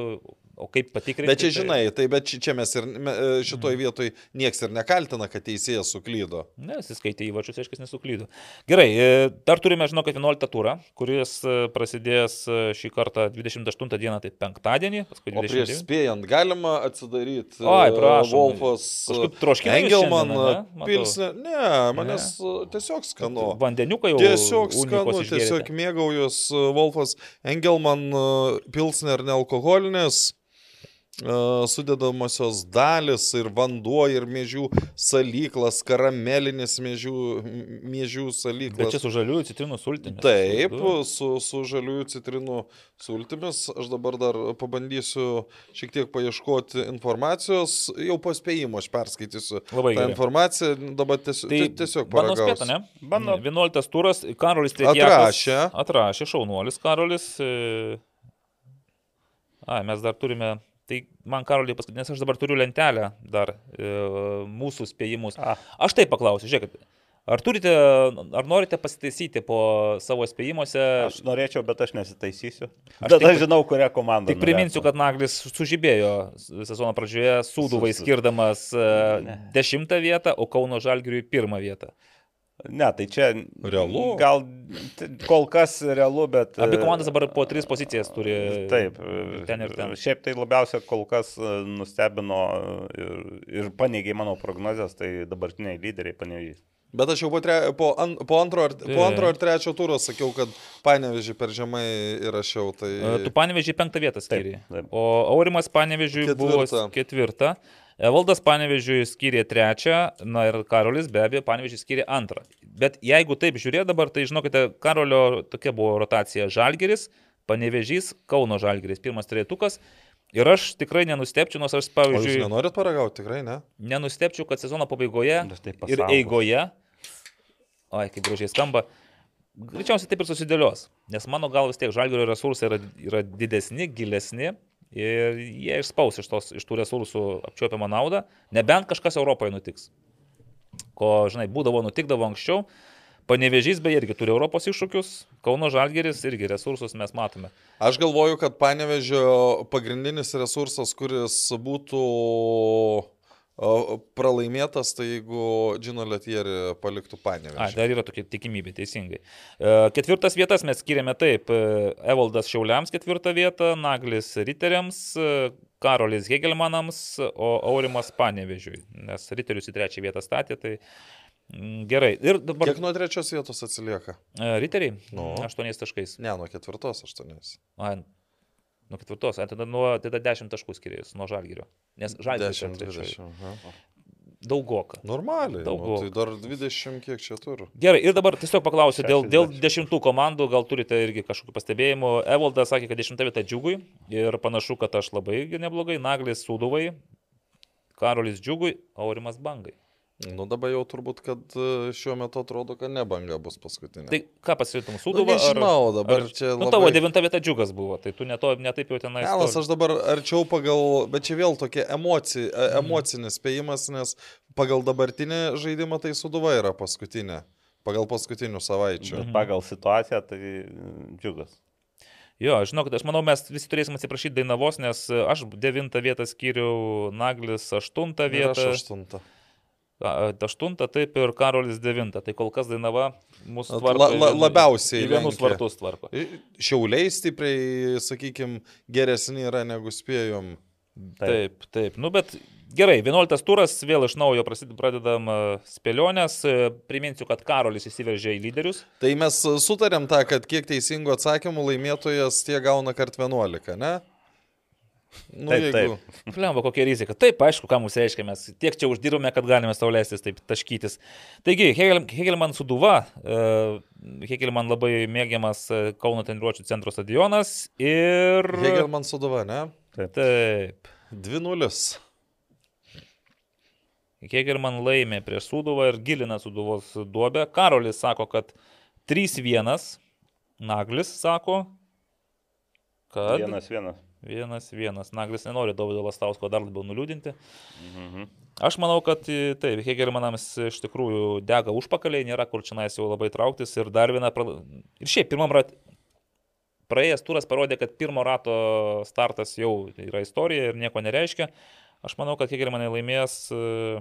o kaip patikrinti. bet čia tai- žinai, tai bet čia mes ir e, šitoj vietoj nieks ir nekaltina, kad teisėjas suklydo. Ne, jis skaitė įvačius, aiškiai nesuklydo. Gerai, e, dar turime, žinau, kad 11 turą, kuris e, prasidės šį kartą 28 dieną, tai penktadienį, O prieš 29. spėjant, galima atsidaryti Oi, prašom. Wolfas Kažkaip troškinai jūs Engelman pilsnė. Ne, manęs e, tiesiog skanu. Vandeniukai jau. Tiesiog skanu, tiesiog mėgaujus e, Wolfas Engelman e, pilsner nealkoholinis. E, Sudedamosios dalis ir vanduo, ir mėžių salyklas, karamelinis mėžių, mėžių Bet salyklas. čia su žaliųjų citrinų sultimis. Taip, su, su žaliųjų citrinų sultimis. Aš dabar dar pabandysiu šiek tiek paieškoti informacijos. Jau po spėjimo aš perskaitysiu Labai gerai. informaciją. Dabar tiesiog, Tai tiesiog Bando paragausiu. ne? Bando. 11 turas, Karolis Tretjakas. Atrašė. Atrašė, šaunuolis Karolis. e, A, mes dar turime. Tai man Karoliai paskutinis, aš dabar turiu lentelę dar e, mūsų spėjimus. A. Aš taip paklausiu, žiūrėkit. Ar turite, ar norite pasitaisyti po savo spėjimuose? Aš norėčiau, bet aš nesitaisysiu. Aš aš žinau, kurią komandą. Tik priminsiu, kad Naglis sužibėjo sezono pradžioje Sūduvai skirdamas e, Ne. dešimtą vietą, o Kauno Žalgiriui pirmą vietą. Ne, tai čia. Realu? Gal kol kas realu, bet. Abi e, komandos dabar po tris pozicijas turi. Taip, Ten ir ten. Šiaip tai labiausia kol kas e, nustebino ir, ir paneigė mano prognozes, tai dabartiniai lyderiai paneigė. Bet aš jau po, tre, po, an, po, antro, ar, po antro ar trečio turo sakiau, kad panevežį per žemai įrašiau. Tai... E, Tu panevežiai penktą vietą skiri. O Aurimas panevežiai buvo Ketvirtą. ketvirta. Evaldas panevežiui skyrė trečią, na ir Karolis be abejo panevežiui skyrė antrą. Bet jeigu taip žiūrėt dabar, tai žinokite, Karolio tokia buvo rotacija Žalgeris, panevežys, Kauno Žalgeris, pirmas trejetukas. Ir aš tikrai nenustepčiau, nors aš, O jūs pavyzdžiui, nenorit paragauti, tikrai ne? nenustepčiau, kad sezono pabaigoje Aš taip ir eigoje, oi, kaip gražiai skamba, greičiausiai taip ir susidėlios. Nes mano gal vis tiek žalgerio resursai yra, yra didesni, gilesni ir jie išspaus iš, tos, iš tų resursų apčiopiamą naudą, nebent kažkas Europoje nutiks. Ko, žinai, būdavo, nutikdavo anksčiau. Panevežys beje irgi turi Europos iššūkius, Kauno Žalgeris irgi resursus mes matome. Aš galvoju, kad panevežio pagrindinis resursas, kuris būtų pralaimėtas, tai jeigu Džino Letieri paliktų panevežį. dar yra tokia tikimybė, teisingai. E, Ketvirtas vietas mes skiriame taip. e, Evaldas Šiauliams ketvirtą vietą, Naglis Riteriams, e, Karolis Hegelmanams, o Aurimas Panevežiui. Nes Riterius į trečią vietą statė, tai mm, gerai. Ir dabar Kiek nuo trečios vietos atsilieka? Riteriai? Nu. Aštuoniais taškais. Ne, nuo ketvirtos aštuoniais. Nuo ketvirtos, tada, nuo, tada dešimt taškų skiriais nuo Žalgirio. Nes Žalgiris yra 10, trečioje. 20. aha. Daugoka. Normaliai. Daug Nu, tai dar 20 kiek čia turiu. Gerai, ir dabar tiesiog paklausiu dėl, dėl 60. dešimtų komandų, gal turite irgi kažkokių pastebėjimų. Evaldas sakė, kad dešimtą vietą džiugui ir panašu, kad aš labai neblogai. Naglis Sūduvai, Karolis džiugui, Aurimas Bangai. Nu dabar jau turbūt, kad e, šiuo metu atrodo, kad ne banga bus paskutinė. Tai ką pasirinktum nu, Sūduvą? nežinau, dabar čia Nu, labai... tavo devinta vieta džiugas buvo, tai tu neto, netaip jau tenai. Stovi. aš dabar arčiau pagal, bet čia vėl tokia emoci, e- emocinis spėjimas, nes pagal dabartinį žaidimą tai Suduva yra paskutinė. Pagal paskutinių savaičių. Bet pagal situaciją tai mm, džiugas. Jo, žinok, aš manau, mes visi turėsim atsiprašyti Dainavos, nes aš devintą vietą skyriau, Naglis aštuntą Ir aš vietą. aštunta. A, Aštunta, taip ir Karolis devinta. Tai kol kas Dainava mūsų La- tvarko. la- vien- labiausiai Į vienus lenkia. vartus tvarko. Šiauliai stipriai, sakykime, geresni yra negu spėjom. Taip, taip. Nu, bet gerai, 11 turas, vėl iš naujo pradedam spėlionės. E, Priminsiu, kad Karolis įsiveržė į lyderius. Tai mes sutarėm tą, kad kiek teisingų atsakymų laimėtojas tie gauna kart 11, ne? Nu, Taip, jeigu... Flemba, kokia rizika. Taip, aišku, ką mums reiškia, mes tiek čia uždirbame, kad galime saulėstis taip taškytis. Taigi, Hegel, Hegelman suduva, uh, Hegelman labai mėgiamas e, Kauno treniruočio centro stadionas ir... Hegelman Suduva, ne? Taip. 2-0. Hegelman laimė prieš Suduvą ir gilina Suduvos duobę. Karolis sako, kad 3-1. Naglis sako, kad... Vienas, vienas. Vienas. Naglis nenori Davido Lastausko dar labiau nuliūdinti. Mhm. Aš manau, kad e, taip, Hegelmanams iš tikrųjų dega užpakaliai, nėra kur čia jau labai trauktis. Ir dar viena. Pra... Ir šiaip, pirmam ratui. Praėjęs turas parodė, kad pirmo rato startas jau yra istorija ir nieko nereiškia. Aš manau, kad Hegelmanai laimės e,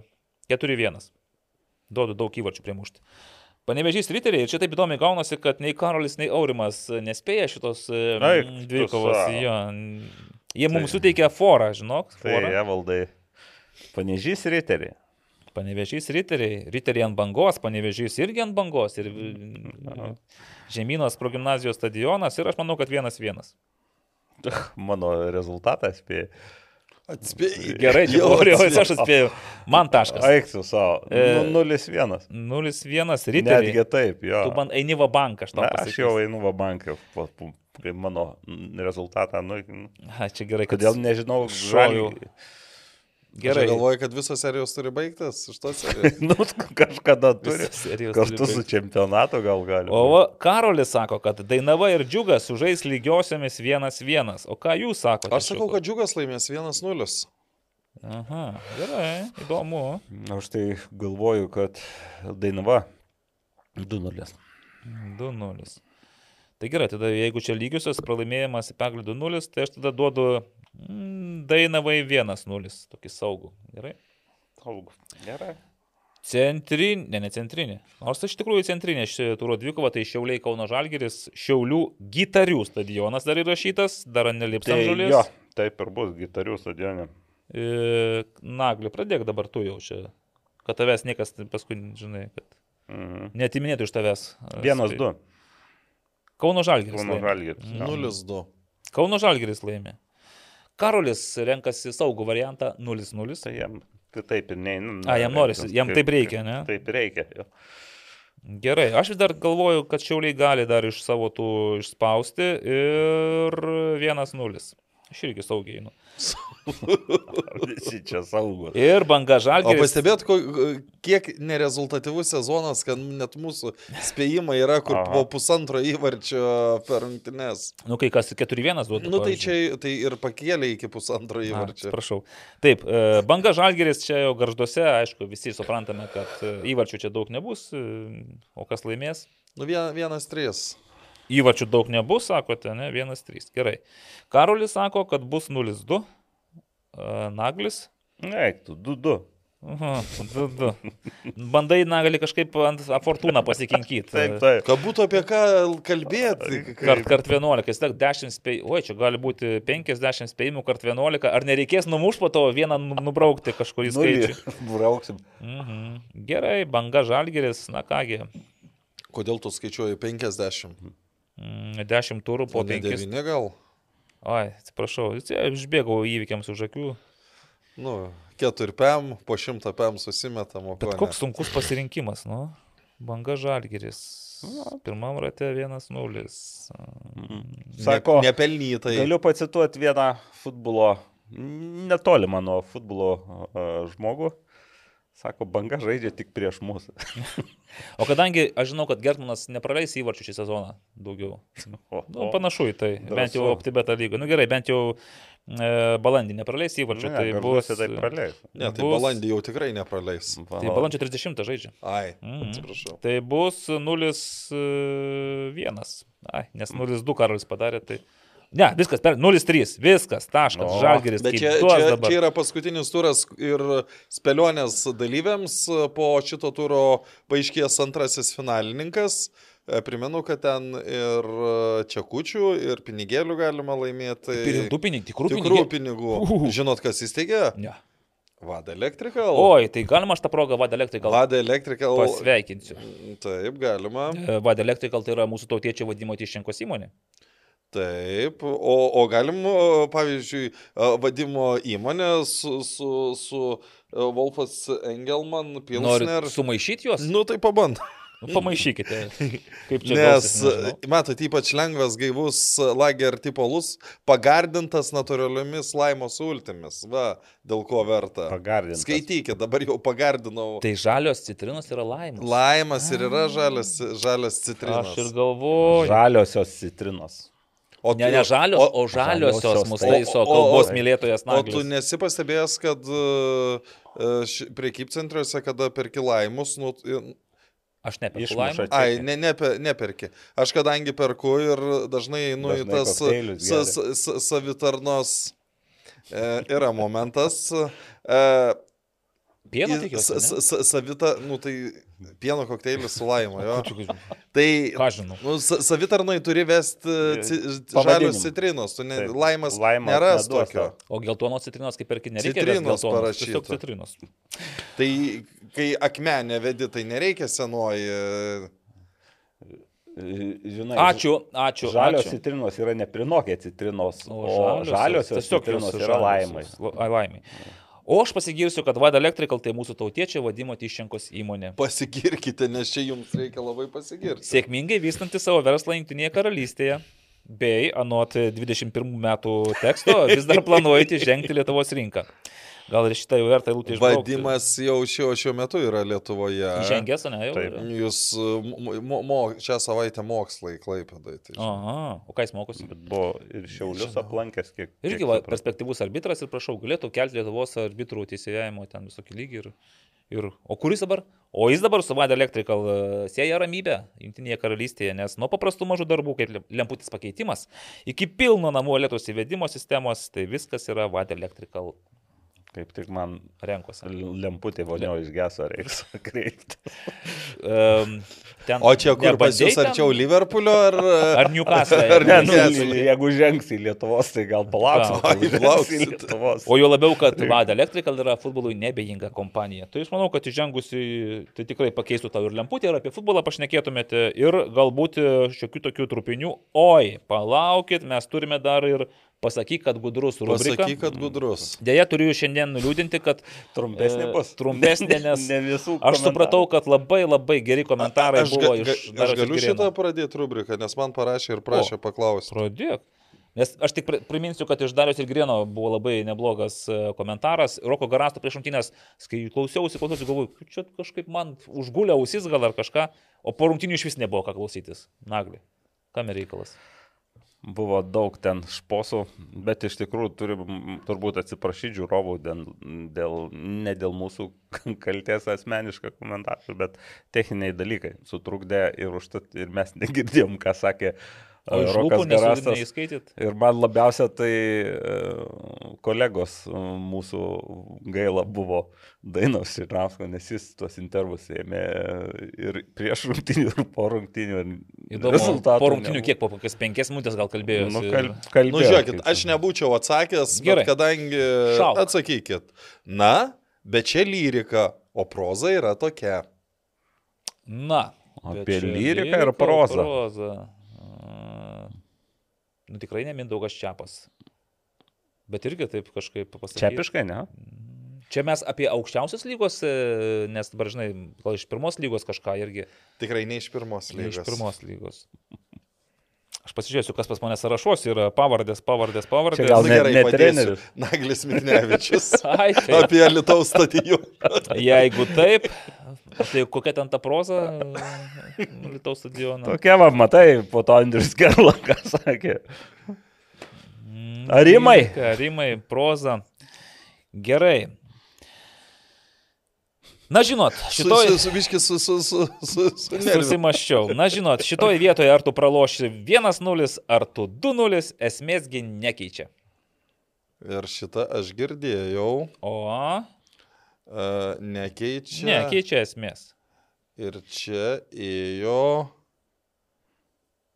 4-1. Duodu daug įvarčių priemušti. Panevežys riteriai, ir čia taip įdomiai gaunasi, kad nei Karolis, nei Aurimas e, nespėja šitos e, dvikovos. Jo. Jie mums suteikia forą, žinok. Tai Forą. Evaldai. Panežys riteriai. Panevežys riteriai, riteriai ant bangos, panevežys irgi ant bangos ir mm, žemynas progymnazijos stadionas ir aš manau, kad vienas vienas. Mano rezultatas spėjai. Atspėjai. Gerai, čia atspėjai. aš atspėjau. Man taškas. Aiksiu savo. Nu, 0-1. 0-1 riteriai. Netgi taip, jo. Tu man eini va banką, aš tau Na, aš pasakysiu. jau einu va banką, kai mano rezultatą, nu, A, čia gerai, kad kodėl nežinau, šoviau. žaliai. Gerai. Gerai. Galvoju, kad visos serijos turi baigtas iš tos serijos. Nu, kažkada turi. Kartu su čempionatu gal gali. O va, Karolis sako, kad Dainava ir Džiugas sužais lygiosiomis vienas vienas. O ką jūs sakote? Aš sakau, kad Džiugas laimės 1-0. Aha, gerai, įdomu. Aš tai galvoju, kad Dainava 2-0. 2-0. Tai gerai, tada jeigu čia lygiosios pralaimėjimas į pergalį 2-0, tai aš tada duodu Dainavai 1-0, tokį saugų. Gerai. Gerai. Centrinė, ne, ne centrinė. Nors iš tikrųjų centrinė ši turo dvikova, tai Šiauliai Kauno Žalgeris, Šiaulių gitarių stadionas dar įrašytas, dar nelips Tai ant žolės. jo, taip ir bus gitarių stadione. E, Nagli, pradėk dabar tu jau čia, kad tavęs niekas paskui, žinai, kad Mhm. netiminėtų iš tavęs. e, Vienas, skai- du. Kauno Žalgeris. Kauno jo. 0-2. Kauno Žalgeris laimė. Karolis renkasi saugų variantą 0-0. Tai jam tai taip ir neina. A, jam norisi, jam taip reikia, ne? Taip ir reikia. Jo. Gerai, aš vis dar galvoju, kad šiauliai gali dar iš savo tų išspausti ir 1-0. Aš irgi saugiai einu. Visi čia saugo. Ir banga O žalgeris. pastebėt, ko- kiek nerezultatyvus sezonas, kad net mūsų spėjimai yra, kur Aha. po pusantro įvarčio per rungtynes. Nu, kai kas 4-1 duoda. Nu tai čia tai ir pakėlė iki pusantro įvarčio. Prašau. Taip, e, banga žalgeris čia jau garžduose, aišku, visi suprantame, kad e, įvarčių čia daug nebus, e, o kas laimės? Nu vien- vienas trys. Įvarčių daug nebus, sakote, ne? 1-3. Gerai. Karolis sako, kad bus 0-2. Naglis. Eik, tu, du, du. Aha, 2-2. Bandai nagali kažkaip ant fortūną pasikinkyti. Taip, taip. Kad būtų apie ką kalbėti. Kart, kart 11, vis tiek 10 spėjimų, oi, čia gali būti 50 spėjimų kart 11, ar nereikės numuš po to vieną nu- nubraukti kažkurį skaičių. Brauksim. Mhm. Gerai, banga žalgeris, na kągi, Kodėl tu skaičiuoji 50? mm, 10 turų po Po 5. 9 gal? Oi, atsiprašau, išbėgau įvykiams už akių. Nu, 4 PM, po 100 PM susimetam, Bet ko koks sunkus pasirinkimas, nu? Banga žalgeris. Pirmam rate 1-0. ne. Sako, Ne, nepelnytai. Galiu pacituoti vieną futbolo, netolimą nuo futbolo žmogų. Sako, banga žaidžia tik prieš mus. O kadangi aš žinau, kad Gertmanas nepraleis įvarčių šį sezoną daugiau. O, Nu, o, panašu į tai. Drąsu. Bent jau optibeta lyga. Nu gerai, bent jau e, balandį nepraleis įvarčių. ne, tai bus. Tai praleis. Ne, tai bus- balandį jau tikrai nepraleis. Tai balandžio 30 žaidžia. Ai, Mhm. atsiprašau. Tai bus 0-1. Ai, nes 0-2 karolis padarė. Tai... Ne, viskas, per 0-3. Viskas, taškas. O, Žalgeris. Bet čia, čia, dabar. čia yra paskutinis turas ir spėlionės dalyviams. Po šito turo paaiškės antrasis finalininkas. E, Primenu, kad ten ir čekučių, ir pinigėlių galima laimėti. Ir rimtų pinigų, tikrų Tikrų pinigų. pinigų. Žinot, kas įsteigė? Ne. Vada Electrical. Oi, tai galima aš tą progą Vada Electrical Vada Electrical. pasveikinsiu. Taip, galima. E, Vada Electrical tai yra mūsų tautiečio vadimo Tyščenkos įmonė. Taip, o, o galim, pavyzdžiui, vadimo įmonė su, su, su Wolfas Engelman, Pilsner. Noriu sumaišyti juos? Nu, tai paband. Nu, pamaišykite. Kaip čia Nes, gausis, nežinau. matot, ypač lengvas, gaivus lager tipo lus, pagardintas natūraliomis laimo sultimis. Va, dėl ko verta. Pagardintas. Skaitykit, dabar jau pagardinau. Tai žalios citrinos yra laimas. Laimas ir yra žalias, žalias citrinas. Aš ir galvoju. Žaliosios citrinos. O Ne, ne žalios, o, o žaliosios žaliosios, mūsų tai- taiso kalbos mylėtojas O tu Naglis. nesi pastebėjęs, kad uh, priekybcentriuose, kada perki laimus, nu, Aš neperku čia. ai, ne, nepe, neperki. Aš kadangi perku ir dažnai einu į tas sa, sa, sa, savitarnos e, yra momentas. E, Pieno tikiuosi. sa- ne? sa- sa- Savita, nu tai pieno kokteilis su laimo, jo. Tai Ką žinau. nu, sa- savitarnai turi vesti Pavadinimu. žalios citrinos, tu ne, Taip, laimas laimas neras neduos tokio. O geltonos citrinos kaip ir nereikia. Citrinos parašyta. citrinos. Tai kai akmenė vedi, tai nereikia senoji. Žinai, Ačiū, ačiū. Žalios ačiū. citrinos yra neprinokė citrinos, o, o žaliosios- žaliosios citrinos yra laimai. laimai. O aš pasigirsiu, kad Vada Electrical tai mūsų tautiečio vadimo Tyščenkos įmonė. Pasigirkite, nes čia jums reikia labai pasigirti. Sėkmingai vystanti savo verslą Junktinėje karalystėje. Bei, anot 21 metų teksto, vis dar planuojate žengti Lietuvos rinką. Gal ir šitą jau verta eilutę išbraukti. Vadimas jau šiuo, šiuo metu yra Lietuvoje. Žengęs, ne? Jau Taip. Jūs mo, mo, šią savaitę mokslai klaipėdai. Tai. Aha, o ką jis mokosi? Bet buvo ir šiaulius aplankęs kiek. Irgi kiek perspektyvus arbitras ir prašau, galėtų kelti Lietuvos arbitrų teisėjimo ten visokį lygį. Ir, ir, o kuris dabar? O jis dabar su Vada Electrical e, sieja ramybę Junktinėje karalystėje, nes nuo paprastų mažų darbų, kaip lem- lemputis pakeitimas, iki pilno namų elektros įvedimo sistemos, tai viskas yra Vada Electrical Kaip tik man renkuose. lemputė vonio išgeso, reiks kreipti. Um, ten O čia kur pas jūs arčiau Liverpoolio ar... Ar Newcastle? Ar Ne, nu, jeigu žengs į Lietuvos, tai gal. A, lauksit. Lietuvos. O jo labiau, kad Vada Electrical yra futbolui nebejinga kompanija. Tai aš manau, kad įžengusi, tai tikrai pakeistų tau ir lemputę, ir apie futbolą pašnekėtumėte, ir galbūt e, šiokių tokių trupinių. Oi, palaukit, mes turime dar ir pasakyk, kad gudrus rubrika. Pasakyk, kad gudrus. Deja, turiu šiandien nuliūdinti, kad Trumpesnė e, bus. Trumpesnė, nes ne visų. aš supratau, kad labai labai geri komentarai Aš, buvo ga, iš... aš galiu šitą pradėti rubriką, nes man parašė ir prašė paklausti. Pradėk. Nes aš tik pri- priminsiu, kad iš Darius ir Grieno buvo labai neblogas e, komentaras. Roko Garasto prieš rungtynės, kai klausiausi, klausiausi, galvoju, "Kaip čia kažkaip man užgulė ausis gal ar kažką, o po rungtynių iš vis nebuvo ką klausytis. Nagli. Kam reikalas? Buvo daug ten šposų, bet iš tikrųjų turim turbūt atsiprašyti žiūrovų dėl, dėl, ne dėl mūsų kalties asmenišką komentarą, bet techniniai dalykai sutrukdė ir užtat ir mes negirdėjom, ką sakė lūpų Rokas Garastas. Ir man labiausia tai e, kolegos e, mūsų gaila buvo Dainos Širnausko, nes jis tuos intervus ėmė ir prieš rungtinių, ir po rungtinių. ir Įdomu, rezultatų po rungtynių nebuvo. kiek, po kokias penkias minutės gal kalbėjau. Nu, kal, kalbėjo, Nu, žiūrėkit, aš nebūčiau atsakęs, Gerai. bet kadangi... Šauk. Atsakykit. Na, bet čia lyrika, o proza yra tokia. Na. Apie lyriką ir prozą. prozą. Nu, tikrai ne Mindaugas Čiapas. Bet irgi taip kažkaip pasakyti. Čiapiškai, ne? Čia mes apie aukščiausios lygos, e, nes dabar, žinai, gal iš pirmos lygos kažką irgi. Tikrai ne iš pirmos Ne Iš lygos. pirmos lygos. Aš pasižiūrėsiu, kas pas mane sąrašuose yra pavardės, pavardės, pavardės. Čia gal ne- gerai, ne treneris. Naglis Miknevičius. Ai, tai, Apie Lietuvos stadioną. jeigu taip, tai kokia ten ta proza Lietuvos stadiono? Tokia, va, matai, po to Andrius Gerla, ką sakė. Ar rimai? Lyrika, Rimai, proza. Gerai. Na žinot, šitoj... Su, su, su, su, su, su, su. Susimaščiau. Na žinot, šitoj vietoje ar tu praloši 1-0, ar tu 2-0, esmėsgi nekeičia. Ir šitą aš girdėjau. O, Uh, nekeičia. nekeičia esmės. Ir čia ėjo.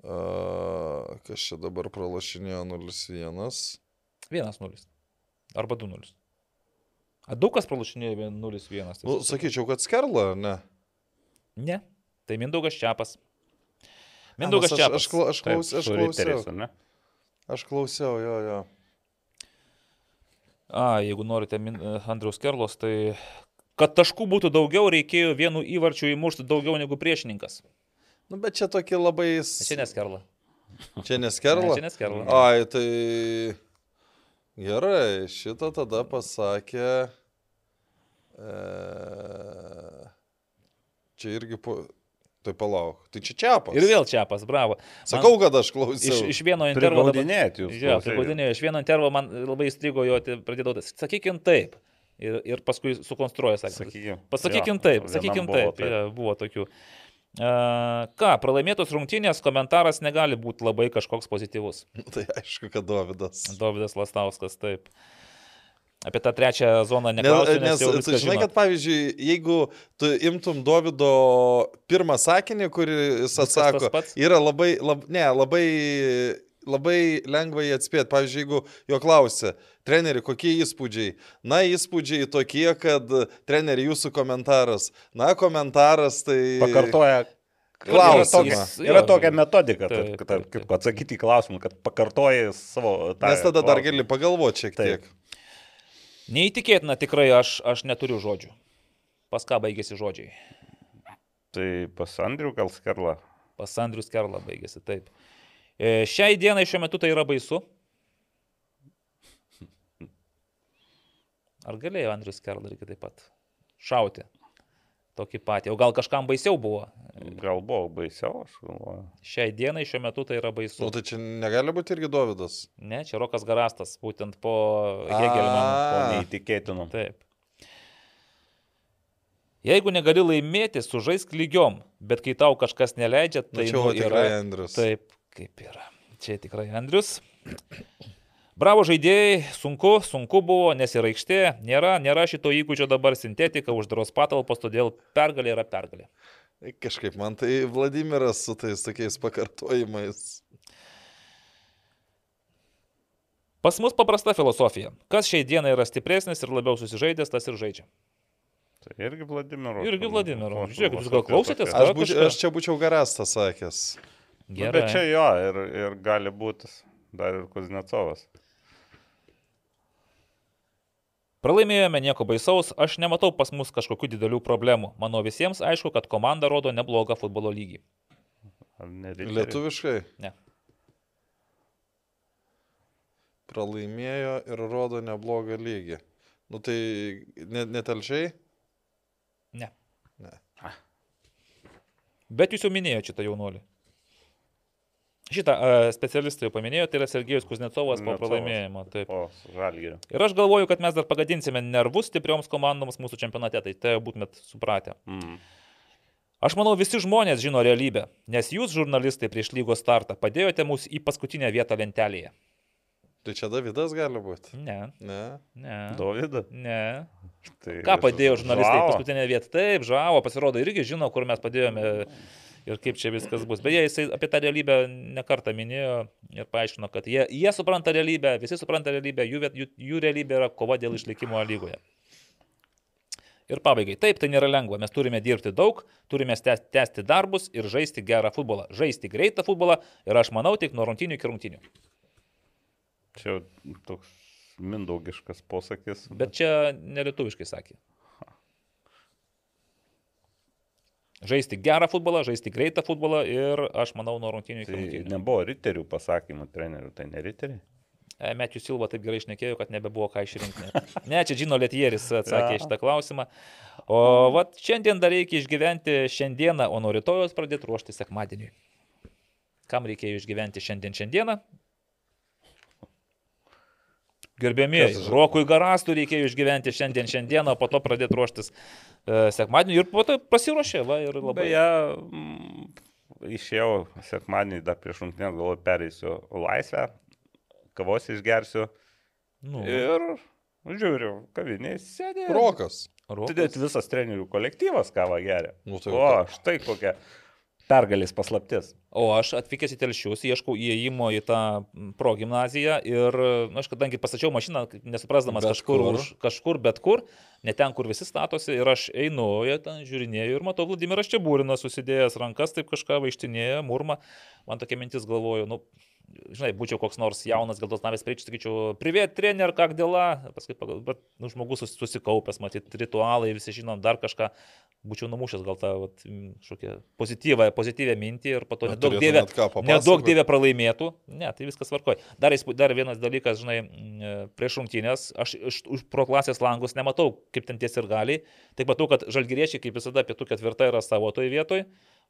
Uh, kas čia dabar pralašinėjo 0-1. 1-0. Arba 2-0. A daug kas pralašinėjo 0-1. Nu, sakyčiau, kad skerla, ne? Ne. Tai Mindaugas Čiapas. Mindaugas aš, Čiapas. aš, aš, Taip, klaus, aš klausiau. ne? Aš klausiau, jo, jo. A, jeigu norite Andriaus Kerlos, tai kad taškų būtų daugiau, reikėjo vienu įvarčiu įmušti daugiau negu priešininkas. Nu, bet čia tokie labai... Čia neskerla. Čia neskerla? Ne, čia neskerla. Ai, tai... Gerai, šitą tada pasakė... E... Čia irgi po... Tai palauk. Tai čia čiapas. Ir vėl Čiapas, bravo. Man- Sakau, kad aš Iš, klausiau. iš vieno intervo... Prigaudinėt jūs. Jo, klausai. prigaudinėjo. Iš vieno intervo man labai įstrigo jo pradėdavau. Sakykim taip. Ir, ir paskui sukonstruoja, sakė. Sakykim. Pasakykim Jo, taip, sakykim buvo taip. Ja, buvo tokių. Uh, ką, pralaimėtos rungtynės komentaras negali būti labai kažkoks pozityvus. Tai aišku, kad Davidas. Dovydas Lastauskas, taip. Apie tą trečią zoną Nes, neklausiu, nes, nes tu žinai, kad pavyzdžiui, jeigu tu imtum Davido pirmą sakinį, kurį jis tas atsako, yra labai, lab, ne, labai, labai lengva jį atspėti. Pavyzdžiui, jeigu jo klausia, treneri, kokie įspūdžiai? Na, įspūdžiai tokie, kad treneri, jūsų komentaras. Na, komentaras tai... Pakartoja. Klausimą. Yra tokia, yra tokia metodika, taip, taip, taip, taip, kaip taip. atsakyti į klausimą, kad pakartoji savo... tą Nes tada dar klausimą. gali pagalvoti šiek Taip. tiek. Neįtikėtina, tikrai aš, aš neturiu žodžių. Pas ką baigėsi žodžiai? Tai pas Andrių gal skerla. Pas Andrius Kerla baigėsi, taip. E, šiai dienai šiuo metu tai yra baisu. Ar galėjo Andrius Kerla irgi taip pat šauti? Tokį patį. O gal kažkam baisiau buvo? Gal buvo baisiau, aš galvoju. Šiai dienai šiuo metu tai yra baisu. Nu, tai čia negali būti irgi Davidas. Ne, čia Rokas Garastas, būtent po A. neįtikėtinų. Taip. Jeigu negali laimėti, sužaisk lygiom, bet kai tau kažkas neleidžia, tai čia nu, yra. Andrius. Taip, kaip yra. Čia tikrai Andrius. Bravo žaidėjai, sunku, sunku buvo, nes ir aikštė nėra, nėra šito įgūdžio dabar sintetika, uždaros patalpos, todėl pergalė yra pergalė. Kažkaip man tai Vladimiras su tais tokiais pakartojimais. Pas mus paprasta filosofija. Kas šiai dienai yra stipresnis ir labiau susižaidęs, tas ir žaidžia. Tai irgi Vladimiro. Irgi Vladimiro. Žiūrėk, jūs gal klausėtės? Aš, būč, aš čia būčiau garastą sakęs. Nu, Gerai. Bet čia jo, ir, ir gali būti dar ir Kuznecovas. Pralaimėjome nieko baisaus, aš nematau pas mus kažkokių didelių problemų. Manau visiems aišku, kad komanda rodo neblogą futbolo lygį. Ar ne Riteriai? Lietuviškai Ne. pralaimėjo ir rodo neblogą lygį. Nu tai net, netelčiai? Ne. Ne. Bet jūs jau minėjote šitą jaunuolį. Šitą uh, specialistą jau paminėjo, tai yra Sergejus Kuznecovas po pralaimėjimo. Taip. O, Žalgirio. Ir aš galvoju, kad mes dar pagadinsime nervus stiprioms komandoms mūsų čempionate, tai tai būtumėt supratę. Mm. Aš manau, visi žmonės žino realybę, nes jūs, žurnalistai, prieš lygos startą padėjote mus į paskutinę vietą lentelėje. Tai čia Davidas gali būti? Ne, Ne. ne. Dovida. Ne. Tai Ką padėjo žurnalistai į paskutinę vietą? Taip, žavo, pasirodo, irgi žino, kur mes padėjome ir kaip čia viskas bus. Beje, jisai apie tą realybę nekartą minėjo ir paaiškino, kad jie, jie supranta realybę, visi supranta realybę, jų, jų, jų realybė yra kova dėl išlikimo lygoje. Ir pabaigai, taip, tai nėra lengva, mes turime dirbti daug, turime tęs- tęsti darbus ir žaisti gerą futbolą, žaisti greitą futbolą ir aš manau tik nuo rungtinių iki rungtinių. Čia toks mindaugiškas posakis. Bet čia nelietuviškai sakė. Žaisti gerą futbolą, žaisti greitą futbolą ir aš manau nuo rungtinių iki Tai rungtinių. nebuvo riterių pasakymų trenerių, tai ne riteriai. E, Mečių Silva taip gerai išnekėjo, kad nebebuvo ką išrinkti. Ne, čia Džino Letieris atsakė Ja. šitą klausimą. O vat šiandien dar reikia išgyventi šiandieną, o nuo rytojos pradėti ruošti sekmadieniui. Kam reikėjo išgyventi šiandien šiandieną? Gerbėmieji, Rokui Garastų reikėjo išgyventi šiandien šiandieną, o po to pradėti ruoštis e, sekmadienį ir po to pasiruošė. Va, ir labai... Beje, mm, išėjau sekmadienį dar prieš rungtynės, galvoju, pereisiu laisvę, kavos išgersiu Nu, ir žiūriu, kavinėje sėdė. Rokas. Rokas. Tai visas trenerių kolektyvas kavą geria. Nu, tai o, štai kokia pergalės paslaptis. O aš atvykęs į Telšius, ieškau įėjimo į tą progymnaziją ir, na, aš kadangi pastačiau mašiną, nesuprasdamas Bet kažkur, kur? už, kažkur, bet kur, ne ten, kur visi statosi, ir aš einu, jie ten žiūrinėjau ir matau, Vladimiras čia būrinas, susidėjęs rankas, taip kažką vaikštinėja, murma. Man tokia mintis galvoju, nu, žinai, būčiau koks nors jaunas, gal tos navės priečia, sakyčiau, privėt trener, ką dėla, paskui, bet, nu, žmogus sus- susikaupęs, matyt, ritualai, visi žinom, dar kažką, būčiau numušęs gal tą, vat, pozityvą, pozityvę mintį ir po to nedaug dievė, nedaug dievė pralaimėtų, ne, tai viskas varkoj. Dar, dar vienas dalykas, žinai, m, prieš rungtynės, aš iš už pro klasės langus nematau, kaip ten ties ir gali, tik matau, kad žalgyriečiai, kaip visada, pietų ketvirta yra savo toj vietoj,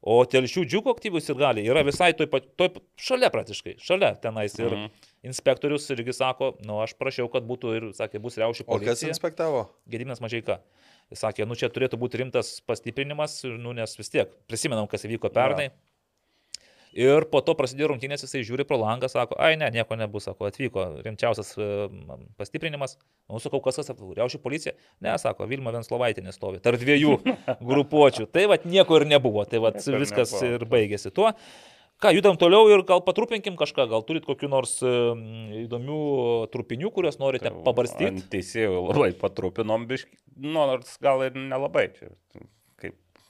o telšių džiugo aktyvus ir gali yra visai toj, pat- toj šalia praktiškai, šalia tenais ir Mhm. inspektorius irgi sako, nu aš prašiau, kad būtų ir, sakė, bus riaušių O kas policija. inspektavo? Gediminas Mažaika. Jis sakė, nu čia turėtų būti rimtas pastiprinimas, nu nes vis tiek prisimenam, kas įvyko pernai. Ir po to prasidėjo rungtynės, jisai žiūri pro langą, sako, ai ne, nieko nebus, sako, atvyko rimčiausias e, pastiprinimas. Nu, sakau, kas tas, riaušių policija? Ne, sako, Vilma Venslovaitė nestovi, tarp dviejų grupuočių. Tai vad nieko ir nebuvo, tai vad viskas nebuvo. ir baigėsi tuo. Ką, judam toliau ir gal patrupinkim kažką, gal turit kokiu nors e, įdomių trupinių, kuriuos norite pabarstyti. Teisėjų labai patrupinom biški, nu, nors gal ir nelabai. Čia,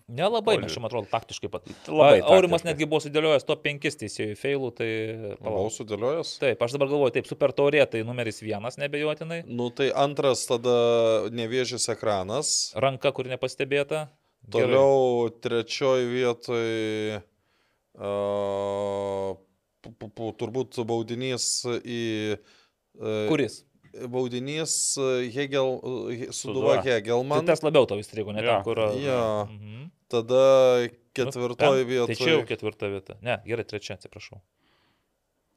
Nelabai, čia, man atrodo, taktiškai pat. Labai A, Aurimas taktiškai. netgi buvo sudėliojęs top 5 teisėjų feilų, tai... Buvau sudėliojęs? Taip, aš dabar galvoju, taip, super taurė, tai numeris vienas, nebejotinai. Nu tai antras tada nevėžys ekranas. Ranka, kuri nepastebėta. Gerai. Toliau trečioji vietoj uh, turbūt baudinys į... Uh, Kuris? Baudinys Hegel. Suduva Tai Hegelman. tas labiau tau įstrigo, ne Jo. ten, kur... Jo. Mhm. Tada ketvirtoji Nu, vietoj. Tai čia jau ketvirta vieta. Ne, gerai, trečia, atsiprašau.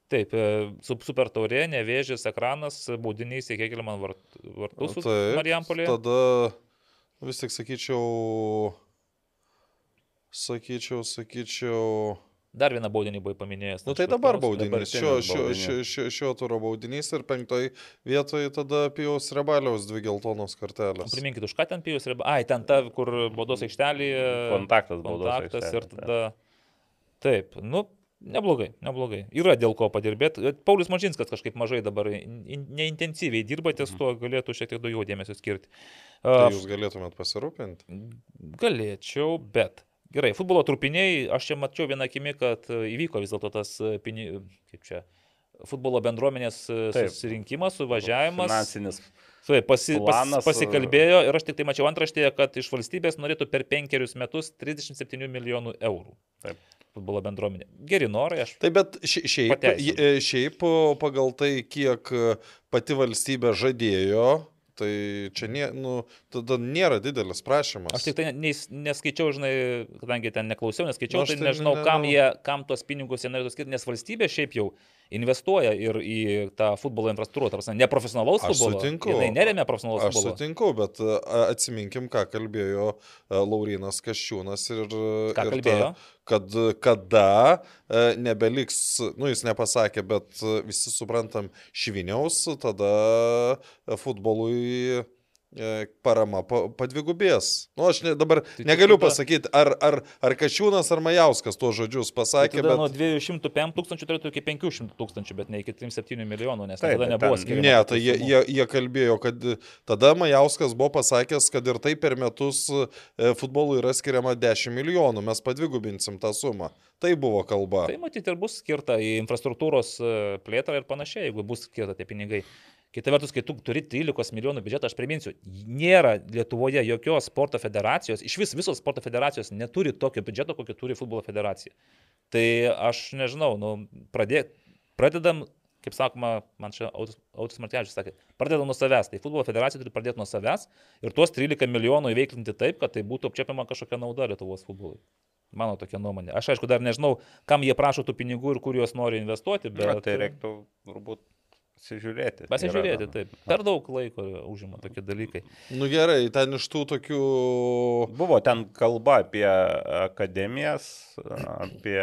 Taip, e, su- super taurė, nevėžės ekranas, baudinys į Hegelman vart- vartus Taip, Marijampolė. Tada vis tik sakyčiau, sakyčiau, sakyčiau, Dar vieną baudinį buvai paminėjęs. Nu tai dabar baudinys, šio, dabartinis šio, baudinys. šio, šio, šio turo baudinys ir penktoj vietoje tada Pijaus Rebaliaus dvi geltonos kortelės. Priminkit, už ką ten pijus riba. Ai, ten ta, kur baudos aikštelėje. Kontaktas baudos Kontaktas ir aikštelėje, tada. Taip, nu, neblogai, neblogai. Yra dėl ko padirbėti. Paulius Mažinskas kažkaip mažai dabar in- in- neintensyviai dirba ties tuo, galėtų šiek tiek daugiau dėmesio skirti. Tai A, jūs galėtumėt pasirūpinti. Galėčiau, bet. Gerai, futbolo trupiniai, aš čia mačiau vieną akimi, kad e, įvyko vis dėlto tas, e, pini, kaip čia, futbolo bendruomenės e, Taip. susirinkimas, suvažiavimas. Finansinis. Taip, pasi, pas, planas, pasikalbėjo ir aš tik tai mačiau antraštėje, kad iš valstybės norėtų per penkerius metus 37 milijonų eurų. Taip. Futbolo bendruomenė. Geri norai, aš. Tai bet ši- šiaip, šiaip pagal tai, kiek pati valstybė žadėjo, tai čia nė, nu, tada nėra didelis prašymas. Aš tik tai neskaičiau, žinai, kadangi ten neklausiau, neskaičiau, Nu, tai nežinau, ne- kam, jie, kam tuos pinigus jie norėtų skirti, nes valstybė šiaip jau investuoja ir į tą futbolo infrastruktūrą, ta prasme, neprofesionalaus Aš futbolo. sutinku. Jinai neremia profesionalaus Aš futbolo. sutinku, bet atsiminkim, ką kalbėjo Laurinas Kaščiūnas ir, Ką ir kalbėjo? kad kada nebeliks, nu jis nepasakė, bet visi suprantam šviniaus, tada futbolui parama pa- padvigubės. Nu, aš ne, dabar Tai negaliu tada- pasakyti, ar, ar, ar Kašiūnas, ar Majauskas tuos žodžius Tai pasakė, nuo bet... 205 tūkstančių turėtų iki 500 tūkstančių, bet ne iki 37 milijonų, nes Taip, tada nebuvo skiriama. Ne, tai jie, jie, jie kalbėjo, kad tada Majauskas buvo pasakęs, kad ir tai per metus e, futbolui yra skiriama 10 milijonų, mes padvigubinsim tą sumą. Tai buvo kalba. Tai matyti ir bus skirta į infrastruktūros e, plėtrą ir panašiai, jeigu bus skirta tie pinigai. Kita vertus, kai tu turi 13 milijonų biudžetą, aš priminsiu, nėra Lietuvoje jokios sporto federacijos, iš vis visos sporto federacijos neturi tokio biudžeto, kokį turi futbolo federacija. Tai aš nežinau, nu, pradėk, pradedam, kaip sakoma, man čia Autis Autis Martiačius sakė, pradedam nuo savęs. Tai futbolo federacija turi pradėti nuo savęs ir tuos 13 milijonų įveiklinti taip, kad tai būtų apčiapiama kažkokia nauda Lietuvos futbolui. Mano tokia nuomonė. Aš aišku dar nežinau, kam jie prašo tų pinigų ir kur juos nori investuoti, bet... Bet tai reiktų turbūt pasižiūrėti. Pasižiūrėti, Yra- taip. Per daug laiko užima tokie dalykai. Nu gerai, ten iš tų tokių... Buvo ten kalba apie akademijas, apie,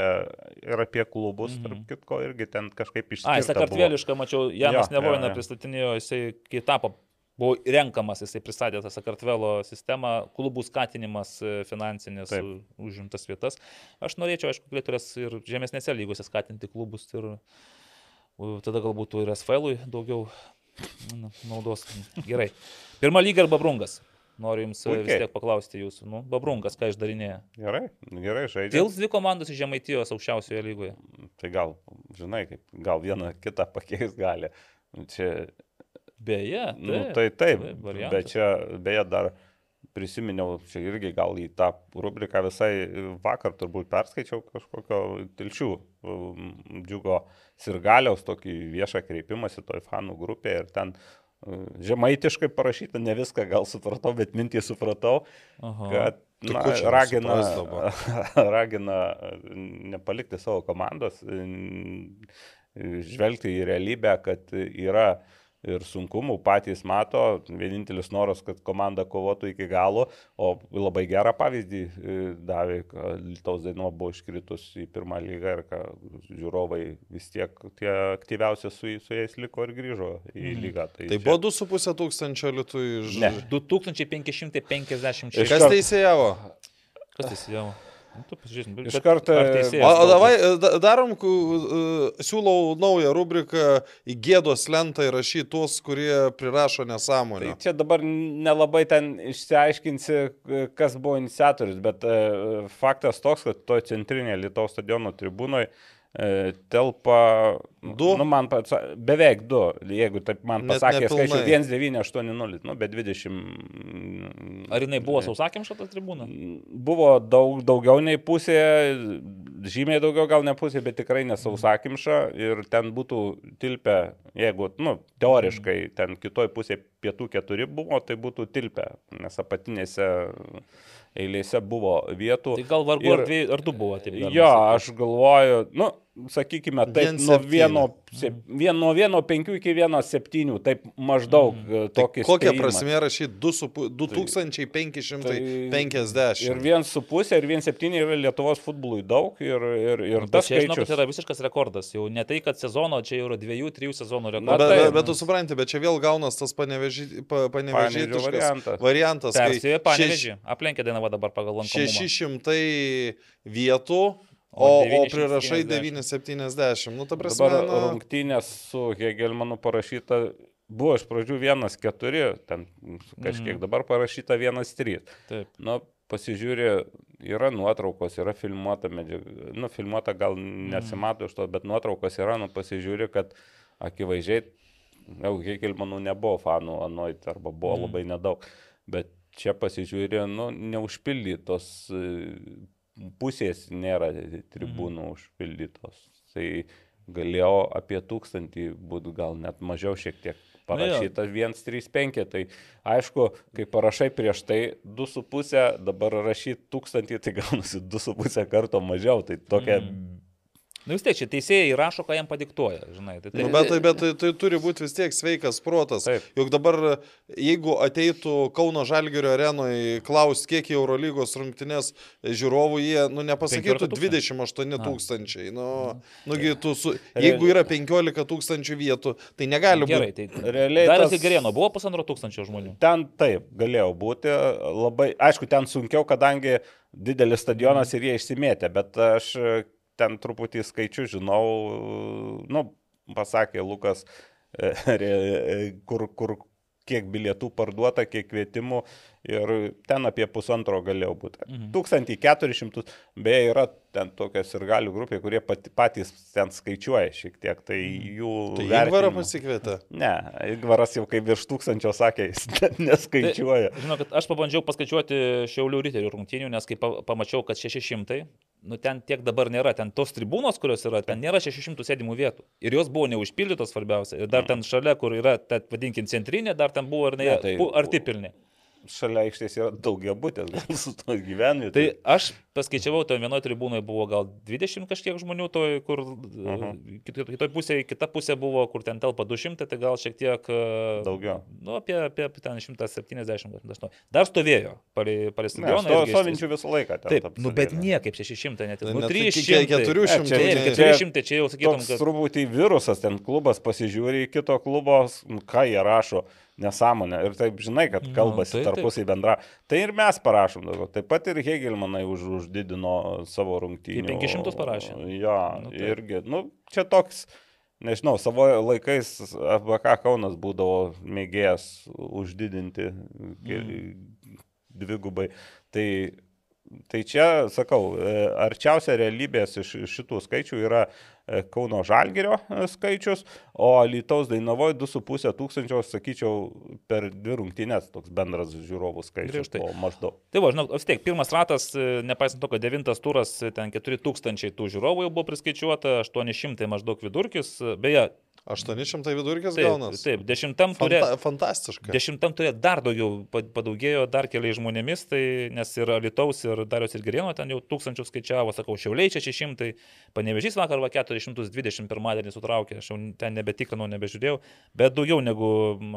ir apie klubus, Mhm. tarp kitko, irgi ten kažkaip Ai, išskirta. buvo. Sakartvelišką, mačiau, Janas Jo, jo, Nevojina jo. pristatinėjo, jisai, kai tapo, buvo renkamas, jisai pristatė tą Sakartvelo sistemą, klubų skatinimas e, finansinis, Taip. užimtas vietas. Aš norėčiau, aišku, turės ir žemesnėse lygose skatinti klubus ir tada galbūt ir SFL daugiau nu, naudos. Gerai. Pirma lyga ir Babrungas. Noriu Jums e, vis tiek paklausti Jūsų. Nu, Babrungas, ką išdarinėja? Gerai, gerai žaidžia. Tils dvi komandos iš Žemaitijos aukščiausioje lygoje. Tai gal, žinai, kaip, gal vieną kitą pakeis gali. Čia, Beje, nu, tai taip, taip, bet čia, beje, dar prisiminiau, čia irgi gal į tą rubriką visai vakar turbūt perskaičiau kažkokio tilčių um, džiugo sirgaliaus tokį viešą kreipimąsi toj fanų grupėje ir ten uh, žemaitiškai parašyta, ne viską gal supratau, bet mintį supratau, Aha. kad na, ragina, ragina nepalikti savo komandos, žvelgti į realybę, kad yra ir sunkumų patys mato, vienintelis noras, kad komanda kovotų iki galo, o labai gerą pavyzdį e, davė, kad Lietuvos daino buvo iškritus į pirmą lygą ir kad žiūrovai vis tiek tie aktyviausi su, su jais liko ir grįžo į lygą. Tai čia- buvo 2,5 tūkstančio litų iš... Ne. 2556. Iš Kas teisėjavo? Kas teisėjavo? Nu, tu pasižiūrėsim. bet- Iš karto- ar O, o davai, e, da- darom, e, siūlau naują rubriką į gėdos lentą įrašyti tuos, kurie prirašo Tai nesąmonę. čia dabar nelabai ten išsiaiškinsi, kas buvo iniciatorius, bet e, faktas toks, kad to centrinėje Lietuvos stadiono tribūnoje e, telpa Du? Nu, man pats, beveik du, jeigu taip man pasakė skaičių 1980, nu, bet 20. Ar jinai buvo sausakimša ta tribūna? Buvo daug, daugiau nei pusė, žymiai daugiau gal ne pusė, bet tikrai nesausakimša ir ten būtų tilpę, jeigu, nu, teoriškai ten kitoj pusėje pietų keturi buvo, tai būtų tilpę, nes apatinėse eilėse buvo vietų. Tai gal vargu Ir- ar, dviejų, ar du buvo taip. Jo, aš galvoju, nu, sakykime, taip, Vien nuo vieno, sep, vien, nuo vieno penkių iki vieno septynių, taip maždaug mm. Tai tokį kokia spėjimą. prasme rašyti 2550? Ir vien su pusė, ir vien septyni yra Lietuvos futbolui daug, ir, ir, ir tas čia, žinau, skaičius. kad yra visiškas rekordas. Jau ne tai, kad sezono, čia jau yra dviejų, trijų sezonų Na, Bet, rekordas. bet, bet tu supranti, bet čia vėl gaunas tas paneveži- pa- Panevėžio panevežėtiškas variantas. variantas. kai Persivė šeš- panevežį. Aplenkė Dainava dabar pagal lankomumą. 600 vietų, o, O o 970. prirašai 970. Nu, ta prasme, Dabar na, rungtynės su Hegelmanu parašyta, buvo iš pradžių 1-4, ten kažkiek Mhm. dabar parašyta 1-3. Taip. Nu, pasižiūrė, yra nuotraukos, yra filmuota medžiaga, nu, filmuota gal nesimato iš to, bet nuotraukos yra, nu, pasižiūrė, kad akivaizdžiai, jau Hegelmanų nebuvo fanų anoit, arba buvo Mhm. labai nedaug, bet čia pasižiūrė, nu, neužpildytos pusės nėra tribūnų užpildytos. Tai galėjo apie tūkstantį būti, gal net mažiau šiek tiek parašyta 135. Tai aišku, kai parašai prieš tai 2,5, dabar rašyti tūkstantį, tai gaunasi 2,5 karto mažiau. Tai tokia... Mm. Nu vis tiek, čia teisėjai rašo, ką jam padiktuoja, žinai. Tai, Nu, bet, tai- bet tai, tai turi būti vis tiek sveikas protas. Taip. Juk dabar, jeigu ateitų Kauno Žalgirio arenoje klaus, kiek į Eurolygos rungtynės žiūrovų, jie, nu, nepasakytų 15 28 A. tūkstančiai. Nu, nugi, tu su, jeigu yra 15 tūkstančių vietų, tai negali Gerai, būti. tai Realiai Dar tas- esi gerėno, buvo pusantro tūkstančio žmonių. Ten taip, galėjo būti labai, aišku, ten sunkiau, kadangi didelis stadionas ir jie išsimėtė, bet aš ten truputį skaičių žinau, nu, pasakė Lukas, e, re- kur, kur kiek bilietų parduota, kiek kvietimų ir ten apie pusantro galėjo būti. Mhm. 1400, beje, yra ten tokia ir galių grupė, kurie pati, patys ten skaičiuoja šiek tiek, tai jų... Tai Igvarą pasikvietė. Ne, Igvaras jau kaip virš tūkstančio sakė, jis net neskaičiuoja. Žinau, kad aš pabandžiau paskaičiuoti Šiaulių riterių rungtynių, nes kai pa- pamačiau, kad 600, nu ten tiek dabar nėra, ten tos tribūnos, kurios yra, ten nėra 600 sėdimų vietų. Ir jos buvo neužpildytos svarbiausia. Ir dar ten šalia, kur yra, ta, vadinkim, centrinė, dar ten buvo ir ne, Ne, tai- pu- arti pilni. Šalia aikštės yra daugia būtės, gal su to gyvenvietė. Tai aš paskaičiavau, ten vienoje tribūnoje buvo gal 20 kažkiek žmonių, toj, kur Mhm. kitoje kitoj pusėje, kita pusė buvo, kur ten telpa 200, tai gal šiek tiek... e, Daugiau. Nu, apie, apie, ten 170, gal 180. Dar stovėjo stadioną. to stovinčių visą laiką. ten Taip, ta nu, bet niekaip 600, net, nu, Net 300. 400. Ne, čia- čia- 400, čia jau sakytum, kad... truputį virusas, ten klubas pasižiūri į kito klubo, ką jie rašo, nesąmonė. Ir taip žinai, kad kalbasi taip, taip. tarpusai bendra. Tai ir mes parašom daugiau. Taip pat ir Hegelmanai už, uždidino savo rungtynių. Tai 500 parašė. Jo, Nu, taip. irgi. Nu, čia toks. Nežinau, savo laikais FBK Kaunas būdavo mėgėjas uždidinti mm. dvigubai. Tai Tai čia, sakau, e, arčiausia realybės iš šitų skaičių yra Kauno Žalgerio e, skaičius, o Lietuvos Dainavoje 2,5 tūkstančio, sakyčiau, per dvi rungtynės toks bendras žiūrovų skaičius buvo maždaug. Tai va, žinau, vis tiek, pirmas ratas, e, nepaisant to, kad devintas turas, e, ten 4000 tų žiūrovų jau buvo priskaičiuota, 800 maždaug vidurkis. e, Beje, 800 vidurkis taip, gaunas. taip dešimtam turė, Fanta, fantastiška. dešimtam turė dar daugiau pa- padaugėjo, dar keliais žmonėmis, tai nes ir Lietuvos, ir Darius ir Gerėno ten jau tūkstančių skaičiavo, sakau, Šiauliai 600, panevežys vakar va 420 pirmadienį sutraukė, aš jau ten nebetikrinau, nebežiūrėjau, bet daugiau negu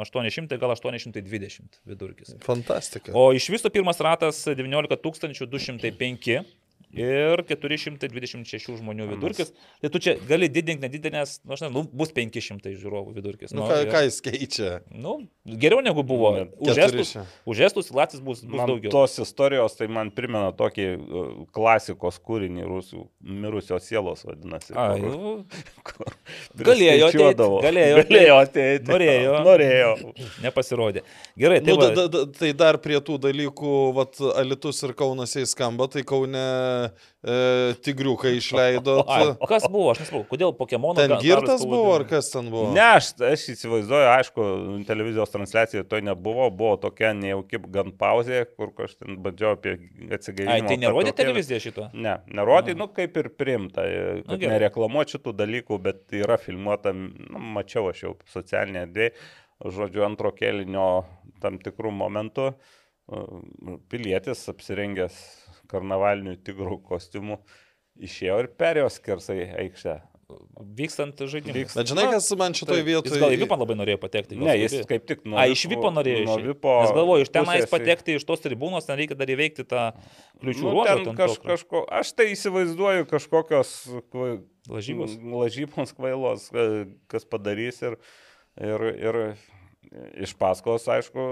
800, gal 820 vidurkis. Fantastika. O iš viso pirmas ratas 19 205 ir 426 žmonių vidurkis. Tai tu čia gali didinti nedidelės, nu, aš nežinau, nu, bus 500 žiūrovų vidurkis. Nu, ką, ir- ką jis keičia? Nu, geriau negu buvo. Bet Už estus, už estus Latvijas bus, bus Man daugiau. tos istorijos tai man primena tokį e, klasikos kūrinį rusų, mirusios sielos vadinasi. Ai, kur- nu, kur Galėjo ateit, priskaičiuodavo. galėjo galėjo ateiti. Norėjo. Norėjo. nepasirodė. Gerai, tai Nu, va, da, da, da, tai dar prie tų dalykų, vat, Alitus ir Kaunas jai skamba, tai Kaune e, tigriukai išleido. O kas buvo, aš nesupratau, kodėl Pokemono Ten girtas buvo, ar kas ten buvo? Ne, aš, aš įsivaizduoju, aišku, televizijos transliacija to nebuvo, buvo tokia nejauki gan pauzė, kur aš ten bandžiau apie atsigaivinimą. Ai, tai nerodė televizija šito? Ne, nerodė, nu kaip ir primta, e, gerai. nereklamuoti šitų dalykų, bet yra filmuota, nu, mačiau aš jau socialinėje erdvėje, žodžiu, antro kelinio tam tikrų momentų e, pilietis apsirengęs karnavalinių tigrų kostiumų išėjo ir perėjo skersai aikštę. Vykstant žaidimui. Vyks- Bet žinai, kas man šitoje Jis vietoje... gal į Vipą labai norėjo patekti. Ne, jis sugebėjo. kaip tik nuo A, iš Vipo norėjo nuo išeiti. Vipo Nes galvoju, iš tenais pusės patekti iš tos tribūnos, ten reikia dar įveikti tą kliučių Nu, ruožą. ten kaž, kažko, aš tai įsivaizduoju kažkokios kvai, Lažybos. lažybos kvailos, ka- kas padarys ir, ir, ir iš paskos, aišku,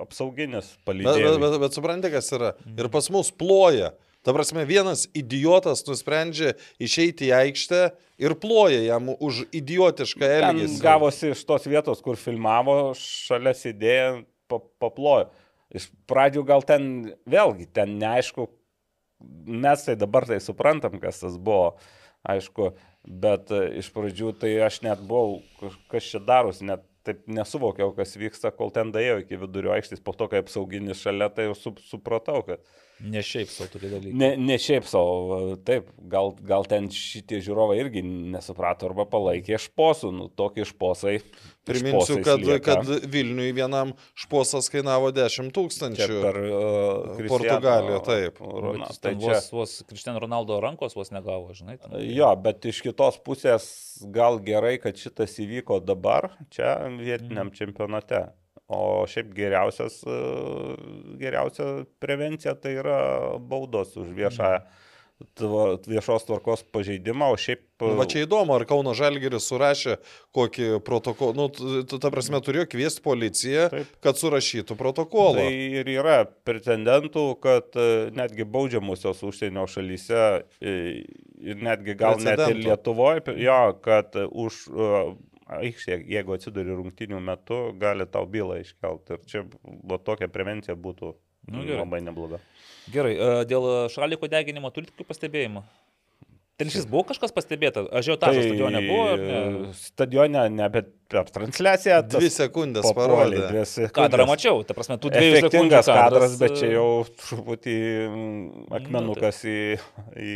apsauginis Bet, bet, palydėjimas. bet, bet suprantate, kas yra. Ir pas mus ploja. Ta prasme, vienas idiotas nusprendžia išeiti į aikštę ir ploja jam už idiotišką Ten elgesį. gavosi iš tos vietos, kur filmavo, šalia sėdėjo, pa- paplojo. Iš pradžių gal ten, vėlgi, ten neaišku, mes tai dabar tai suprantam, kas tas buvo, aišku, bet e, iš pradžių tai aš net buvau, kas čia darosi, net taip nesuvokiau, kas vyksta, kol ten daėjau iki vidurio aikštės, po to, kai apsauginis šalia, tai jau sup, supratau, kad Ne šiaip savo turi dalykai. Ne, ne šiaip savo, taip, gal, gal ten šitie žiūrovai irgi nesuprato arba palaikė šposų, nu tokie šposai. Priminsiu, kad, lieka. kad Vilniui vienam šposas kainavo 10 čia tūkstančių. per uh, Portugaliją, taip. Bet jis tai čia, vos, vos Kristiano Ronaldo rankos vos negavo, žinai. Ten. jo, bet iš kitos pusės gal gerai, kad šitas įvyko dabar, čia vietiniam Mhm. čempionate. O šiaip geriausias, e, geriausia prevencija tai yra baudos už viešą, tva- viešos tvarkos pažeidimą, o šiaip... Nu, va čia įdomu, ar Kauno Žalgeris surašė kokį protokolą. Nu, ta prasme, turėjo kviesti policiją, Taip. kad surašytų protokolą. Tai ir yra pretendentų, kad e, netgi baudžiamusios užsienio šalyse e, ir netgi gal net ir Precedentų. Lietuvoje, jo, kad už e, aikštę, jeigu atsiduri rungtinių metu, gali tau bylą iškelti. Ir čia va, tokia prevencija būtų Nu, gerai. labai nebloga. Gerai, e, dėl šaliko deginimo turite kokių pastebėjimų? Ten šis buvo kažkas pastebėta, ažiotažas tai, stadione buvo, ne? Stadione, ne, bet per transliaciją. Dvi sekundės parodė. sekundės. Kadrą mačiau, ta prasme, tų dviejų sekundžių kadras, bet e, čia jau truputį mm, akmenukas į, į,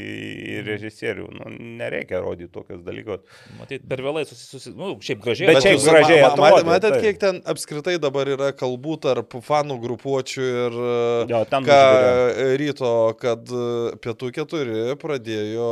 į režisierių. Nu, nereikia rodyti tokius dalykus. Matyt, per vėlai susijusi, nu, šiaip gražiai. Bet šiaip gražiai ma- ma- matėt- Matėt, taip. kiek ten apskritai dabar yra kalbų tarp fanų grupuočių ir e, Jo, ten ką ryto, kad e, pietų keturi pradėjo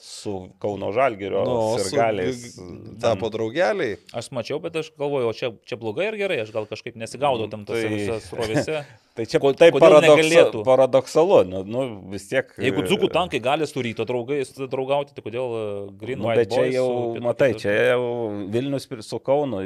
Su Kauno Žalgerio nu, nu, su- sirgaliais. tapo draugeliai. Aš mačiau, bet aš galvoju, o čia, čia blogai ar gerai, aš gal kažkaip nesigaudau tam tose Tai- tai... visose srovėse. Tai čia kodėl paradoksa, paradoksalu, nu, nu vis tiek. Jeigu dzukų tankai gali su ryto draugais draugauti, tai kodėl uh, Green Nu, White bet čia jau, su matai, čia jau Vilnius su Kaunu,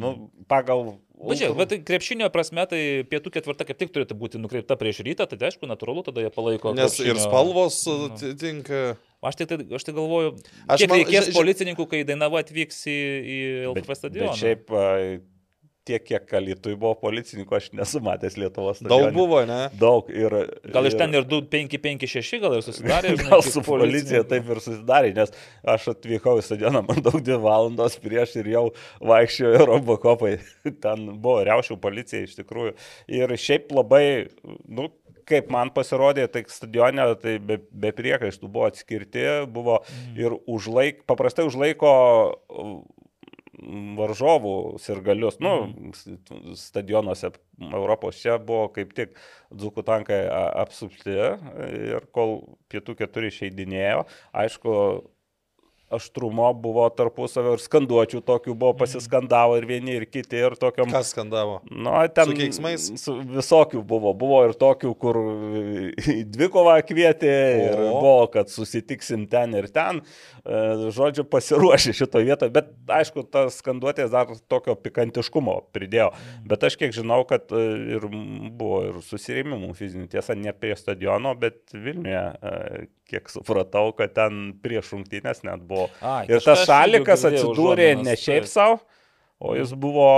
nu, pagal... Bet, čia, bet tai krepšinio prasme, tai pietų ketvirta kaip tik turėtų būti nukreipta prieš rytą, tai aišku, natūralu, tada jie palaiko. Nes ir krepšinio- spalvos e, nu. tinka. Aš tai, tai, aš tai galvoju, Aš kiek man- reikės ži- policininkų, kai Dainava atvyks į, į LFF stadioną. bet šiaip a, tiek, kiek Kalitui buvo policininkų, aš nesu matęs Lietuvos Daug stadione. buvo, ne? Daug ir... Gal iš ten ir 2, 5, 5, 6 gal ir susidarė. žinai, Gal su policija taip ir susidarė, nes aš atvykau į stadioną maždaug 2 valandos prieš ir jau vaikščiojo robokopai. Ten buvo riaušių policija iš tikrųjų. Ir šiaip labai, nu, kaip man pasirodė, tai stadione tai be, be priekaištų buvo atskirti, buvo ir užlaik, paprastai užlaiko varžovų sirgalius, nu, s- stadionuose Europos čia buvo kaip tik dzukų tankai apsupti ir kol pietų keturi išeidinėjo, aišku, aštrumo buvo tarpusavio ir skanduočių tokių buvo pasiskandavo ir vieni ir kiti ir tokiam... Kas skandavo? Nu, ten Su keiksmais? Su visokių buvo. Buvo ir tokių, kur į dvikovą kvietė ir O. buvo, kad susitiksim ten ir ten. E, Žodžiu, pasiruošė šito vietoje, bet aišku, tas skanduotės dar tokio pikantiškumo pridėjo. Bet aš kiek žinau, kad e, ir buvo ir susirėmimų fizinių, tiesa, ne prie stadiono, bet Vilniuje, e, kiek supratau, kad ten prieš rungtynės net buvo. Ai, Ir tas šalikas atsidūrė užuominas, ne šiaip taip. savo, o jis buvo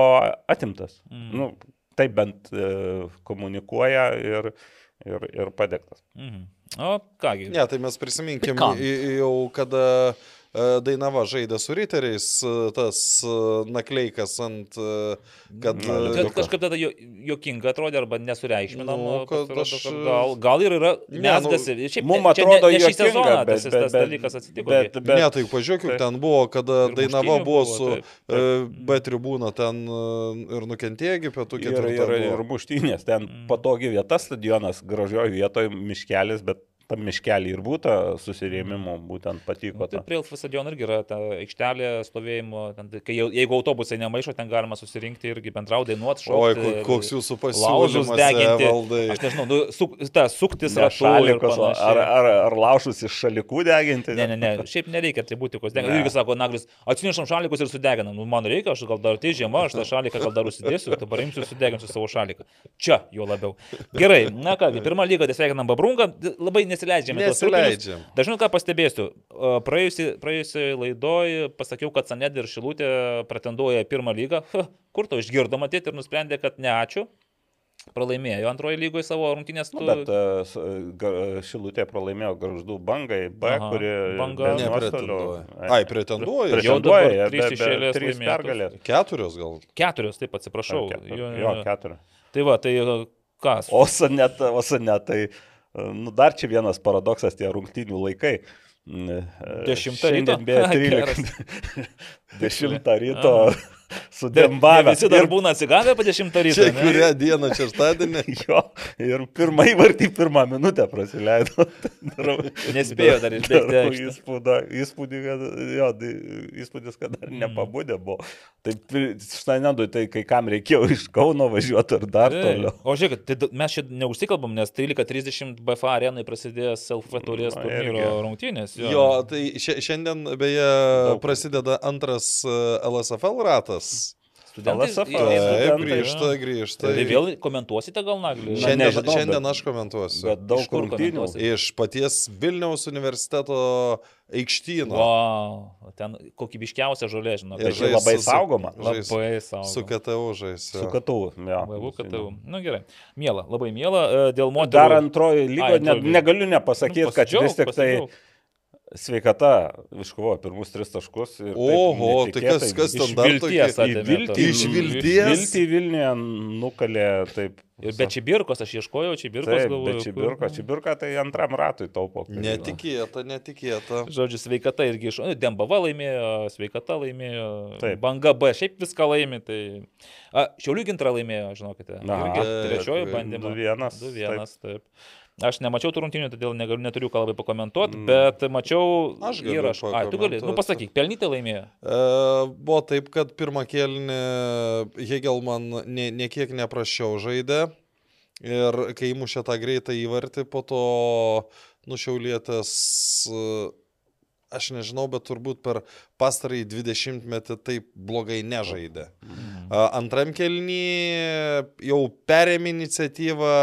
atimtas. Mm. Nu, taip bent e, komunikuoja ir, ir, ir padėktas. Mhm. O kągi. Ne, tai mes prisiminkim Pikant. į- į- jau, kada e, Dainava žaidė su riteriais, e, tas e, nakleikas ant, e, kad... Na, e, Kad kažkaip tada jo- jokinga atrodė arba nesureikšminam. Nu, kad pasirodo, aš- gal, gal ir yra mesgasi. nu, Šiaip Mums atrodo, ne šį sezoną bet- tas, bet- tas bet- dalykas atsitiko. bet- gi. bet- ne, tai pažiūrėk, taip. ten buvo, kada Ir Dainava buvo buvo, su e, B tribūna ten e, ir nukentėjo pietų Ir, ir, ir ketvirtą. muštynės, ten Mm. patogi vieta, stadionas, gražioje vietoje, miškelis, bet tam miškelį ir būtų susirėmimų, būtent patiko. Tai ta. prie Elfų stadiono irgi yra ta aikštelė stovėjimo, ten, kai, jau- jeigu autobusai nemaišo, ten galima susirinkti irgi bendrauti, dainuoti, Oi, šokti. ko- koks jūsų pasiūlymas, deginti. Evaldai. Aš nežinau, nu, suk, ta, suktis ir šalikos, ar, ar, ar laušus iš šalikų deginti? Ne, ne, ne, šiaip nereikia atributikos. Ne. Ne. Irgi sako, Naglis, atsinešam šalikus ir sudeginam. Nu, man reikia, aš gal dar tai žiema, aš tą šaliką gal dar užsidėsiu, dabar imsiu ir sudeginsiu savo šaliką. Čia jo labiau. Gerai, na ką, pirmą lygą tai sveikinam Babrunką, labai nesileidžiame. Nesileidžiam. Dažnai ką pastebėsiu, praėjusioje laidoje pasakiau, kad Saned ir Šilutė pretenduoja į pirmą lygą. Kur to išgirdo matyti ir nusprendė, kad ne ačiū. Pralaimėjo antroje lygoje savo rungtynės. Nu, Tu... bet uh, Šilutė pralaimėjo garždų bangai, B, Aha, kuri Banga. Nepretenduoja. Ai, pretenduoja. Jau Pretenduoja, dabar jie trys be- iš be- eilės trys pergalės. Keturios gal. Keturios, taip atsiprašau. Ar ketur- Jo, Jo, keturi. Tai va, tai e, kas? O sonet, o sonet, tai, nu, dar čia vienas paradoksas, tie rungtynių laikai. Mm, e, Dešimtą šiandien ryto? beje Geras. 13. 10 ryto su Bet ne Dembavė. Visi dar būna atsigavę po 10 ryto. Čia kurią dieną šeštadienį? Jo, ir pirmą įvartį pirmą minutę praleido. Nespėjo dar išbėgti. Įspūdį, kad, jo, tai įspūdis, kad dar Mm. nepabūdė buvo. Tai štai nedu, tai kai kam reikėjo iš Kauno važiuoti ir dar Ei, toliau. O žiūrėkit, tai mes čia neužsikalbam, nes 13.30 BFA arenai prasidės LF turės turnyro rungtynės. Jo, tai šia- šiandien beje prasideda antras e, LSFL ratas. Studentai. LSF. Taip, studentai, grįžta, Tai grįžta. vėl komentuosite gal naglį? Na, Šiandien, nežinau, šiandien bet- aš komentuosiu. Bet daug Iš kur rungtynių. komentuosit? Iš paties Vilniaus universiteto aikštyno. Wow, ten kokybiškiausia žolė, žinau. Ir Tai čia labai žais su- saugoma. žais Labai saugoma. Su KTU žais. Su. KTU. jo. Vaivu, kad tau. Na gerai. Miela, labai miela. e, Dėl moterų. Dar antroji lygo, Ai, ne, negaliu nepasakyti, Nu, kad vis tik tai pasidžiaug. Sveikata iškovojo pirmus tris taškus. ir taip Oho, tai kas, kas Iš ten dar vilties atėmė viltį- Iš vilties? Viltį Vilniuje nukalė taip. Ir be Čibirkos, aš ieškojau Čibirkos, Taip, galvoju. bet Čibirka, Čibirka tai antram ratui taupo. Netikėta, netikėta. Žodžiu, sveikata irgi iš... Dembava laimėjo, sveikata laimėjo, Taip. banga B, šiaip viską laimė, tai... A, Šiaulių gintra laimėjo, žinokite. Na, taip, trečioji taip, bandymą. 2-1, 2-1, taip. Aš nemačiau tų rungtynių, todėl negaliu, neturiu ką labai pakomentuoti, Mm. bet mačiau Aš įrašą. Ai, tu gali, nu pasakyk, pelnytai laimėjo. E, buvo taip, kad pirmą kelnį Hegelman ne, niekiek neprašiau žaidė. Ir kai įmušė tą greitą įvartį, po to nušiaulėtas, e, aš nežinau, bet turbūt per pastarąjį 20 metį taip blogai nežaidė. A, Antram kelnį jau perėmė iniciatyvą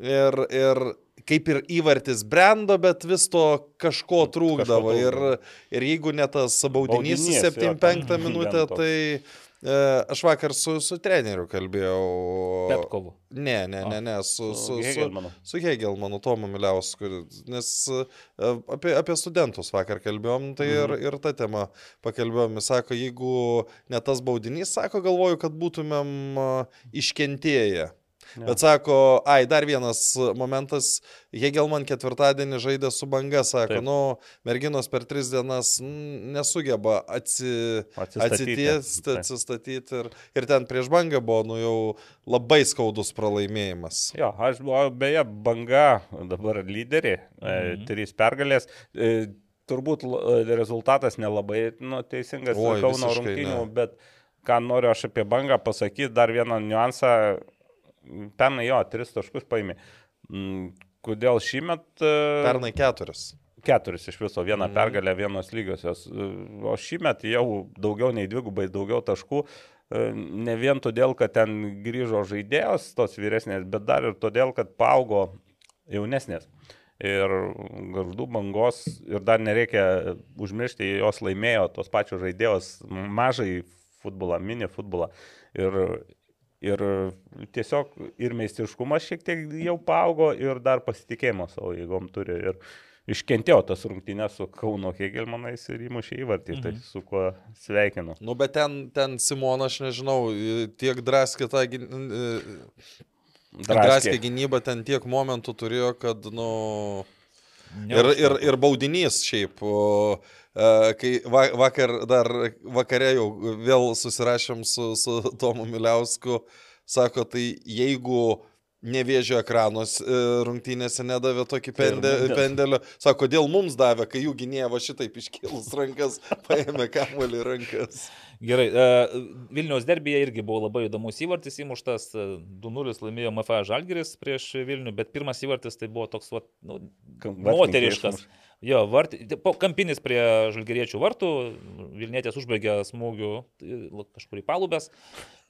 ir, ir kaip ir įvartis brendo, bet vis to kažko trūkdavo. Kažko Ir, ir jeigu ne tas baudinys Baudinys, jo, 75 ten minutę, tai e, aš vakar su, su treneriu kalbėjau. Petkovu. Ne, ne, ne, ne, su, su, su, su Hegelmanu, Tomu Miliausku, nes e, apie, apie studentus vakar kalbėjom, tai ir, Mhm. ir tą temą pakalbėjom. Jis sako, jeigu ne tas baudinys, sako, galvoju, kad būtumėm e, iškentėję. Ne. Bet sako, ai, dar vienas momentas, Hegelman ketvirtadienį žaidė su banga, sako, Taip. nu, merginos per tris dienas nesugeba atsi, Atsistatyti. atsitiesti, atsistatyti ir, ir ten prieš bangą buvo, nu, jau labai skaudus pralaimėjimas. Jo, aš buvau, beje, banga dabar lyderį, mhm. Mhm. trys pergalės. E, turbūt l- rezultatas nelabai nu, teisingas Oi, Kauno rungtynių, ne. bet ką noriu aš apie bangą pasakyti, dar vieną niuansą. Pernai jo, tris taškus paėmė. Mm, Kodėl šįmet... e, Pernai keturis. keturis iš viso, vieną mm. pergalę, vienos lygiosios. O šįmet jau daugiau nei dvigubai daugiau taškų. E, Ne vien todėl, kad ten grįžo žaidėjos tos vyresnės, bet dar ir todėl, kad paaugo jaunesnės. Ir garždų bangos, ir dar nereikia užmiršti, jos laimėjo tos pačios žaidėjos mažai futbolą, mini futbolą. Ir, ir tiesiog ir meistriškumas šiek tiek jau paaugo, ir dar pasitikėjimo savo jėgom turi. Ir iškentėjo tas rungtynės su Kauno Hegelmanais ir įmušė įvartį, mhm. tai su kuo sveikinu. Nu, bet ten, ten Simona, aš nežinau, tiek draskė tą draskė gynybą, ten tiek momentų turėjo, kad, nu... Ir, ir, ir baudinys šiaip, o, e, kai va, vakar dar vakare jau vėl susirašėm su, su Tomu Miliausku, sako, tai jeigu Nevėžio ekranos e, rungtynėse nedavė tokį pende, pendelio. Sako, kodėl mums davė, kai jų gynėja va šitaip iškėlus rankas, paėmė kamuolį rankas. Gerai, e, Vilniaus derbėje irgi buvo labai įdomus įvartis įmuštas, e, 2-0 laimėjo MFA Žalgiris prieš Vilnių, bet pirmas įvartis tai buvo toks, va, nu, moteriškas. Jo, vart, po kampinis prie žalgeriečių vartų, Vilnietės užbaigė smūgių e, kažkur į palubės,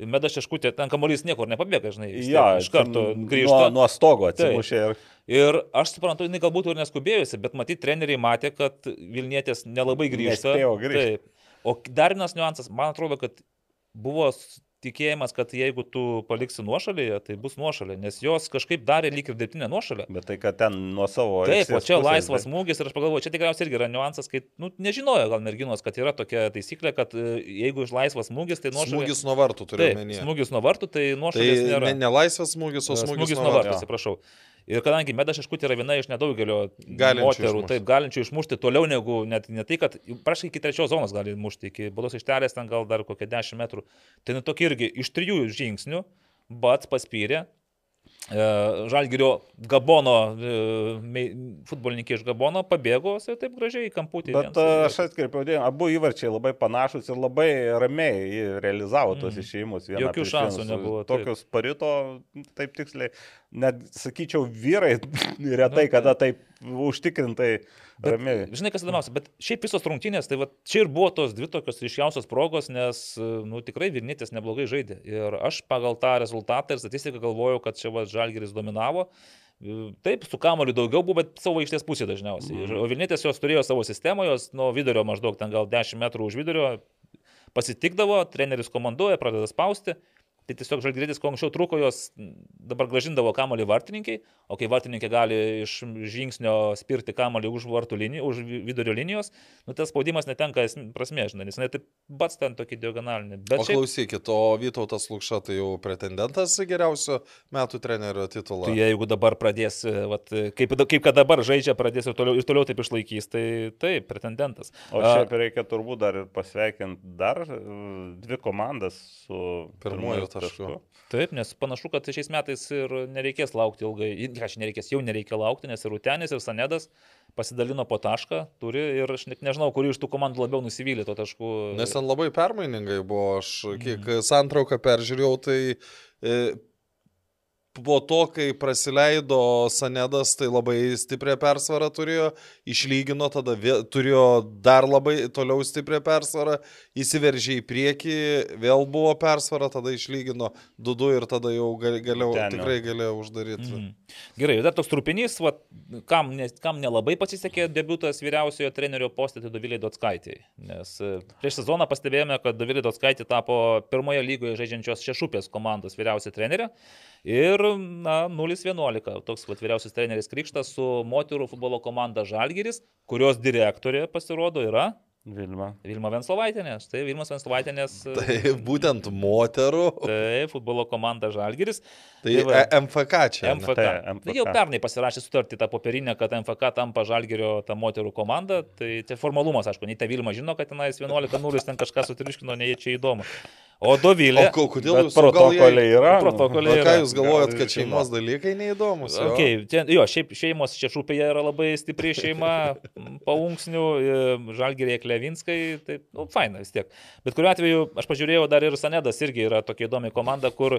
Meda Šeškutė, ten kamuolys niekur nepabėga, žinai, tiek iš karto grįžta. Nuo, nuo stogo atsimušė ir Ir aš suprantu, jinai galbūt ir neskubėjusi, bet matyt, treneriai matė, kad Vilnietės nelabai grįžta. Nespėjo grįžt. Taip. O dar vienas niuansas, man atrodo, kad buvo tikėjimas, kad jeigu tu paliksi nuošalėje, tai bus nuošalė, nes jos kažkaip darė lyg ir dirbtinę nuošalę. Bet tai, kad ten nuo savo... Taip, o čia pusės, laisvas tai- smūgis ir aš pagalvoju, čia tikriausiai irgi yra niuansas, kai, nu, nežinojo gal merginos, kad yra tokia taisyklė, kad e, jeigu iš laisvas smūgis, tai nuošalė. Smūgis nuo vartų turiu omenyje. smūgis nuo vartų, tai Tai nuošalės nėra. ne, ne laisvės smūgis, o E, smūgis, smūgis nuo vartų. atsiprašau. Ir kadangi Meda Šeškutė yra viena iš nedaugelio Galinčių moterų, išmušti. taip, galinčių išmušti toliau negu net ne tai, kad prašai iki trečios zonos gali mušti, iki baudos aikštelės ten gal dar kokie 10 metrų. Tai nu tokia irgi iš trijų žingsnių, bet paspyrė. E, Žalgirio Gabono, e, futbolininkė iš Gabono pabėgo ir taip gražiai į kamputį. Bet viens- a, aš atkreipiau dėmesį, abu įvarčiai labai panašus ir labai ramiai realizavo tos Mhm. išėjimus. Jokių šansų nebuvo, taip. Tokius parito, taip tiksliai, net sakyčiau, vyrai retai Nu, kada taip užtikrintai Bet, ramiai. žinai, kas įdomiausia, bet šiaip visos rungtynės, tai va, čia ir buvo tos dvi tokios ryškiausios progos, nes, nu, tikrai Vilnietis neblogai žaidė. Ir aš pagal tą rezultatą ir statistiką galvojau, kad čia va, Žalgeris dominavo. Taip, su kamoliu daugiau buvo, bet savo aikštės pusė dažniausiai. Mm. O Vilnietis jos turėjo savo sistemą, jos nuo vidurio maždaug ten gal 10 metrų už vidurio pasitikdavo, treneris komanduoja, pradeda spausti. Tai tiesiog žalgyrėtis, kuo anksčiau truko, jos dabar gražindavo kamolį vartininkai, o kai vartininkė gali iš žingsnio spirti kamolį už vartų linijos, už vi- vidurio linijos, nu tas spaudimas netenka prasmės, žinai, nes jinai taip pats ten tokį diagonalinį. Bet O šiaip, klausykit, o Vytautas Lukša tai jau pretendentas geriausio metų trenerio titulą. tai jeigu dabar pradės, vat, kaip, kaip kad dabar žaidžia, pradės ir toliau, ir toliau taip išlaikys, tai taip, pretendentas. O šiaip reikia turbūt dar ir pasveikinti dar e, dvi komandas su Pirmuoju pirmuoju tašku. Taip, nes panašu, kad šiais metais ir nereikės laukti ilgai. Ką aš nereikės, jau nereikia laukti, nes ir Rutenis, ir Sanedas pasidalino po tašką, turi ir aš net nežinau, kuri iš tų komandų labiau nusivylė to tašku. Nes ten labai permainingai buvo, aš kiek Mhm. santrauką peržiūrėjau, tai e, po to, kai praleido Sanedas, tai labai stiprią persvarą turėjo, išlygino, tada vėl, turėjo dar labai toliau stiprią persvarą, įsiveržė į priekį, vėl buvo persvara, tada išlygino 2-2 ir tada jau gal- galėjau, Ten tikrai galėjau uždaryti. Mhm. Gerai, dar toks trupinys, va, kam, ne, kam nelabai pasisekė debutas vyriausiojo trenerio postė, tai Dovilė Dotskaitė. Nes e, prieš sezoną pastebėjome, kad Dovilė Dotskaitė tapo pirmoje lygoje žaidžiančios šešupės komandos vyriausia trenerė. Ir, na, 0-11. Toks vat, vyriausias treneris Krikštas su moterų futbolo komanda Žalgiris, kurios direktorė pasirodo yra Vilma. Vilma Venslovaitinė. Štai Vilmas Venslovaitinės. Tai būtent moterų, Tai futbolo komanda Žalgiris. tai va. e- MFK čia. MFK. Tai, MFK. Jau MFK. pernai pasirašė sutartį tą popierinę, kad MFK tampa Žalgerio ta moterų komanda. Tai čia formalumas, aišku, nei ta Vilma žino, kad tenais 11-0 ten kažką sutriuškino, nei čia įdomu. O Dovilė. O ko- kodėl jūs protokolė yra. Protokolė O ką yra. jūs galvojat, Gal kad šeimos dalykai neįdomus? jo? Okay, ten, jo, šiaip šeimos Šešupėje yra labai stipri šeima, paunksnių, Žalgirėje Klevinskai, tai, nu, faina vis tiek. Bet kuriuo atveju, aš pažiūrėjau, dar ir Sanedas irgi yra tokia įdomi komanda, kur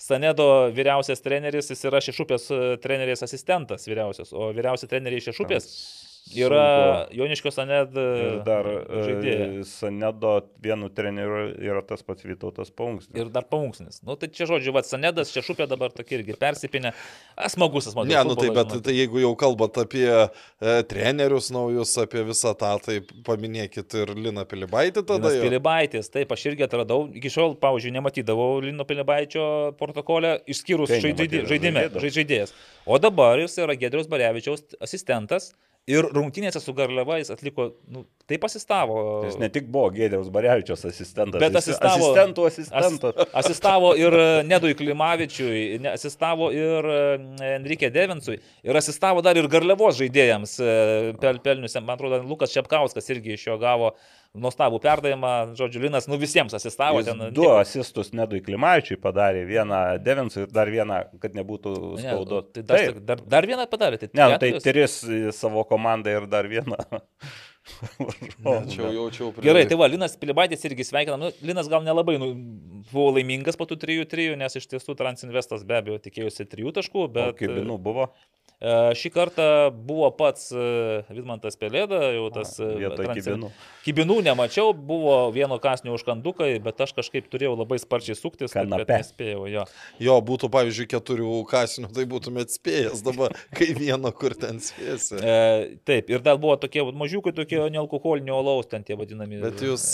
Sanedo vyriausias treneris, jis yra Šešupės e, trenerės asistentas vyriausias, o vyriausi treneriai Šešupės yra Joniškio Saned e, Ir dar žaidėjai. e, Sanedo vienu treneriu yra tas pats Vytautas Paunksnis. Ir dar paunksnis. Nu, tai čia žodžiu, va, Sanedas, Šešupė dabar tokia irgi persipinę. A, smagus, smagus. Ne, nu tai, bet tai jeigu jau kalbat apie e, trenerius naujus, apie visą tą, tai paminėkit ir Lina Pilibaitį tada. Linas. Pilibaitis, taip, aš irgi atradau, iki šiol, pavyzdžiui, nematydavau Lino Pilibaičio protokolę, išskyrus Tai žaidime, žaidėjas. O dabar jis yra Gedrius Barevičiaus asistentas ir rungtynėse su Garliava jis atliko, nu, taip asistavo. Jis ne tik buvo Gėdriaus Barevičios asistentas, Bet asistavo- asistentų asistentas. As, asistavo ir e, Nedui Klimavičiui, asistavo ir e, Enrique Devinsui, ir asistavo dar ir Garliavos žaidėjams, e, pel, pelniusiam, man atrodo, Lukas Šepkauskas irgi iš jo gavo nuostabų perdavimą, žodžiu, Linas, nu visiems asistavo Jis ten. Du asistus Nedui Klimavičiui padarė, vieną Devinsui ir dar vieną, kad nebūtų Ne, skaudu. Tai dar, Taip. dar, dar vieną padarė. Tai Ne, nu, tai tris savo komandą ir dar vieną. Čia jau jaučiau prie... Gerai, tai va, Linas Pilibaitis irgi sveikinam. Nu, Linas gal nelabai nu, buvo laimingas po tų 3-3, nes iš tiesų Transinvestas be abejo tikėjosi 3 taškų, bet... Bet kaip nu buvo? E, Šį kartą buvo pats e, Vidmantas Pelėda, jau tas... e, kibinų. Kibinų nemačiau, buvo vieno kasnio užkandukai, bet aš kažkaip turėjau labai sparčiai suktis, kad, nespėjau jo. Jo, būtų, pavyzdžiui, keturių kasinių, tai būtumėt spėjęs dabar, kai vieno kur ten spėsi. E, taip, ir dar buvo tokie mažiukai, tokie nealkoholinio alaus, ten tie vadinami. Bet jūs,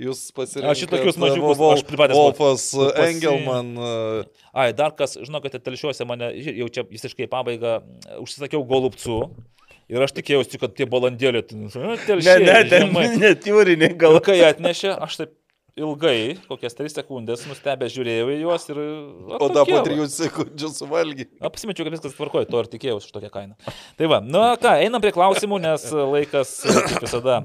jūs pasirinkot... Aš šitokius mažiukus- aš pripratęs buvau- Wolfas buvau pasi- Engelman. Ai, dar kas, žinokite, telšiuose mane, jau čia visiškai pabaiga, užsisakiau golubcų. Ir aš tikėjausi, kad tie balandėliai, Ne, telšiai, ne, ten žemai. net jūriniai gal. Kai atnešė, aš taip ilgai, kokias 3 sekundės, nustebę žiūrėjau į juos ir... O da po trijų sekundžių suvalgy. Apsimečiau, kad viskas tvarkoja, to ir tikėjausi už tokią kainą. Tai va, nu ką, einam prie klausimų, nes laikas, kaip visada,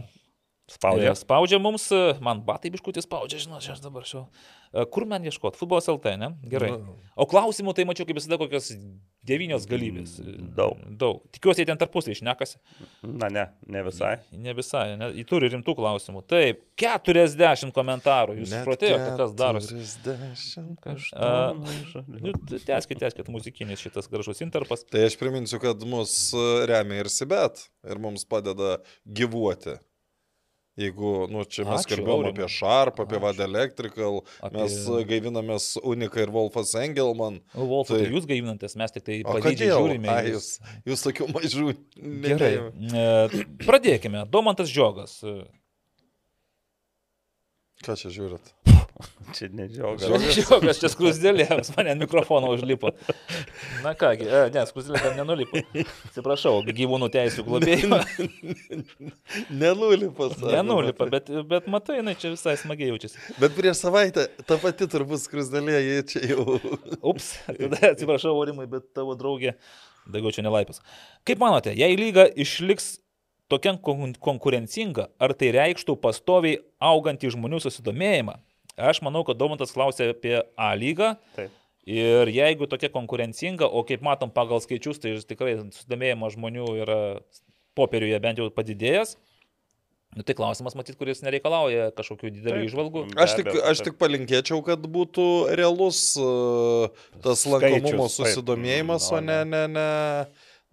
Spaudė. E, Spaudžia mums, e, man batai biškutį spaudžia, žinot, aš dabar šio. E, Kur man ieškoti? Futbolas LT, ne? Gerai. O klausimų tai mačiau kaip visada kokios devynios galybės. E, Daug. Daug. Tikiuosi, jie ten tarpusai išnekasi. Na ne, ne visai. Ne visai, ne, jie turi rimtų klausimų. Taip, 40 komentarų. Jūs supratėjote, kas darosi. 40. A, Nu, teskit, teskit, muzikinis šitas gražus interpas. Tai aš priminsiu, kad mus e, remia ir Sibet ir mums padeda gyvuoti. Jeigu, nu, čia mes Ačiū, kalbėjome Aurimai. apie Sharp, apie Ačiū. Vad Electrical, Apie- mes gaivinamės Unika ir Wolfas Engelman. Nu, Wolfai, Tai- tai jūs gaivinantis, mes tik tai O pavydžiai žiūrime. A, jūs, jūs tokių mažų. Gerai. E, Pradėkime. Domantas Žiogas. Ką čia žiūrit? Čia nedžiaugas. Žiogas čia skrusdėlė, mane ant mikrofono užlipo. Na kągi, e, ne, skrusdėlė dar nenulipo. Atsiprašau, gyvūnų teisų globėjimą. Nenulipas. Nenulipa, bet, bet matai, jinai čia visai smagiai jaučiasi. Bet prieš savaitę ta pati turbūt skrusdėlė, jie čia jau. Ups, tada atsiprašau, Aurimai, bet tavo draugė, daugiau čia nelaipas. Kaip manote, jei lyga išliks tokia kon- konkurencinga, ar tai reikštų pastoviai augantį žmonių susidomėjimą? Aš manau, kad Domantas klausė apie A lygą. Taip. Ir jeigu tokia konkurencinga, o kaip matom pagal skaičius, tai tikrai susidomėjimas žmonių yra popieriuje bent jau padidėjęs. Nu, tai klausimas, matyt, kuris nereikalauja kažkokių didelių Taip. išvalgų. Aš tik, aš tik palinkėčiau, kad būtų realus e, tas lankomumo taip. susidomėjimas, Mm, o ne, ne, ne,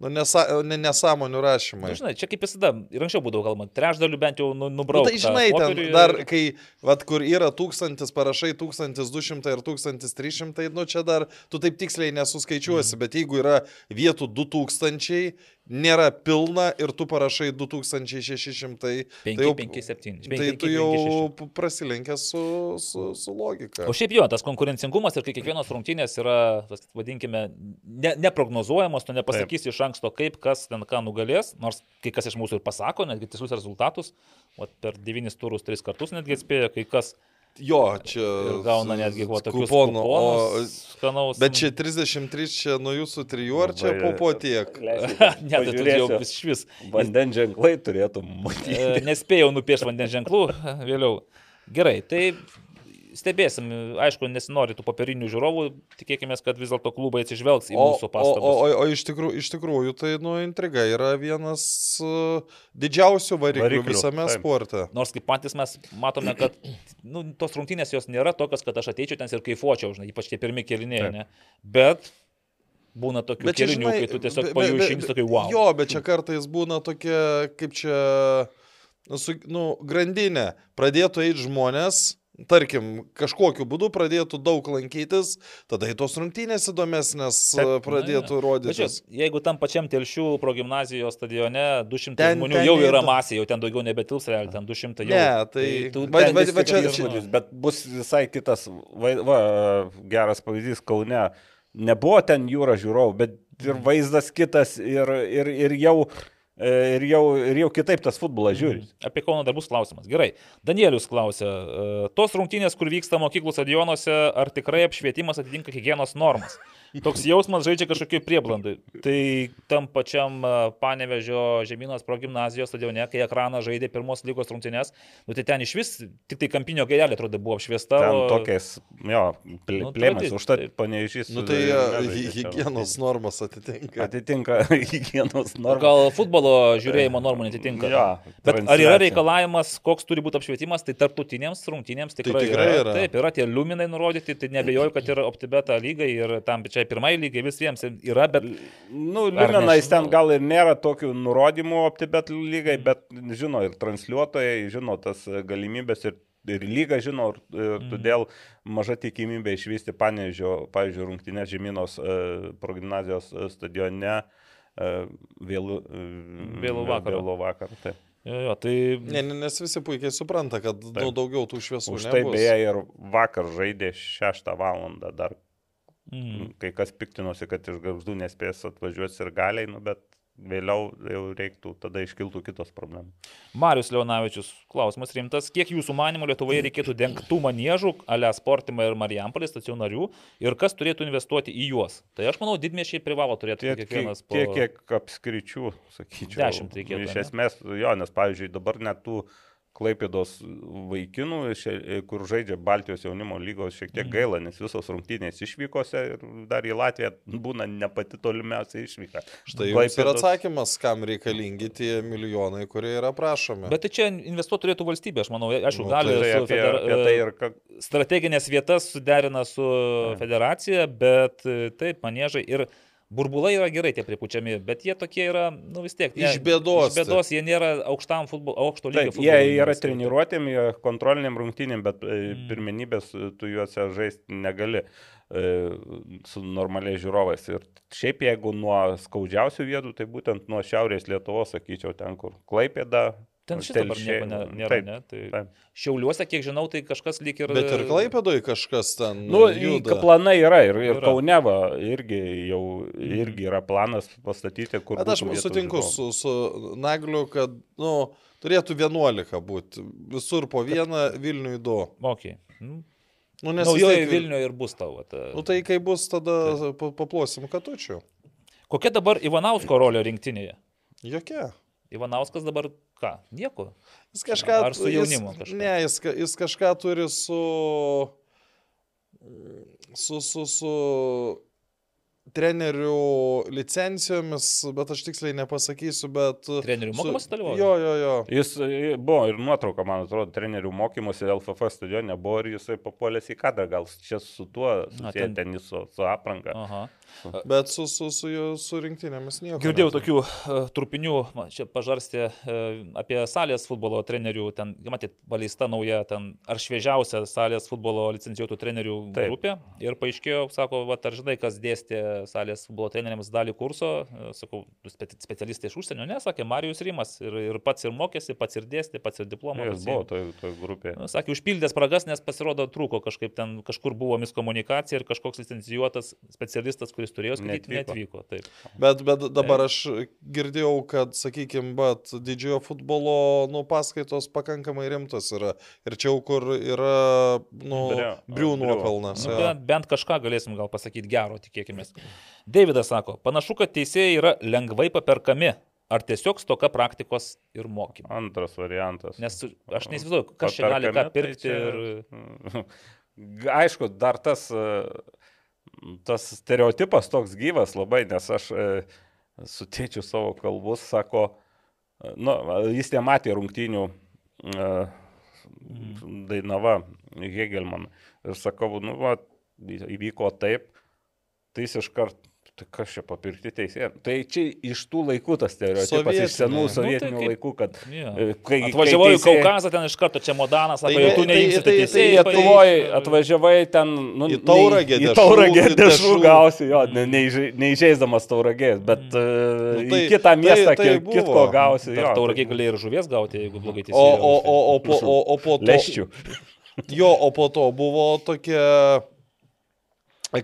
nu, nesa, ne nesąmonių rašymai. Na, žinai, čia kaip visada, ir anksčiau būdavo kalbama, trečdalių bent jau nu, Nu, nubraukta. tai žinai, ten popieriuje dar, kai, vad, kur yra tūkstantis parašai, 1200 ir 1300, nu čia dar tu taip tiksliai nesuskaičiuosi, bet jeigu yra vietų 2000, nėra pilna ir tu parašai 2600, tai 5, jau, 5, 7. tai tu jau p- prasilenkęs su, su, su logika. O šiaip jo, tas konkurencingumas ir kai kiekvienos rungtynės yra, vadinkime, ne, neprognozuojamas, tu nepasakysi iš anksto, kaip kas ten ką nugalės, nors kai kas iš mūsų ir pasako, netgi tikslius rezultatus, o per devynis turus tris kartus netgi atspėjo, kai kas Jo, čia. ir gauna netgi va, tokius kuponų, kuponus o- skanaus. Bet čia 33 čia nuo jūsų trijų, ar čia po po tiek? ne, tai tu jau Pažiūrėsiu. vis iš vis. Vandens ženklai turėtų matyti. E, Nespėjau nupiešti vandens ženklų vėliau. Gerai, tai stebėsim. Aišku, nesinori tų papirinių žiūrovų, tikėkime, kad vis dėlto klubai atsižvelgs į O, mūsų o, o, pastabas. o, o iš, tikrųjų, iš tikrųjų, tai, nu, intriga yra vienas uh, didžiausių variklių, Variklių, visame taip. sporte. Nors kaip patys mes matome, kad nu, tos rungtynės jos nėra tokios, kad aš ateičiau ten ir kaifuočiau, žinai, ypač tie pirmi keliniai? Bet būna tokių čia, kelinių, kai tu tiesiog išjungi be- tokia wow. Jo, bet čia kartais būna tokia, kaip čia, nu, su, nu grandinė. Pradėtų eiti žmonės, tarkim, kažkokiu būdu pradėtų daug lankytis, tada į tos rungtynės įdomesnės Taip. uh, pradėtų Bet čia, rodytis. jeigu tam pačiam telšių progymnazijos stadione 200 Ten- žmonių ten jau yra neįdomu. masė, jau ten daugiau nebetils, realiai ten 200 jau. Ne, tai- tu va- ten va- va čia- įspūdis, bet bus visai kitas, va, va, geras pavyzdys Kaune. Nebuvo ten jūra žiūrovų, bet ir vaizdas kitas ir, ir, ir, jau, e, ir, jau, ir jau kitaip tas futbolas žiūri. Apie Kauno dar bus klausimas. Gerai. Danielius klausė, e, tos rungtynės, kur vyksta mokyklų stadionuose, ar tikrai apšvietimas atitinka hygienos normas? Toks jausmas žaidžia kažkokiai prieblandai. Tai tam pačiam Panevežio žemynos progymnazijos stadione, kai ekraną žaidė pirmos lygos rungtynės, nu tai ten iš vis tik tai kampinio gairelė atrodo buvo apšviesta. Ten tokiais, jo, plė- Nu, plėmais, tradic- užtat panežys. Nu tai hy- hygienos normas atitinka. Atitinka hygienos normą. Gal futbolo žiūrėjimo normų netitinka. Jo, Bet ar yra reikalavimas, koks turi būti apšvietimas, tai tarptautinėms rungtynėms tikrai, tikrai yra. Taip, yra tie liuminai nurodyti, tai nebejoju, kad yra OptiBeta lygai ir tam pačiai pirmai lygai visiems yra, bet Nu, Liumenais ten gal ir nėra tokių nurodymų OptiBet lygai, bet žino ir transliuotojai, žino tas galimybės ir, ir lyga žino, ir, ir todėl maža tikimybė išvysti panežio, pavyzdžiui, rungtynės žemynos e, progymnazijos e, stadione e, vėlų, e, Vėlų vakarą. Vėlų vakarą taip. jo, jo, tai Ne, ne, nes visi puikiai supranta, kad daug daugiau tų šviesų Už tai nebus. beje ir vakar žaidė 6 valandą dar mm, kai kas piktinosi, kad iš garždų nespės atvažiuoti ir galiai, nu, bet vėliau jau reiktų, tada iškiltų kitos problemos. Marius Leonavičius, klausimas rimtas. Kiek jūsų manimo Lietuvoje reikėtų dengtų manėžų, ale Sportimą ir Marijampolės stacionarių ir kas turėtų investuoti į juos? Tai aš manau, didmiešiai privalo turėti Tiek, kiekvienas po... tiek, kiek apskričių, sakyčiau. Dešimt reikėtų, Iš esmės, jo, nes, pavyzdžiui, dabar net tų Klaipėdos vaikinų, šia- kur žaidžia Baltijos jaunimo lygos, šiek Mhm. tiek gaila, nes visos rungtynės išvykose ir dar į Latviją būna ne pati tolimiausia išvyka. Štai jums ir atsakymas, kam reikalingi tie milijonai, kurie yra prašomi. Bet tai čia investuoti turėtų valstybė, aš manau, aišku, Nu, gali Tai su apie, federa- apie tai ir ką, strateginės vietas suderina su federacija, bet e, taip, manėžai ir burbulai yra gerai tie pripučiami, bet jie tokie yra, nu vis tiek. Iš bėdos Iš bėdos jie nėra aukštam futbolo, aukšto lygio Taip, futbolo. jie yra treniruotėm, jie kontroliniam rungtynėm, bet Mm. mm. pirmenybės e, tu juose žaisti negali e, su normaliais žiūrovais. Ir šiaip jeigu nuo skaudžiausių vietų, tai būtent nuo Šiaurės Lietuvos, sakyčiau, ten kur Klaipėda. Ten šis dabar nieko ne, nėra, Taip, ne? Tai taip. Šiauliuose, kiek žinau, tai kažkas lyg ir... Bet ir Klaipėdoj kažkas ten Nu, juda. planai yra ir, ir Yra. Kauneva irgi jau irgi yra planas pastatyti, kur... Bet aš sutinku su, su Nagliu, kad nu, turėtų 11 būti. Visur po vieną, Vilniui 2. Mokė. Nu, Nu, nes Naujoji tiek- Vilniuje ir bus tavo. Ta... Nu tai kai bus, tada pa- paplosim katučių. Kokia dabar Ivanausko rolė rinktinėje? Jokia. Ivanauskas dabar ką? Nieko. Jis kažką, Ar su jaunimu kažką? Ne, jis, jis kažką turi su... Su, su, su trenerių licencijomis, bet aš tiksliai nepasakysiu, bet... Trenerių su- mokymuose dalyvauja? Jo, jo, jo. Jis e, buvo ir nuotrauka, man atrodo, trenerių mokymuose LFF stadione buvo ir jisai papuolęs į kadrą, gal čia su tuo, susiję ten- ten jis su, su apranga. Aha. Bet su, su, su, su rinktinėmis nieko. Girdėjau neturi. tokių uh, trupinių, man čia pažarstė uh, apie salės futbolo trenerių, ten, matyt, paleista nauja, ten, ar šviežiausia salės futbolo licencijuotų trenerių. Taip. grupė. Ir paaiškėjo, sako, va, ar žinai, kas dėstė salės futbolo treneriams dalį kurso, E, sakau, speci- specialistai iš užsienio, nesakė, Marijus Rimas ir, ir pats ir mokėsi, pats ir dėstė, pats ir diplomą. Jis buvo toje toj grupėje. Nu, Sakė, užpildė spragas, nes pasirodo trūko kažkaip ten, kažkur buvo miskomunikacija ir kažkoks licencijuotas specialistas, kuris turėjo skaityti, Neatvyko. netvyko. Taip. Bet, bet dabar aš girdėjau, kad, sakykime, bet didžiojo futbolo nu, paskaitos pakankamai rimtos yra. Ir čia jau kur yra nu, Briu. nuopelnas. Nu, bent, bent kažką galėsim gal pasakyti gero, tikėkime. Davidas sako, panašu, kad teisėjai yra lengvai paperkami. Ar tiesiog stoka praktikos ir mokymo? Antras variantas. Nes aš neįsivaizduoju, kas čia gali ką tai pirkti čia- ir... Aišku, dar tas, tas stereotipas toks gyvas labai, nes aš e, su tėčiu savo kalbus sako, nu, jis nematė rungtynių e, Dainava Hegelman. Ir sakau, nu, va, įvyko taip, tai jis iškart, tai kas čia papirkti teisėjai. Tai čia iš tų laikų tas stereotipas, iš senų sovietinių Nu, tai laikų, kad e, kai, Atvažiavau į teisėjai- Kaukazą, ten iš karto čia modanas, sako, Tai jau tu tai- neįsi tai- tai teisėjai. Lietuvoje atvažiavai ten, nu, Į Tauragę į tauragę dešrų. gausi, jo, ne- neįžei- neįžeidamas tauragės, bet Mm. uh, Nu, tai- į kitą tai- miestą tai tai, kitko gausi. Jo, tauragiai tai- galėjo ir žuvies gauti, jeigu blogai O, teisėjai. o, o, o, po, o, o po to. Leščių. Jo, o po to buvo tokia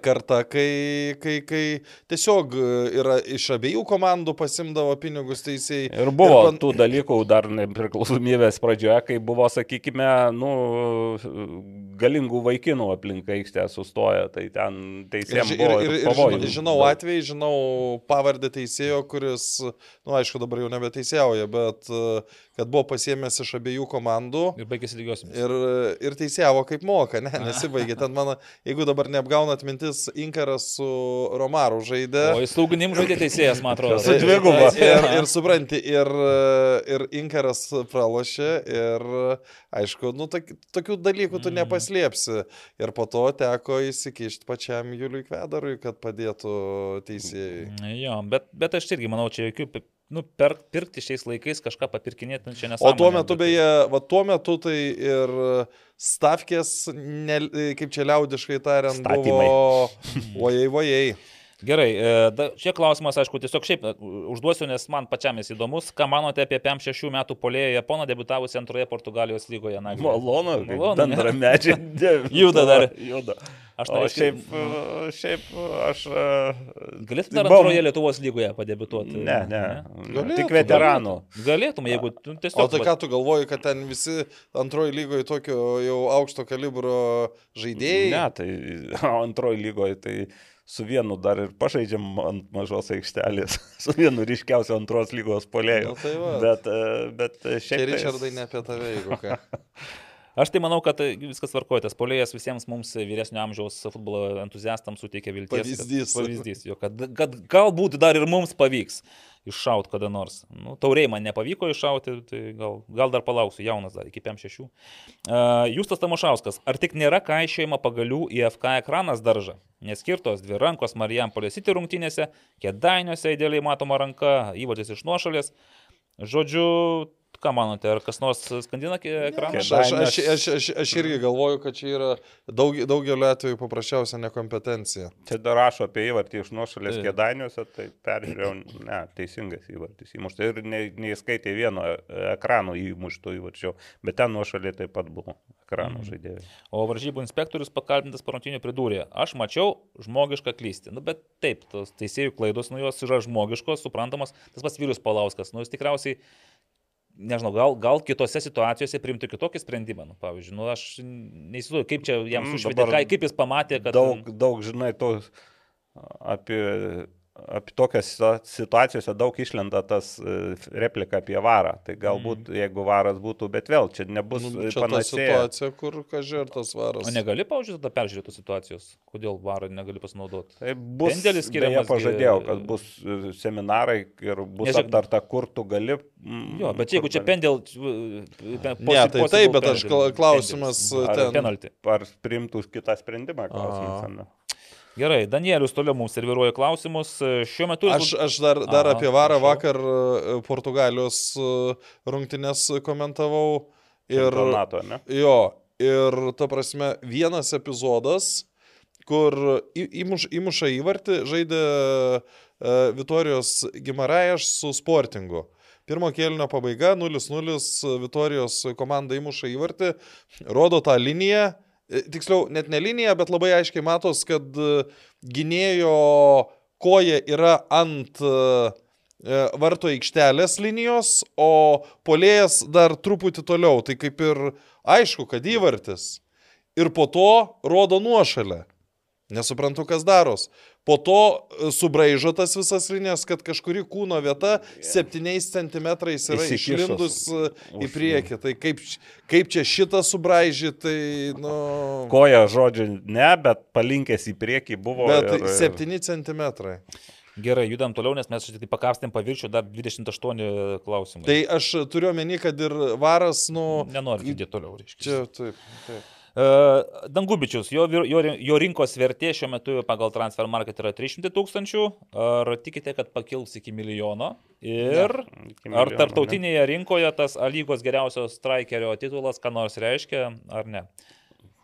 karta, kai, kai, kai tiesiog yra iš abiejų komandų pasimdavo pinigus teisėjai. Ir buvo ir pan... tų dalykų dar nepriklausomybės pradžioje, kai buvo, sakykime, nu, galingų vaikinų aplink aikštę sustoja, tai ten teisėjams Ir, buvo ir, ir, ir žinau, žinau atvejį, žinau pavardę teisėjo, kuris, na, nu, aišku, dabar jau nebeteisėjauja, bet e, kad buvo pasiemęs iš abiejų komandų Ir baigėsi lygiosiamis. ir, ir teisėjavo kaip moka, ne, nesibaigė. Ten mano, jeigu dabar neapgaunat mintis, Inkaras su Romaru žaidė. O jis saugunim žaidė teisėjas, man atrodo. Su dviguba. Ir, ir supranti, ir, ir Inkaras pralošė, ir aišku, nu, tok, tokių dalykų tu nepaslėpsi. Ir po to teko įsikišti pačiam Juliui Kvedarui, kad padėtų teisėjai. Jo, bet, bet aš irgi manau, čia jokių, nu, per, pirkti šiais laikais kažką papirkinėti, nu, čia nesąmonė. O tuo metu, bet- beje, va tuo metu tai ir stavkės, ne, kaip čia liaudiškai tariant, Statymai. buvo ojai, ojai. Gerai, e, čia klausimas, aišku, tiesiog šiaip e, užduosiu, nes man pačiam jis įdomus. Ką manote apie 5-6 metų polėją Japoną debutavusi antroje Portugalijos lygoje? Na, Malonu, Malonu, ne? bendra medžiai. Juda dar. Juda. Aš tai šiaip, šiaip aš... Galėtum dar Buvom- antroje Lietuvos lygoje padebutuoti? Ne, ne. Galėtų, Tik veteranų. Galėtum, jeigu tu tiesiog... O tai ką tu galvoji, kad ten visi antroji lygoje tokio jau aukšto kalibro žaidėjai? Ne, tai antroji lygoje tai su vienu dar ir pažaidžiam ant mažos aikštelės, su vienu ryškiausiu antros lygos polėjų. Nu, tai va. bet, e, bet Čia šiaip... tai- Richardai ne apie tave, jeigu ką. Aš tai manau, kad viskas tvarkoja. Tas polėjas visiems mums vyresnio amžiaus futbolo entuziastams suteikia vilties. kad- Pavyzdys. Pavyzdys, jo, kad, kad galbūt dar ir mums pavyks iššauti kada nors. Nu, tauriai man nepavyko iššauti, tai gal, gal dar palauksiu, jaunas dar iki 5-6. Uh, Justas Tamošauskas, ar tik nėra kaišėjimo pagalių į FK ekranas daržą? Neskirtos dvi rankos Marijampolės įti rungtynėse, kėdainiuose idealiai matoma ranka, įvartis iš nuošalės. Žodžiu, ką manote, ar kas nors skandina ekraną? Aš, aš, aš, aš, aš, aš irgi galvoju, kad čia yra daug, daugeliu atveju paprasčiausia nekompetencija. Čia dar rašo apie įvartį iš nuošalės kėdainiuose, tai peržiūrėjau, ne, teisingas įvartis įmušta. Ir ne- neįskaitė vieno ekrano įmušto įvarčio, bet ten nuošalė taip pat buvo ekrano Mhm. žaidėjai. O varžybų inspektorius pakalbintas parungtinių pridūrė, aš mačiau žmogišką klysti. Nu, bet taip, tos teisėjų klaidos, nu jos yra žmogiškos, suprantamos. Tas pats Vilius Palauskas, nu jis tikriausiai, nežinau, gal, gal kitose situacijose priimtų kitokį sprendimą. Nu, pavyzdžiui, nu, aš neįsivaizduoju, kaip čia jam Mm, ką- kaip jis pamatė, kad... Daug, daug, žinai, to apie, apie tokias situa- situacijose daug išlenda tas e, replika apie varą. Tai galbūt, mm. jeigu varas būtų, bet vėl čia nebus Nu, nu, čia panacėja. situacija, kur kažirtas varas. O negali, pavyzdžiui, tada peržiūrėti situacijos, kodėl varą negali pasinaudoti. Tai bus, Pendelis skiriamas gi- pažadėjau, kad bus e, seminarai ir bus Nes- aptarta, kur tu gali. mm, Jo, bet jeigu čia gali. pendėl... Ne, tai taip, bet aš kla- klausimas Ar ten. Penaltį. Ar priimtų kitą sprendimą? Klausimas, ar? Gerai, Danielius toliau mums serviruoja klausimus. Šiuo metu... Aš, aš dar, dar Aha, apie varą prašau. vakar e, Portugalijos e, rungtynės komentavau. Ir, Čempionato, ne? jo, ir ta prasme, vienas epizodas, kur į- įmuš, įmuša įvartį, žaidė uh, Vitorijos Gimarajaš su Sportingu. Pirmo kėlinio pabaiga 0-0 Vitorijos komanda įmuša įvartį, rodo tą liniją, e, tiksliau, net ne liniją, bet labai aiškiai matos, kad e, gynėjo koja yra ant e, e, varto aikštelės linijos, o polėjas dar truputį toliau. Tai kaip ir aišku, kad įvartis. Ir po to rodo nuošalę. Nesuprantu, kas daros. Po to e, subraižo tas visas linijas, kad kažkuri kūno vieta 7 cm yra Įsikišus išlindus e, į priekį. Tai kaip, kaip čia šitą subraižyti, tai, nu... Koja žodžiu ne, bet palinkęs į priekį buvo. Bet ir- 7 cm. Gerai, judam toliau, nes mes šitą pakapstėm paviršių dar 28 klausimų. Tai aš turiu omeny, kad ir varas, nu... Nenoriu judėti toliau, reiškia. Čia taip. taip. Dangubičius, jo, jo, jo rinkos vertė šiuo metu pagal transfer market yra 300 tūkstančių. Ar tikite, kad pakils iki milijono? Ir Iki ar milijono, tarptautinėje rinkoje tas lygos geriausio strikerio titulas ką nors reiškia, ar ne?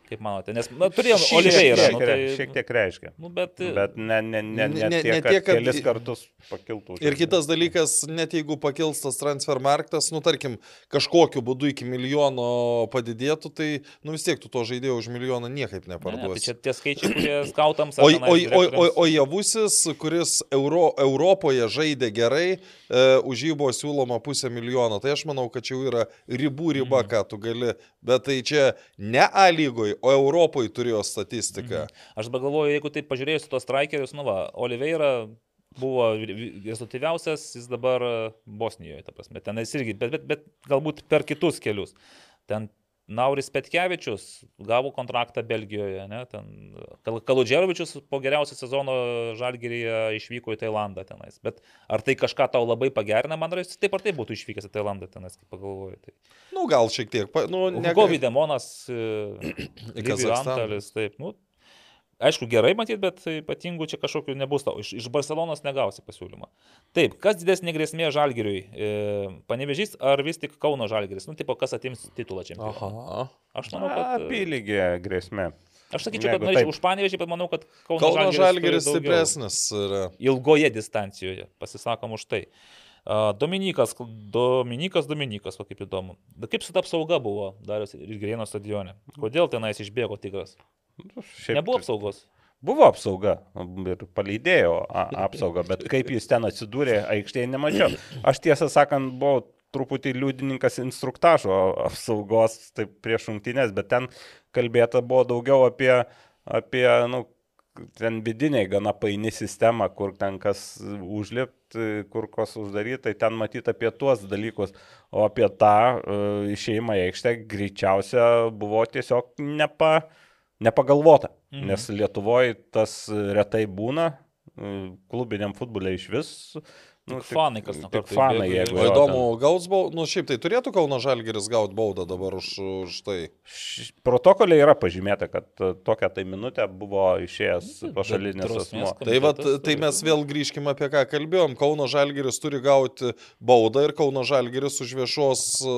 Kaip manote? Nes na, turėjom Šiek Oliveirą. Šiek, Nu, tiek- tai, šiek tiek reiškia. Nu, bet, Bet ne, ne, ne, ne, Ne- tiek, ne kad tiek, kad- kelis kartus pakiltų. Ir kitas dalykas, net jeigu pakils tas transfer marktas, nu tarkim, kažkokiu būdu iki milijono padidėtų, tai nu vis tiek tu to žaidėjo už milijoną niekaip Ne, ne, tai neparduosi. čia tie skaičiai, kurie skautams. O, o, o, o, o, Javusis, kuris Euro, Europoje žaidė gerai, e, už jį buvo siūloma pusę milijono. Tai aš manau, kad čia jau yra ribų riba, mm. ką tu gali. Bet tai čia ne A lygoje, o Europoje turėjo statistiką. Mm. Aš dabar galvoju, jeigu taip pažiūrėsiu tos strikerius, nu va, Oliveira buvo vi- vi- rezultatyviausias, jis dabar e, Bosnijoje, ta prasme. Ten jis irgi, bet, bet, bet galbūt per kitus kelius. Ten Nauris Petkevičius gavo kontraktą Belgijoje, ne, ten Kal- Kaludžerovičius po geriausio sezono Žalgiryje išvyko į Tailandą tenais. Bet ar tai kažką tau labai pagerina, man jis taip ar taip būtų išvykęs į Tailandą tenais, kaip pagalvoju. Tai. Nu, gal šiek tiek. pa- Nu, ne, Govi Demonas, Į Lyvi Kazachstaną. Antalis, taip. Nu, aišku, gerai matyti, bet ypatingų čia kažkokių nebus tau. Iš, iš Barcelonos negausi pasiūlymą. Taip, kas didesnė grėsmė Žalgiriui? E, Panevežys ar vis tik Kauno Žalgiris? Nu, tipo, kas atims titulą čia? Aha. Aš manau, kad... e, Apylygė grėsmė. Aš sakyčiau, kad Jeigu norėčiau taip. už Panevežį, bet manau, kad Kauno, Kauno Žalgiris stipresnis yra. Ilgoje distancijoje, pasisakom už tai. A, Dominikas, Dominikas, Dominikas, va kaip įdomu. Kaip su ta apsauga buvo Darius ir Grėno stadione? Kodėl tenais išbėgo tigras? Šiaip Nebuvo tai- apsaugos. Buvo apsauga ir paleidėjo a- apsaugą, bet kaip jis ten atsidūrė aikštėje nemačiau. Aš tiesą sakant buvau truputį liudininkas instruktažo apsaugos taip, prieš rungtynės, bet ten kalbėta buvo daugiau apie, apie nu, ten vidiniai gana paini sistema, kur ten kas užlipti, kur kas uždaryti, tai ten matyti apie tuos dalykus. O apie tą uh, išėjimą į aikštę greičiausia buvo tiesiog nepa, nepagalvota. Mhm. Nes Lietuvoje tas retai būna, e, klubiniam futboliai iš vis. Tik fanai kas Tik kartais fanai, jeigu O įdomu, gaus baudą, nu šiaip tai turėtų Kauno Žalgeris gauti baudą dabar už, už tai. Protokolė yra pažymėta, kad e, tokią tai minutę buvo išėjęs Nu, pašalinis kom- Tai, vat, tai mes vėl grįžkime apie ką kalbėjom. Kauno Žalgeris turi gauti baudą ir Kauno Žalgeris už viešos e,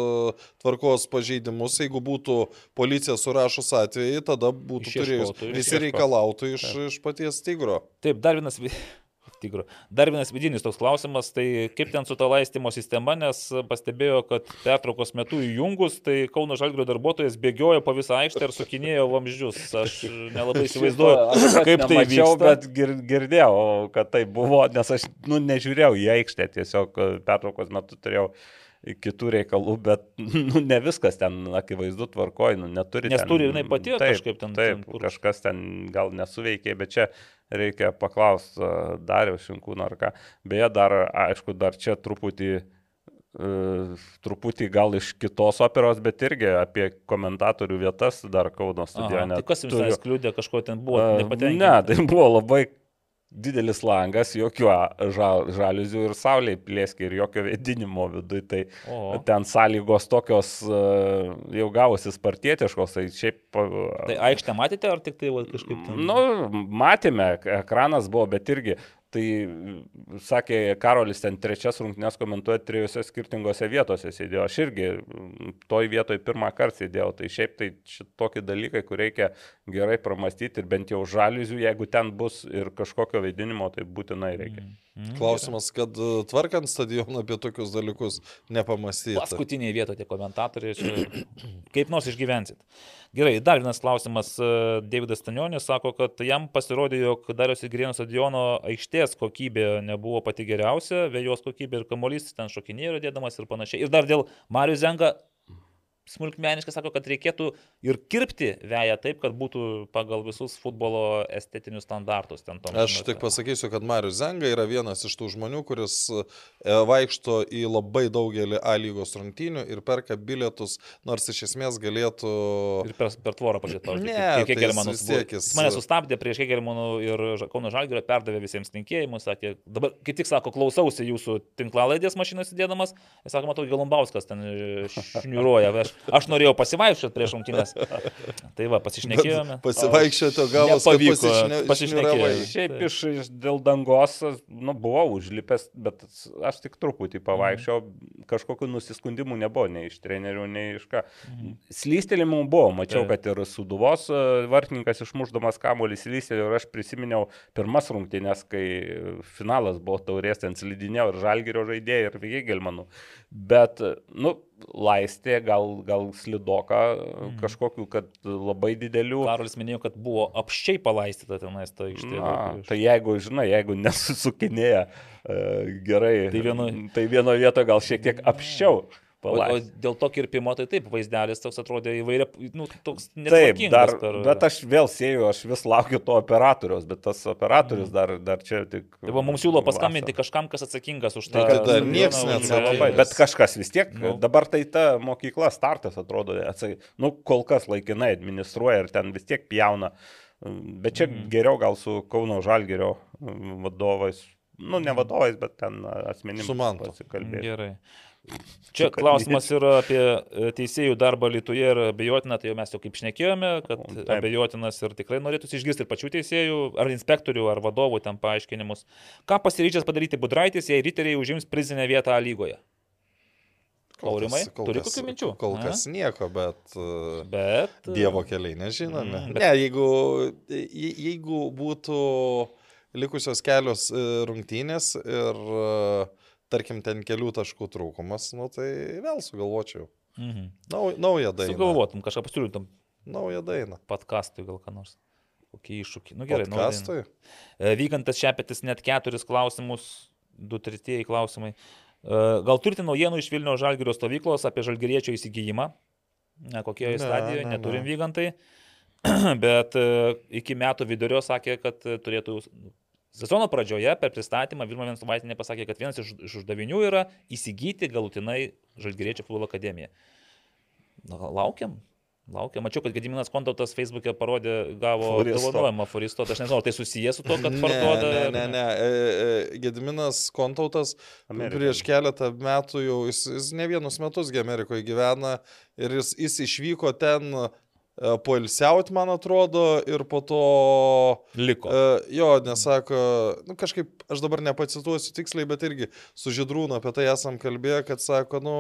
tvarkos pažeidimus. Jeigu būtų policija surašus atvejį, tada būtų turėjus visi reikalautų iš, iš paties tigro. Taip, dar vienas, tigro. dar vienas vidinis toks klausimas, tai kaip ten su ta laistymo sistema, nes pastebėjo, kad pertraukos metu įjungus, tai Kauno Žalgrio darbuotojas bėgiojo po visą aikštę ir sukinėjo vamzdžius. Aš nelabai įsivaizduoju, kaip tai vyksta. bet gir, girdėjau, kad tai buvo, nes aš nu, nežiūrėjau į aikštę, tiesiog pertraukos metu turėjau kitų reikalų, bet nu, ne viskas ten akivaizdu tvarkoj, nu, neturi. Nes ten, turi jinai pati kažkaip ten- Taip, ten kur- kažkas ten gal nesuveikė, bet čia reikia paklausti Dariaus Šinkūno ar ką. Beje, dar, aišku, dar čia truputį e, truputį gal iš kitos operos, bet irgi apie komentatorių vietas dar Kauno stadione. tai kas jums ten kliūdė, kažko ten buvo A, nepatenkinti? Ne, tai buvo labai didelis langas, jokių žal, žaliuzių ir saulė plėskė ir jokio vėdinimo viduje. Tai O. ten sąlygos tokios e, jau gavosi spartietiškos, tai šiaip... Tai aikštę matėte ar tik tai va, kažkaip ten? Nu, matėme, ekranas buvo, bet irgi, tai sakė, Karolis ten trečias rungtynes komentuoja trijose skirtingose vietose sėdėjo. Aš irgi toj vietoj pirmą kartą sėdėjau. Tai šiaip tai tokie dalykai, kur reikia gerai pramastyti ir bent jau žaliuzių, jeigu ten bus ir kažkokio vaidinimo, tai būtinai reikia. Mm, Klausimas, kad e, tvarkant stadioną apie tokius dalykus nepamastyti. Paskutinėje vietoje tie komentatoriai, čia kaip nors išgyvensit. Gerai, dar vienas klausimas. e, Davidas Stanionis sako, kad jam pasirodė, jog Darius Įgrėno stadiono aikštės kokybė nebuvo pati geriausia, vėjos kokybė ir kamolys ten šokinėjo dėdamas ir panašiai. Ir dar dėl Marius Zenga smulkmeniškai sako, kad reikėtų ir kirpti veją taip, kad būtų pagal visus futbolo estetinius standartus. Ten tom Aš žinot, tik pasakysiu, kad Marius Zenga yra vienas iš tų žmonių, kuris e, vaikšto į labai daugelį A lygos rungtynių ir perka bilietus, nors iš esmės galėtų... Ir per, per tvorą pažiūrėti. Ne, kiek tai Kegelmanų jis vis tiek jis- Mane sustabdė prieš Kegelmanų ir Ža- Kauno Žalgirio, perdavė visiems linkėjimus, sakė, dabar kaip tik sako, klausausi jūsų tinklalaidės mašinos įdėdamas, ir sako, matau, Galumbauskas ten e, šniuruoja, aš Aš norėjau pasivaikščioti prieš rungtynės. Tai va, pasišnekėjome. Pasivaikščioti, o gavos, kad Nepavyko, pasišne- pasišnekėjome. Šiaip iš, iš dėl dangos, nu, buvau užlipęs, bet aš tik truputį pavaikščiau, kažkokių nusiskundimų nebuvo, nei iš trenerių, nei iš ką. Slystelimų buvo, mačiau, kad ir Suduvos e, vartininkas išmuždamas kamuolį slystelėjo ir aš prisiminiau pirmas rungtynės, kai finalas buvo taurės, ten slidinėjau ir Žalgirio žaidėjai ir Vigelmanų. Bet, nu, laistė, gal, gal slidoka kažkokių, kad labai didelių. Karolis minėjo, kad buvo apščiai palaistyta tenais ta iš Na, tai jeigu, žinai, jeigu nesusukinėja e, gerai, Tai vieno- tai vieno vietoje gal šiek tiek apščiau. O, o palaist. dėl to kirpimo, tai taip, vaizdelis toks atrodė įvairia, nu, toks Taip, netvarkingas dar, per... bet aš vėl sėjau, aš vis laukiu to operatorius, bet tas operatorius dar, dar čia tik... Tai va, mums siūlo paskambinti vasarą. kažkam, kas atsakingas už tai. Tai kad dar vaizdelį- neatsako. Bet kažkas vis tiek, Nu. dabar tai ta mokykla startas atrodo, atsai, nu, kol kas laikinai administruoja ir ten vis tiek pjauna. Bet čia mm. geriau gal su Kauno Žalgerio mm, vadovais, nu, ne vadovais, bet ten asmenimis pasikalbėti. Gerai. Čia klausimas yra apie e, teisėjų darbą Lietuvoje ir abejotina, tai jau mes jau kaip šnekėjome, kad Taip. abejotinas ir tikrai norėtųsi išgirsti ir pačių teisėjų, ar inspektorių, ar vadovų ten paaiškinimus. Ką pasiryžęs padaryti Budraitis, jei riteriai užims prizinę vietą A lygoje? Aurimai, turi kokių minčių? Kol kas nieko, bet... uh, Bet. Dievo keliai nežinomi. Mm, bet- ne, jeigu, je- jeigu būtų likusios kelios e, rungtynės ir, e, tarkim, ten kelių taškų trūkumas, nu tai vėl sugalvočiau. Mhm. Nau, naują dainą. Sugalvotum, kažką pasiūlytum Naują dainą. podkastui gal ką nors. Kokį iššūkį. Nu gerai. Podcastui. E, Vygantas Šepetis net keturis klausimus, du tretieji klausimai. E, Gal turite naujienų iš Vilnių Žalgirio stovyklos apie žalgiriečio įsigijimą? Ne, kokioje Ne, stadijoje, ne, neturim ne. vygantai. Bet e, iki metų vidurio sakė, kad turėtų sezono pradžioje per pristatymą Vilma Vensuvaitinė pasakė, kad vienas iš, iš uždavinių yra įsigyti galutinai Žalgiriečio futbolo akademiją. Na, laukiam. Laukiam. Mačiau, kad Gediminas Kontautas Facebook'e parodė, gavo dovanojimą Furisto. Tai Aš nežinau, ar tai susijęs su to, kad Ne, parduoda. Ne, ar ne, ne. E, e, Gediminas Kontautas Amerikoj. prieš keletą metų jau, jis, jis ne vienus metus Amerikoje gyvena ir jis, jis išvyko ten poilsiauti, man atrodo, ir po to... Liko. E, jo, nesako, nu kažkaip, aš dabar nepacituosiu tiksliai, bet irgi su Židrūnu apie tai esam kalbėję, kad sako, nu,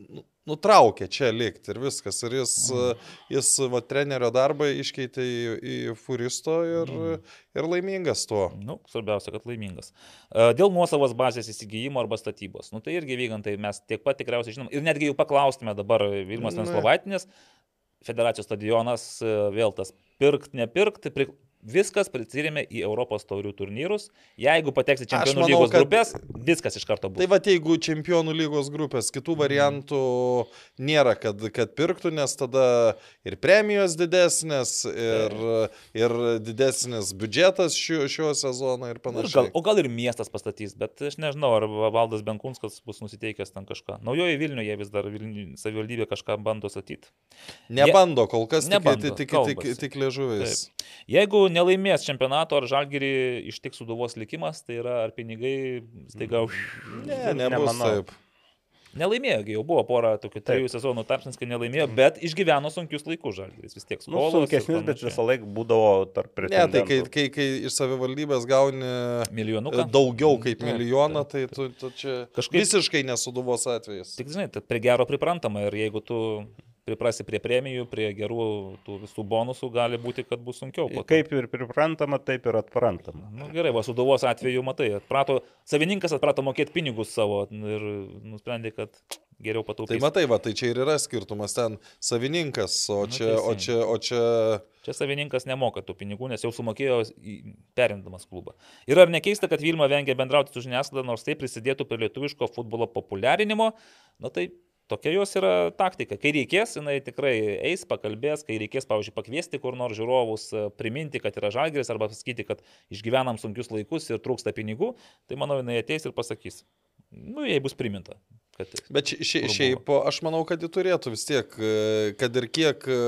nu- nutraukė čia likti ir viskas. Ir jis, mm. jis va, trenerio darbą iškeitė į, į furisto ir, mm. ir laimingas tuo. Nu, svarbiausia, kad laimingas. E, Dėl nuosavos bazės įsigijimo arba statybos. Nu, tai irgi vygantai mes tiek pat tikriausiai žinom. Ir netgi jau paklaustume dabar Vilmas Ne. Federacijos stadionas, e, vėl tas pirkt, nepirkt, pri... viskas prisirėmė į Europos taurių turnyrus. Jeigu pateks į čempionų manau, lygos kad- grupės, viskas iš karto bus. Tai va, jeigu čempionų lygos grupės kitų variantų nėra, kad, kad pirktų, nes tada ir premijos didesnės, ir, ir didesnis biudžetas šio, šio sezono ir Ir Gal, panašiai. o gal ir miestas pastatys, bet aš nežinau, ar Valdas Benkunskas bus nusiteikęs ten kažką. Naujoje Vilniuje vis dar Vilnių, savivaldybė kažką bando statyti. Nebando kol kas, tik, Nebando, tik, tik, tik, kalbasi. tik liežuvis. Jeigu nelaimės čempionato ar žalgerį ištiks suduvos likimas, tai yra ar pinigai staiga už... Ne, nebus Nemanau. taip. Nelaimėjo, jau buvo pora tokių trijų sezonų tarpsnis, kai nelaimėjo, bet išgyveno sunkius laikus žalgeris vis tiek. Nu, skolos ir sunkesnis, bet visą laiką būdavo tarp Ne, tai kai, pretendentų. kai, kai iš savivaldybės gauni Milijonuką. e, daugiau kaip Taip, milijoną, tai tu, tu čia Kažkaip- visiškai nesuduvos atvejis. Tik žinai, tai prie gero priprantama ir jeigu tu priprasi prie premijų, prie gerų tų visų bonusų, gali būti, kad bus sunkiau. po to. Kaip ir priprantama, taip ir atprantama. Nu, gerai, va, suduvos atveju matai, atprato, savininkas atprato mokėti pinigus savo ir nusprendė, kad geriau Tai pataupyti. matai, va, tai čia ir yra skirtumas ten savininkas, o Nu, čia, o čia, o čia Čia savininkas nemoka tų pinigų, nes jau sumokėjo į- perimdamas klubą. Ir ar nekeista, kad Vilma vengia bendrauti su žiniasklaida, nors tai prisidėtų prie lietuviško futbolo populiarinimo? Na tai tokia jos yra taktika. Kai reikės, jinai tikrai eis, pakalbės, kai reikės, pavyzdžiui, pakviesti kur nors žiūrovus, e, priminti, kad yra žalgeris, arba pasakyti, kad išgyvenam sunkius laikus ir trūksta pinigų, tai manau, jinai ateis ir pasakys. Nu, jei bus priminta. Kad... Bet ši, ši, Kur buvo? šiaip aš manau, kad ji turėtų vis tiek, e, kad ir kiek e,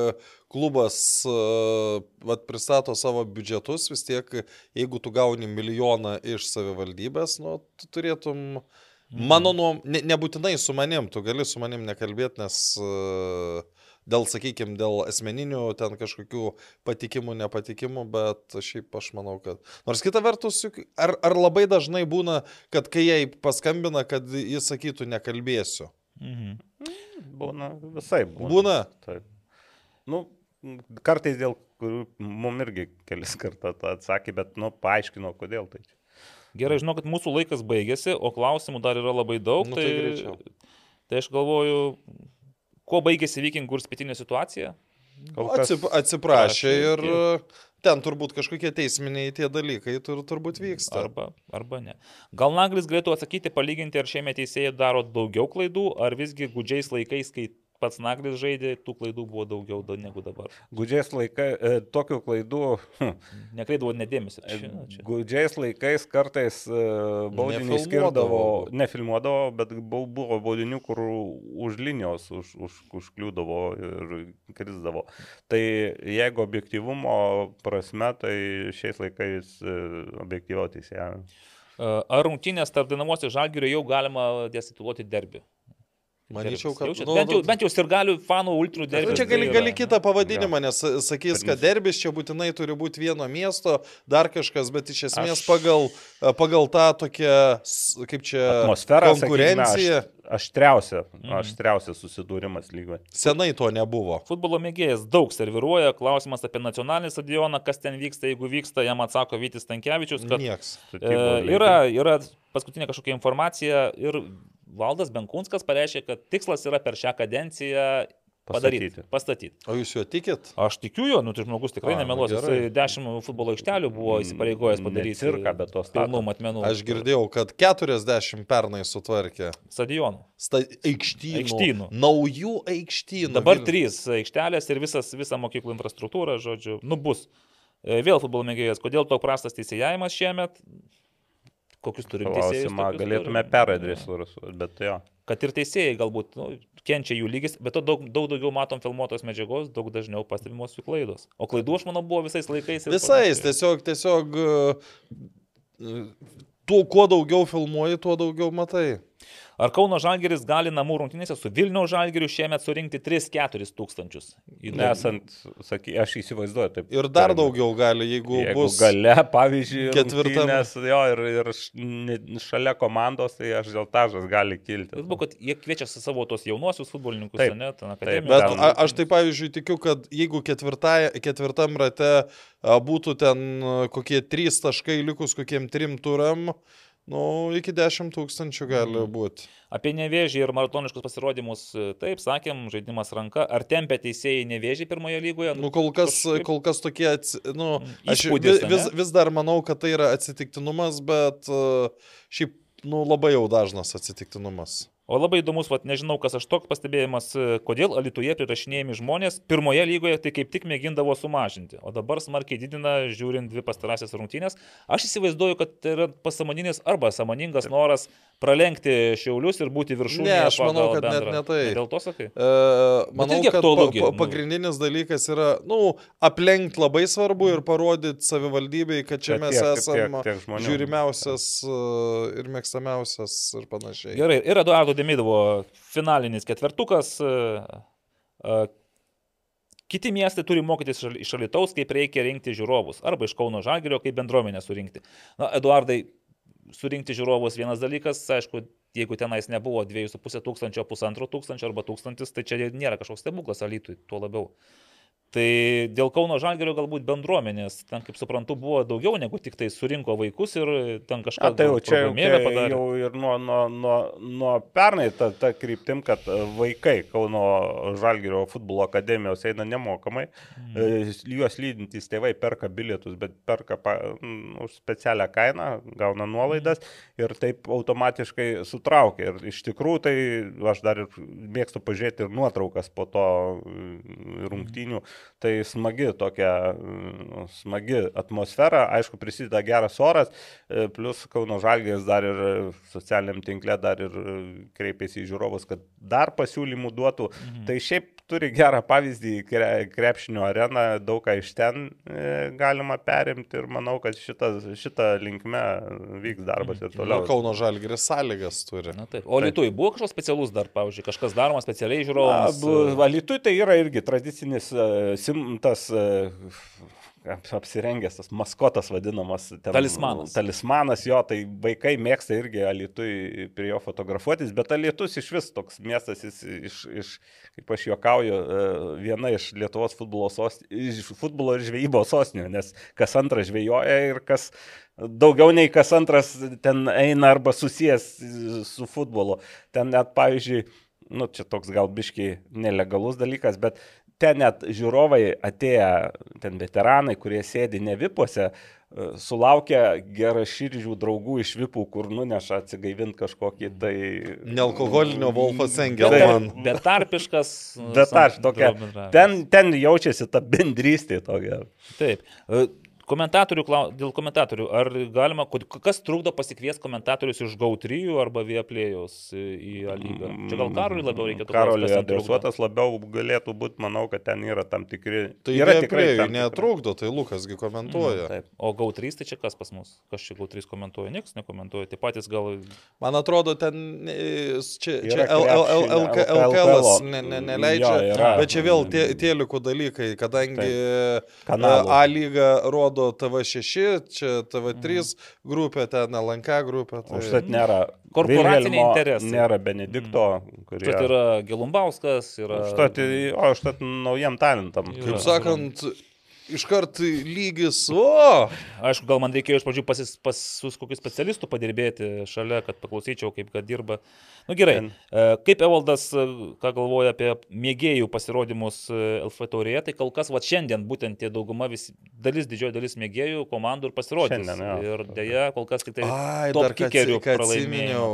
klubas vat, pristato savo biudžetus, vis tiek, jeigu tu gauni milijoną iš savivaldybės, nu, tu turėtum Mano nuom, ne, nebūtinai su manim, tu gali su manim nekalbėti, nes uh, dėl, sakykime, dėl asmeninių ten kažkokių patikimų, nepatikimų, bet šiaip aš manau, kad... Nors kita vertus, ar, ar labai dažnai būna, kad kai jai paskambina, kad jis sakytų, nekalbėsiu. Mhm. Būna visai. Būna. Būna. Taip. Nu, kartais dėl kurių mum irgi kelis kartą tą atsakė, bet, nu, paaiškino, kodėl tai. Gerai, žinau, kad mūsų laikas baigėsi, o klausimų dar yra labai daug. Nu, tai greičiau. tai aš galvoju, kuo baigėsi vikingų ir spėtinė situacija? Kol kas Atsip, atsiprašė Prašė, ir ten turbūt kažkokie teisminiai tie dalykai tur, turbūt vyksta. Arba, arba ne. Gal Naglis galėtų atsakyti, palyginti, ar šiemet teisėjai daro daugiau klaidų, ar visgi gudžiais laikais, kai pats Naglis žaidė, tų klaidų buvo daugiau da- negu dabar. gudžiais laikais, e, tokių klaidų, hm, Nekreidavo nedėmesio. Čia. gudžiais laikais kartais e, Nefilmuodavo. skirdavo, nefilmuodavo, bet bu- buvo baudinių, kur už linijos už, už, užkliūdavo ir krizdavo. Tai jeigu objektivumo prasme, tai šiais laikais e, objektyviau teisėjai. Ar rungtynės tarp dinamosios žalgirio jau galima destituoti derbi? Manyčiau, kad... Jaučiat? nu, bent, jau, nu, bent jau sirgalių fanų ultrų derbi. Nu, čia gali, gali kitą pavadinimą, nes sakys, kad derbis čia būtinai turi būti vieno miesto, dar kažkas, bet iš esmės Aš- pagal, pagal tą tokią, kaip čia, Atmosfera, konkurencija, sakykime, aš, aštriausia, Mhm. aštriausias susidūrimas lygoje. senai to nebuvo. Futbolo mėgėjas daug serviruoja, klausimas apie nacionalinį stadioną, kas ten vyksta, jeigu vyksta, jam atsako Vytis Tankievičius, kad Nieks. e, yra, yra paskutinė kažkokia informacija ir Valdas Benkunskas pareiškė, kad tikslas yra per šią kadenciją padaryti, Pastatyti. pastatyti. O jūs juo tikit? Aš tikiu jo, nu tai žmogus tikrai nu nemeluos, jisai 10 futbolo aikštelių buvo įsipareigojęs Ne padaryti. cirką, bet tos pilnų matmenų. Aš girdėjau, kad 40 pernai sutvarkė. Stadionų. Sta aikštynų. Aikštynų. Naujų aikštynų. Dabar Vil- trys aikštelės ir visas, visa mokyklų infrastruktūra, žodžiu, nu bus. E, Vėl futbolo mėgėjas, kodėl toks prastas teisėjavimas šiemet? Kokius turim teisėjus? Galėtume peradresuoti, bet jo. Kad ir teisėjai galbūt nu, kenčia jų lygis, bet to daug, daug daugiau matom filmuotos medžiagos, daug dažniau pastebimos jų klaidos. O klaidų, aš manau, buvo visais laikais. ir Visais, panašiai. tiesiog, tiesiog uh, tuo, kuo daugiau filmuoji, tuo daugiau matai. Ar Kauno Žalgeris gali namų rungtynėse su Vilniaus Žalgeriu šiemet surinkti 3-4 tūkstančius? Nesant, saky, aš įsivaizduoju taip. Ir dar galima. daugiau gali, jeigu, Jeigu bus. gale, pavyzdžiui, ketvirtas, jo, ir, ir šalia komandos, tai aš žiltažas gali kilti. Buvo, kad jie kviečia su savo tos jaunuosius futbolininkus, Taip. ne, ten Taip. Bet Ten- a, aš tai pavyzdžiui tikiu, kad jeigu ketvirtam rate būtų ten kokie trys taškai likus kokiem trim turam, nu, iki 10 tūkstančių gali Mhm. būti. Apie nevėžį ir maratoniškus pasirodymus, e, taip, sakėm, žaidimas ranka. Ar tempia teisėjai nevėžį pirmoje lygoje? Nu, kol kas, kažkaip- kol kas tokie, atsi, nu, aš Įspūdis, vis, vis, vis dar manau, kad tai yra atsitiktinumas, bet a, šiaip, nu, labai jau dažnas atsitiktinumas. O labai įdomus, vat, nežinau, kas aš toks pastebėjimas, e, kodėl Alituje prirašinėjami žmonės pirmoje lygoje tai kaip tik mėgindavo sumažinti, o dabar smarkiai didina, žiūrint dvi pastarąsias rungtynės. Aš įsivaizduoju, kad tai yra pasąmoninis arba sąmoningas noras pralenkti šiaulius ir būti viršūnėje. Ne, aš manau, kad net bendrą- ne tai. Dėl to sakai? E, manau, kad pa, pa, nu. pagrindinis dalykas yra, nu, aplenkti labai svarbu ir parodyti savivaldybei, kad čia Bet mes esame žiūrimiausias e, ir mėgstamiausias ir panašiai. Gerai, ir Eduardo Demidovo finalinis ketvertukas. e, e, Kiti miestai turi mokytis iš- Alitaus, kaip reikia rinkti žiūrovus, arba iš Kauno Žalgerio, kaip bendruomenę surinkti. Na, Eduardai, surinkti žiūrovus vienas dalykas, aišku, jeigu tenais nebuvo 2,5 tūkstančio, pusantro tūkstančio arba tūkstantis, tai čia nėra kažkoks stebuklas Alitui, tuo labiau. Tai dėl Kauno Žalgerio galbūt bendruomenės, ten, kaip suprantu, buvo daugiau negu tik tai surinko vaikus ir ten kažką Na, tai jau čia jau, padarė. jau ir nuo, nuo, nuo, nuo pernai ta, ta kryptim, kad e, vaikai Kauno Žalgirio futbolo akademijos eina nemokamai, mm. juos lydintys tėvai perka bilietus, bet perka pa, mm, už specialią kainą, gauna nuolaidas ir taip automatiškai sutraukia. Ir iš tikrųjų tai aš dar ir mėgstu pažiūrėti ir nuotraukas po to mm, rungtynių. Tai smagi tokia, mm, smagi atmosfera, aišku, prisideda geras oras, e, plus Kauno Žalgės dar ir socialiniam tinkle dar ir kreipėsi į žiūrovus, kad dar pasiūlymų duotų. Mhm. Tai šiaip turi gerą pavyzdį kre, krepšinio areną, daug ką iš ten e, galima perimti ir manau, kad šitą, šitą linkme vyks darbas ir toliau. Na, Kauno Žalgiris sąlygas turi. Na, taip. O Lietuvai buvo kažkoks specialus dar, pavyzdžiui, kažkas daroma specialiai žiūrovams? Lietuvai tai yra irgi tradicinis e, simtas e, apsirengęs tas maskotas vadinamas. Ten, talismanas. Talismanas jo, tai vaikai mėgsta irgi alitui prie jo fotografuotis, bet alitus iš vis toks miestas, jis iš, iš kaip aš juokauju, e, viena iš Lietuvos futbolo, sost, futbolo ir žvejybos sostinių, nes kas antras žvejoja ir kas daugiau nei kas antras ten eina arba susijęs su futbolu. Ten net, pavyzdžiui, nu, čia toks gal biškiai nelegalus dalykas, bet ten net žiūrovai atėję, ten veteranai, kurie sėdi ne vipuose, e, sulaukia geraširdžių draugų iš vipų, kur nuneša atsigaivinti kažkokį tai... Nealkoholinio Wolfas Engelman. Betarpiškas. Betarpiškas, tokia. Ten, ten jaučiasi ta bendrystė tokia. Taip. E, Komentatorių, dėl komentatorių, ar galima, kas trukdo pasikviesti komentatorius iš GAU3 arba Vieplėjos į A lygą? Čia gal Karoliui labiau reikėtų Karoliui adresuotas labiau galėtų būti, manau, kad ten yra tam tikri. Tai yra tikrai netrukdo, tai Lukasgi komentuoja. Mm, taip. O GAU3 tai čia kas pas mus? Kas čia GAU3 komentuoja? Niekas nekomentuoja. Tai patys gal... Man atrodo, ten čia, čia LKL neleidžia. Bet čia vėl tėlikų dalykai, kadangi A lyga rodo rodo TV6, čia TV3 mhm. grupė, ten LNK grupė. Tai... Užtat nėra korporaciniai interesai. Nėra Benedikto, mhm. kurie... Užtat yra Gelumbauskas, yra... Užtat, o užtat naujam talentam. Kaip sakant, iškart lygis, o. Aišku, gal man reikėjo iš pradžių pasis, pas kokius specialistų padirbėti šalia, kad paklausyčiau, kaip kad dirba. Na nu, gerai, e, kaip Evaldas, e, ką galvoja apie mėgėjų pasirodymus e, LF taurėje, tai kol kas, va šiandien būtent tie dauguma, vis, dalis, didžioji dalis mėgėjų komandų ir ja. Ir dėja, kol kas tik tai... Ai, dar kikerių pralaimėjau.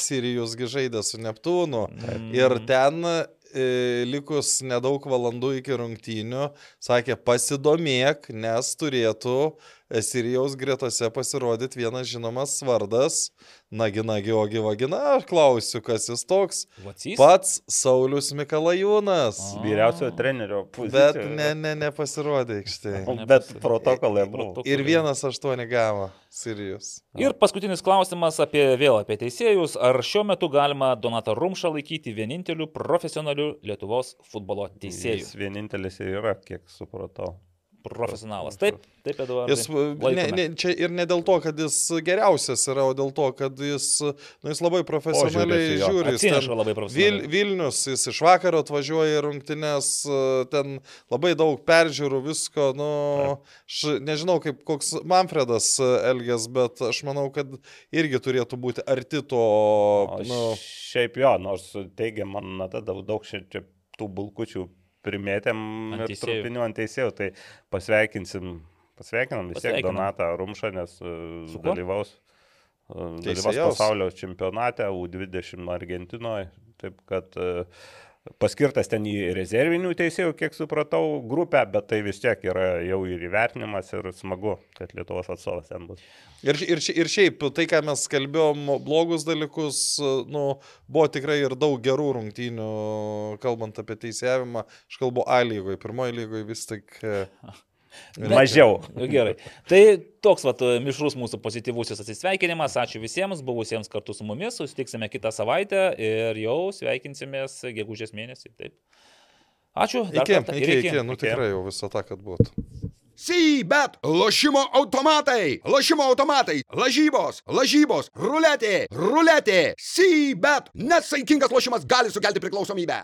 Sirijus žaidė su Neptūnu. Mm. Ir ten likus nedaug valandų iki rungtynių, sakė pasidomėk, nes turėtų Sirijaus gretose pasirodyti vienas žinomas vardas. Nagi, nagi, ogi, vagina, aš klausiu, kas jis toks. Pats Saulis Mikalajūnas. Vyriausiojo trenerio pozicijoje. Bet ne, ne, nepasirodė aikštėje. Bet protokolė buvo. Ir vienas aštuoni gavo Sirijus. Ir paskutinis klausimas apie vėl apie teisėjus. Ar šiuo metu galima Donatą Rumšą laikyti vieninteliu profesionaliu Lietuvos futbolo teisėju? Jis vienintelis ir yra, kiek supratau profesionalas. Taip, taip, Eduardas. Jis, ne, ne, čia ir ne dėl to, kad jis geriausias yra, o dėl to, kad jis, nu, jis labai profesionaliai o, žiūri. Jis ten, labai Vil, Vilnius, jis iš vakaro atvažiuoja rungtynes, ten labai daug peržiūrų, visko, nu, aš nežinau, kaip koks Manfredas elgės, bet aš manau, kad irgi turėtų būti arti to. O, nu, šiaip jo, nors teigia man, na, tada daug šiaip tų bulkučių primėtėm ir trupinių ant teisėjų, tai pasveikinsim, pasveikinam vis tiek Donatą Rumšą, nes Su dalyvaus, e, dalyvaus pasaulio čempionate U20 Argentinoje, taip kad uh, paskirtas ten į rezervinių teisėjų, kiek supratau, grupę, bet tai vis tiek yra jau ir įvertinimas ir smagu, kad Lietuvos atstovas ten bus. Ir, ir, ir šiaip, tai ką mes kalbėjom, blogus dalykus, nu, buvo tikrai ir daug gerų rungtynių, kalbant apie teisėjimą. Aš kalbu A lygoje, pirmoji lygoje vis tik Mažiau. Nu, gerai. Tai toks vat, mišrus mūsų pozityvusis atsisveikinimas. Ačiū visiems buvusiems kartu su mumis. Susitiksime kitą savaitę ir jau sveikinsimės gegužės mėnesį. Taip. Ačiū. Iki, iki, iki, iki. Nu tikrai jau visą tą, kad būtų. Sybet, lošimo automatai, lošimo automatai, lažybos, lažybos, ruletė, ruletė, Sybet, nesaikingas lošimas gali sukelti priklausomybę.